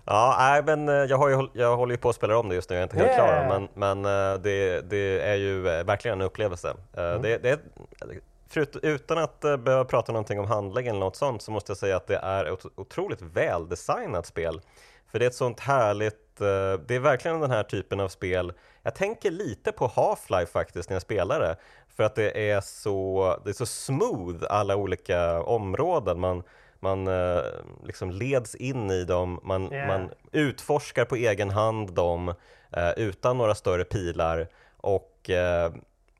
Ja, nej, men eh, jag, har ju, jag håller ju på att spela om det just nu, jag är inte helt yeah. klar men, men eh, det, det är ju eh, verkligen en upplevelse. Mm. Det, det, Förut, utan att uh, behöva prata någonting om handläggning eller något sånt så måste jag säga att det är ett otroligt väldesignat spel. För det är ett sånt härligt, uh, det är verkligen den här typen av spel, jag tänker lite på Half-Life faktiskt när jag spelar det. För att det är så, det är så smooth alla olika områden. Man, man uh, liksom leds in i dem, man, yeah. man utforskar på egen hand dem utan några större pilar. Och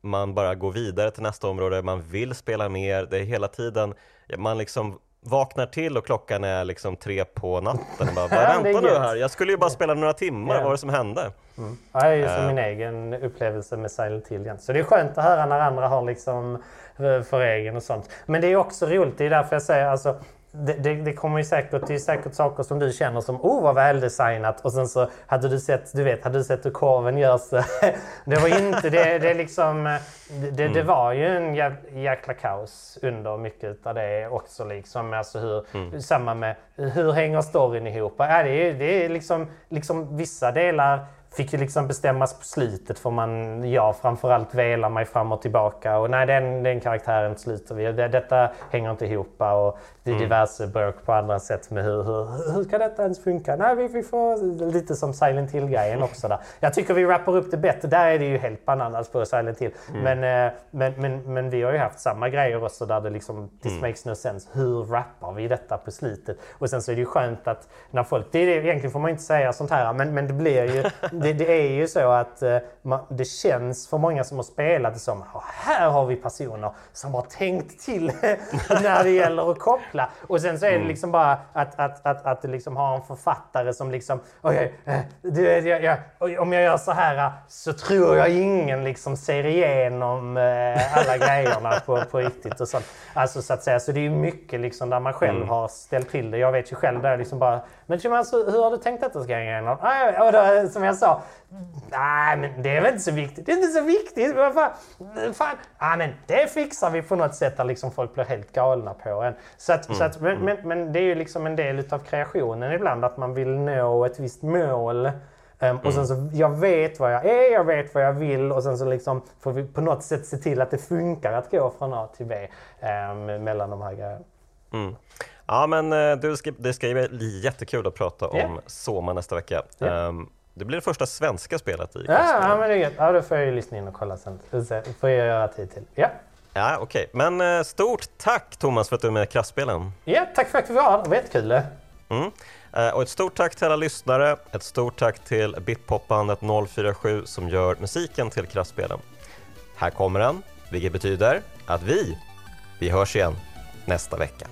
man bara går vidare till nästa område, man vill spela mer, det är hela tiden, man liksom vaknar till och klockan är liksom tre på natten. Bara, bara vänta nu här, jag skulle ju bara spela några timmar, yeah. vad var det som hände? Mm. Ja, det är ju som uh. min egen upplevelse med Silent Hill igen. Så det är skönt att höra när andra har liksom för egen och sånt. Men det är också roligt, det är därför jag säger alltså det, det, det, kommer ju säkert, det är säkert saker som du känner som oh vad väldesignat och sen så hade du sett, du vet, hade du sett hur korven görs. det var inte, det, det liksom, det, det mm. var ju en jäkla kaos under mycket av det också liksom. Alltså hur, mm. samma med hur hänger storyn ihop? Ja, det, är, det är liksom, liksom vissa delar fick ju liksom bestämmas på slutet för man, jag framförallt velar mig fram och tillbaka och nej den, den karaktären slutar vi. Det, detta hänger inte ihop och det är mm. diverse burk på andra sätt med hur, hur, hur ska detta ens funka? Nej vi, vi får lite som Silent Hill-grejen också där. Jag tycker vi rappar upp det bättre. Där är det ju helt bananas på Silent Hill. Mm. Men, eh, men, men, men vi har ju haft samma grejer också där det liksom, this mm. makes no sense. Hur rappar vi detta på slutet? Och sen så är det ju skönt att när folk, det är det, egentligen får man inte säga sånt här men, men det blir ju det, det, är ju så att uh, man, det känns för många som har spelat det som här har vi personer som har tänkt till när det gäller att koppla. Och sen så är det mm. liksom bara att, att, att, att liksom har en författare som liksom okej, okay, jag, jag, om jag gör så här så tror jag ingen liksom ser igenom alla grejerna på, på riktigt och sånt. Alltså så att säga, så det är mycket liksom där man själv mm. har ställt till det. Jag vet ju själv där liksom bara, men alltså, hur har du tänkt att det ska hänga? Och då, som jag sa, Nej, men det är väl inte så viktigt. Det är inte så viktigt. Vad fan? fan. Ah, men det fixar vi på något sätt där liksom folk blir helt galna på en. Så att, mm. så att, men, mm. men, men, det är ju liksom en del av kreationen ibland att man vill nå ett visst mål. Um, och sen så, jag vet vad jag är, jag vet vad jag vill och sen så liksom får vi på något sätt se till att det funkar att gå från A till B um, mellan de här grejerna. Mm. Ja men eh, du, det ska bli jättekul att prata yeah. om Soma nästa vecka. Yeah. Det blir det första svenska spelet i Ja, ja men det är gött. Ja, då får jag ju lyssna in och kolla sen. Det får jag göra tid till. Ja. Ja, okej. Okay. Men eh, stort tack Thomas för att du är med i Kraftspelen. Ja, tack för att vi var Det var jättekul. Mm. Eh, och ett stort tack till alla lyssnare. Ett stort tack till Bitpopbandet 047 som gör musiken till Kraftspelen. Här kommer den, vilket betyder att vi, vi hörs igen nästa vecka.